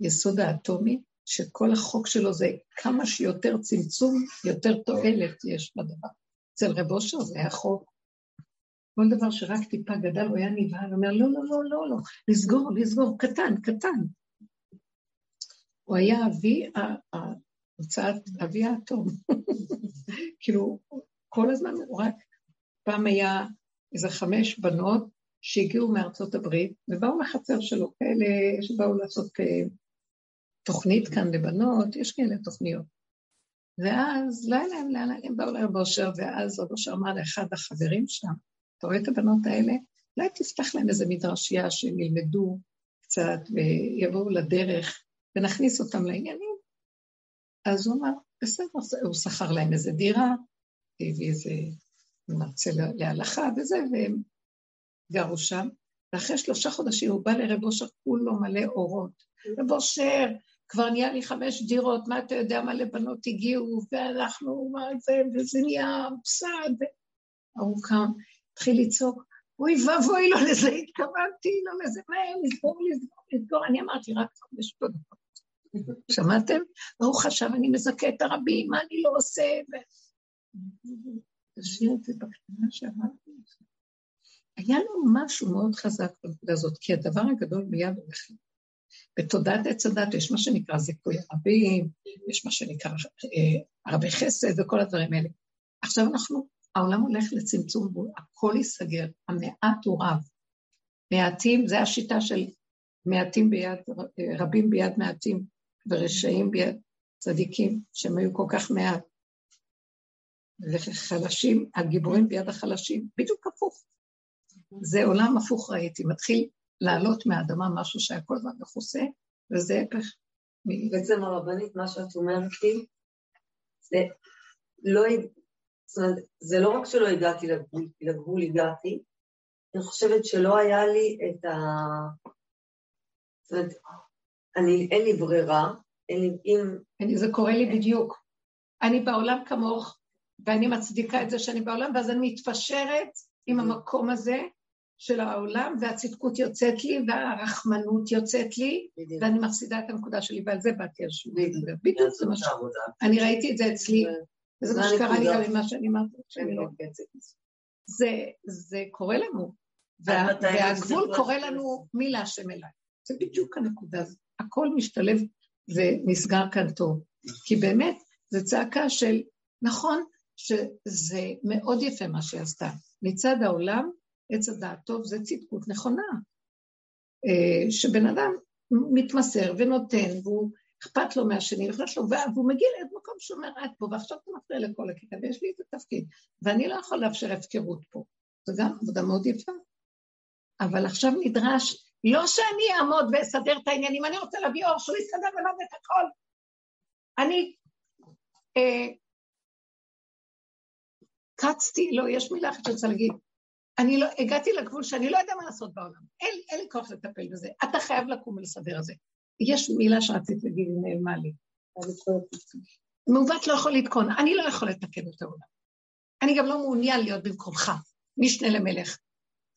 ביסוד האטומי, שכל החוק שלו זה כמה שיותר צמצום, יותר תועלת יש בדבר. אצל רב אושר זה היה חוק. כל דבר שרק טיפה גדל, הוא היה נבהל, אומר, לא, לא, לא, לא, לא, לסגור, לסגור, קטן, קטן. הוא היה אבי, הוצאת, אבי האטום. *laughs* כאילו, כל הזמן הוא רק, פעם היה איזה חמש בנות שהגיעו מארצות הברית, ובאו לחצר שלו, כאלה שבאו לעשות אה, תוכנית כאן לבנות, יש כאלה תוכניות. ואז לא היה להם לאן, הם באו לרב אושר, ואז רב אושר אמר לאחד החברים שם, אתה רואה את הבנות האלה? אולי תפתח להם איזה מדרשייה שהם ילמדו קצת ויבואו לדרך ונכניס אותם לעניינים. אז הוא אמר, בסדר, הוא שכר להם איזה דירה, הביא איזה מרצה להלכה וזה, והם גרו שם. ואחרי שלושה חודשים הוא בא לרב אושר, כולו מלא אורות. רב אושר, כבר נהיה לי חמש דירות, מה אתה יודע, מלא בנות הגיעו, ואנחנו, מה זה, וזה נהיה פסד. ההוא קם, התחיל לצעוק, אוי ואבוי לו לזה, התכוונתי לו לזה, מהר, לסגור, לסגור, לסגור. אני אמרתי, רק חמש דקות. שמעתם? והוא חשב, אני מזכה את הרבים, מה אני לא עושה? תשאיר את זה בקטנה שאמרתי לך. היה לו משהו מאוד חזק בנקודה הזאת, כי הדבר הגדול מיד הולך בתודעת עץ הדת יש מה שנקרא זיכוי רבים, יש מה שנקרא אה, הרבה חסד וכל הדברים האלה. עכשיו אנחנו, העולם הולך לצמצום, הכל ייסגר, המעט הוא רב. מעטים, זה השיטה של מעטים ביד, רבים ביד מעטים ורשעים ביד צדיקים, שהם היו כל כך מעט. וחלשים, הגיבורים ביד החלשים, בדיוק הפוך. זה עולם הפוך ראיתי, מתחיל לעלות מהאדמה משהו שהיה כל הזמן מכוסה, וזה הפך. בעצם הרבנית, מה שאת אומרת לי, זה לא, זאת אומרת, זה לא רק שלא הגעתי לגבול, לגבול הגעתי, אני חושבת שלא היה לי את ה... זאת אומרת, אני, אין לי ברירה, אין לי, אם... אני, זה קורה לי בדיוק. אני בעולם כמוך, ואני מצדיקה את זה שאני בעולם, ואז אני מתפשרת עם המקום הזה, של העולם, והצדקות יוצאת לי, והרחמנות יוצאת לי, ואני מפסידה את הנקודה שלי, ועל זה באתי השבוע. בדיוק זה מה ש... אני ראיתי את זה אצלי, וזה מה שקרה לי גם ממה שאני אמרתי, שאני לא בקצת. זה קורה לנו, והגבול קורה לנו מי להשם אליי. זה בדיוק הנקודה הזאת. הכל משתלב ונסגר כאן טוב. כי באמת, זו צעקה של, נכון שזה מאוד יפה מה שהיא עשתה. מצד העולם, עץ הדעת טוב זה צדקות נכונה. אה, שבן אדם מתמסר ונותן, והוא אכפת לו מהשני, אכפת לו, והוא מגיע לאיזה מקום שאומר, את פה, ועכשיו אתה מפריע לכל הכיתה, ויש לי איזה תפקיד, ואני לא יכול לאפשר הפקרות פה. זו גם עבודה מאוד יפה. אבל עכשיו נדרש, לא שאני אעמוד ואסדר את העניינים, אני רוצה להביא אור שהוא יסתדר ולמד את הכל. אני אה, קצתי, לא, יש מילה אחת שאני רוצה להגיד, אני לא, הגעתי לגבול שאני לא יודע מה לעשות בעולם. אין, אין לי כוח לטפל בזה. אתה חייב לקום ולסדר את זה. יש מילה שרצית להגיד, היא נעלמה לי. מעוות לא יכול לתקון, אני לא יכול לתקן את העולם. אני גם לא מעוניין להיות במקומך, משנה למלך.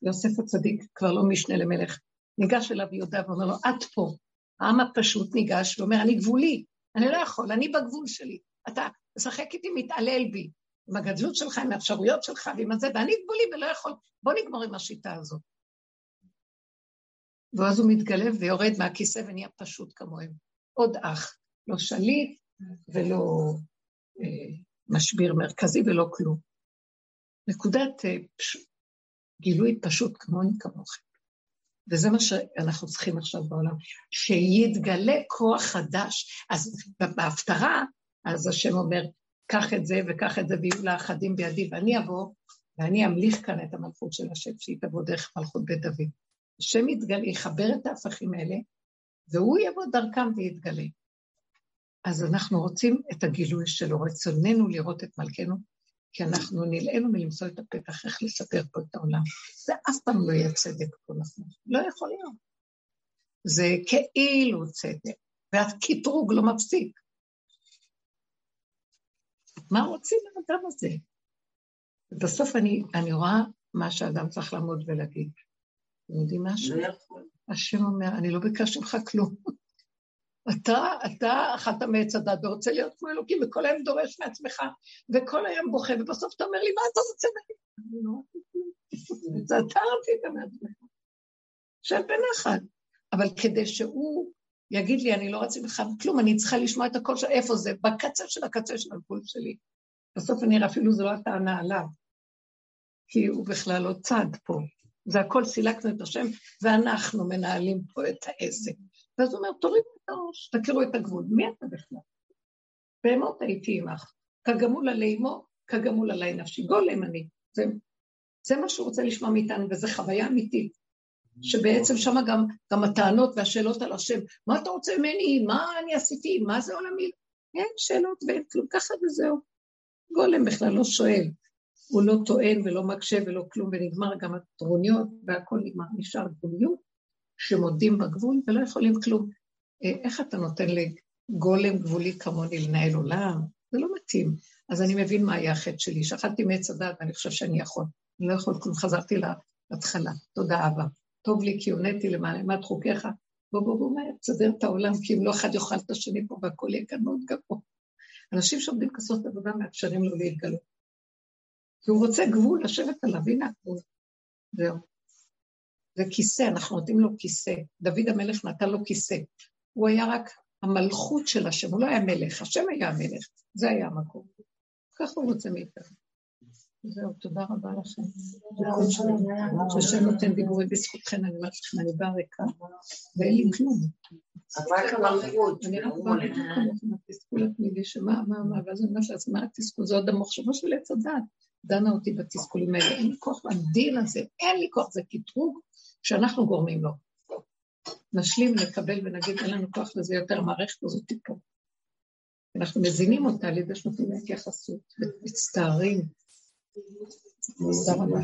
יוסף הצדיק כבר לא משנה למלך. ניגש אליו יהודה ואומר לו, את פה. העם הפשוט ניגש ואומר, אני גבולי, אני לא יכול, אני בגבול שלי. אתה משחק איתי, מתעלל בי. עם הגדלות שלך, עם האפשרויות שלך ועם הזה, ואני גבולי ולא יכול, בוא נגמור עם השיטה הזאת. ואז הוא מתגלה ויורד מהכיסא ונהיה פשוט כמוהם. עוד אח, לא שליט ולא אה, משביר מרכזי ולא כלום. נקודת אה, פש... גילוי פשוט כמוני כמוכם. וזה מה שאנחנו צריכים עכשיו בעולם, שיתגלה כוח חדש. אז בהפטרה, אז השם אומר, קח את זה וקח את זה ויהיו לה אחדים בידי, ואני אבוא ואני אמליך כאן את המלכות של השם, שהיא תבוא דרך מלכות בית דוד. השם יתגלה, יחבר את ההפכים האלה, והוא יבוא דרכם ויתגלה. אז אנחנו רוצים את הגילוי שלו, רצוננו לראות את מלכנו, כי אנחנו נלאינו מלמצוא את הפתח איך לספר פה את העולם. זה אף פעם לא יהיה צדק פה נכון. לא יכול להיות. זה כאילו צדק, והקטרוג לא מפסיק. מה רוצים מהאדם הזה? בסוף אני, אני רואה מה שאדם צריך לעמוד ולהגיד. אתם יודעים משהו? לא השם אומר, אני לא ביקשתי ממך כלום. *laughs* אתה, אתה אכלת מעץ הדת ורוצה להיות כמו אלוקים, וכל היום דורש מעצמך, וכל היום בוכה, ובסוף אתה אומר לי, מה אתה רוצה ממני? לא *laughs* זה אתה רצית מעצמך. שב בנחת. אבל כדי שהוא יגיד לי, אני לא רציתי ממך כלום, אני צריכה לשמוע את הקול של איפה זה, בקצה של הקצה של הגבול שלי. בסוף אני אראה, אפילו זו לא הטענה עליו, כי הוא בכלל לא צד פה. זה הכל סילקנו את השם, ואנחנו מנהלים פה את העסק. ואז הוא אומר, תורידו את הראש, תכירו את הגבול. מי אתה בכלל? בהמות הייתי עמך. כגמול עלי אמו, כגמול עלי נפשי. גולם אני. זה, זה מה שהוא רוצה לשמוע מאיתנו, וזו חוויה אמיתית. שבעצם שם גם, גם הטענות והשאלות על השם, מה אתה רוצה ממני? מה אני עשיתי? מה זה עולמי? אין שאלות ואין כלום, ככה וזהו. גולם בכלל לא שואל. הוא לא טוען ולא מקשה ולא כלום, ונגמר גם הטרוניות והכל נגמר, נשאר גבוליות, שמודים בגבול ולא יכולים כלום. אה, איך אתה נותן לגולם גבולי כמוני לנהל עולם? זה לא מתאים. אז אני מבין מה היה החטא שלי. שכלתי מעץ הדת ואני חושב שאני יכול. אני לא יכול כלום, חזרתי להתחלה. תודה אבא. טוב לי כי הונאתי למעלה, למעט חוקיך. בוא בוא בוא מהר, תסדר את העולם, כי אם לא אחד יאכל את השני פה והכל יהיה כאן מאוד גבוה. אנשים שעומדים לעשות עבודה מאפשרים לו להתגלות. כי הוא רוצה גבול לשבת עליו, הנה הגבול. זהו. זה כיסא, אנחנו נותנים לו כיסא. דוד המלך נתן לו כיסא. הוא היה רק המלכות של השם, הוא לא היה מלך, השם היה המלך, זה היה המקום. ככה הוא רוצה מאיתנו. זהו, תודה רבה לכם. שהשם נותן דיבורים בזכותכם, אני אומרת לכם, אני באה ריקה, ואין לי כלום. אני רק באה ריקה עם התסכול התמידי, שמה, מה, מה, ואז אני אומרת לעצמי, מה התסכול? זה עוד המחשבה של עץ הדת. דנה אותי בתסכולים האלה, אין לי כוח לדין הזה, אין לי כוח, זה קטרוג שאנחנו גורמים לו. נשלים, נקבל ונגיד, אין לנו כוח לזה יותר, המערכת הזאת תיפול. אנחנו מזינים אותה על ידי שנותנים לה התייחסות, ומצטערים. תודה רבה.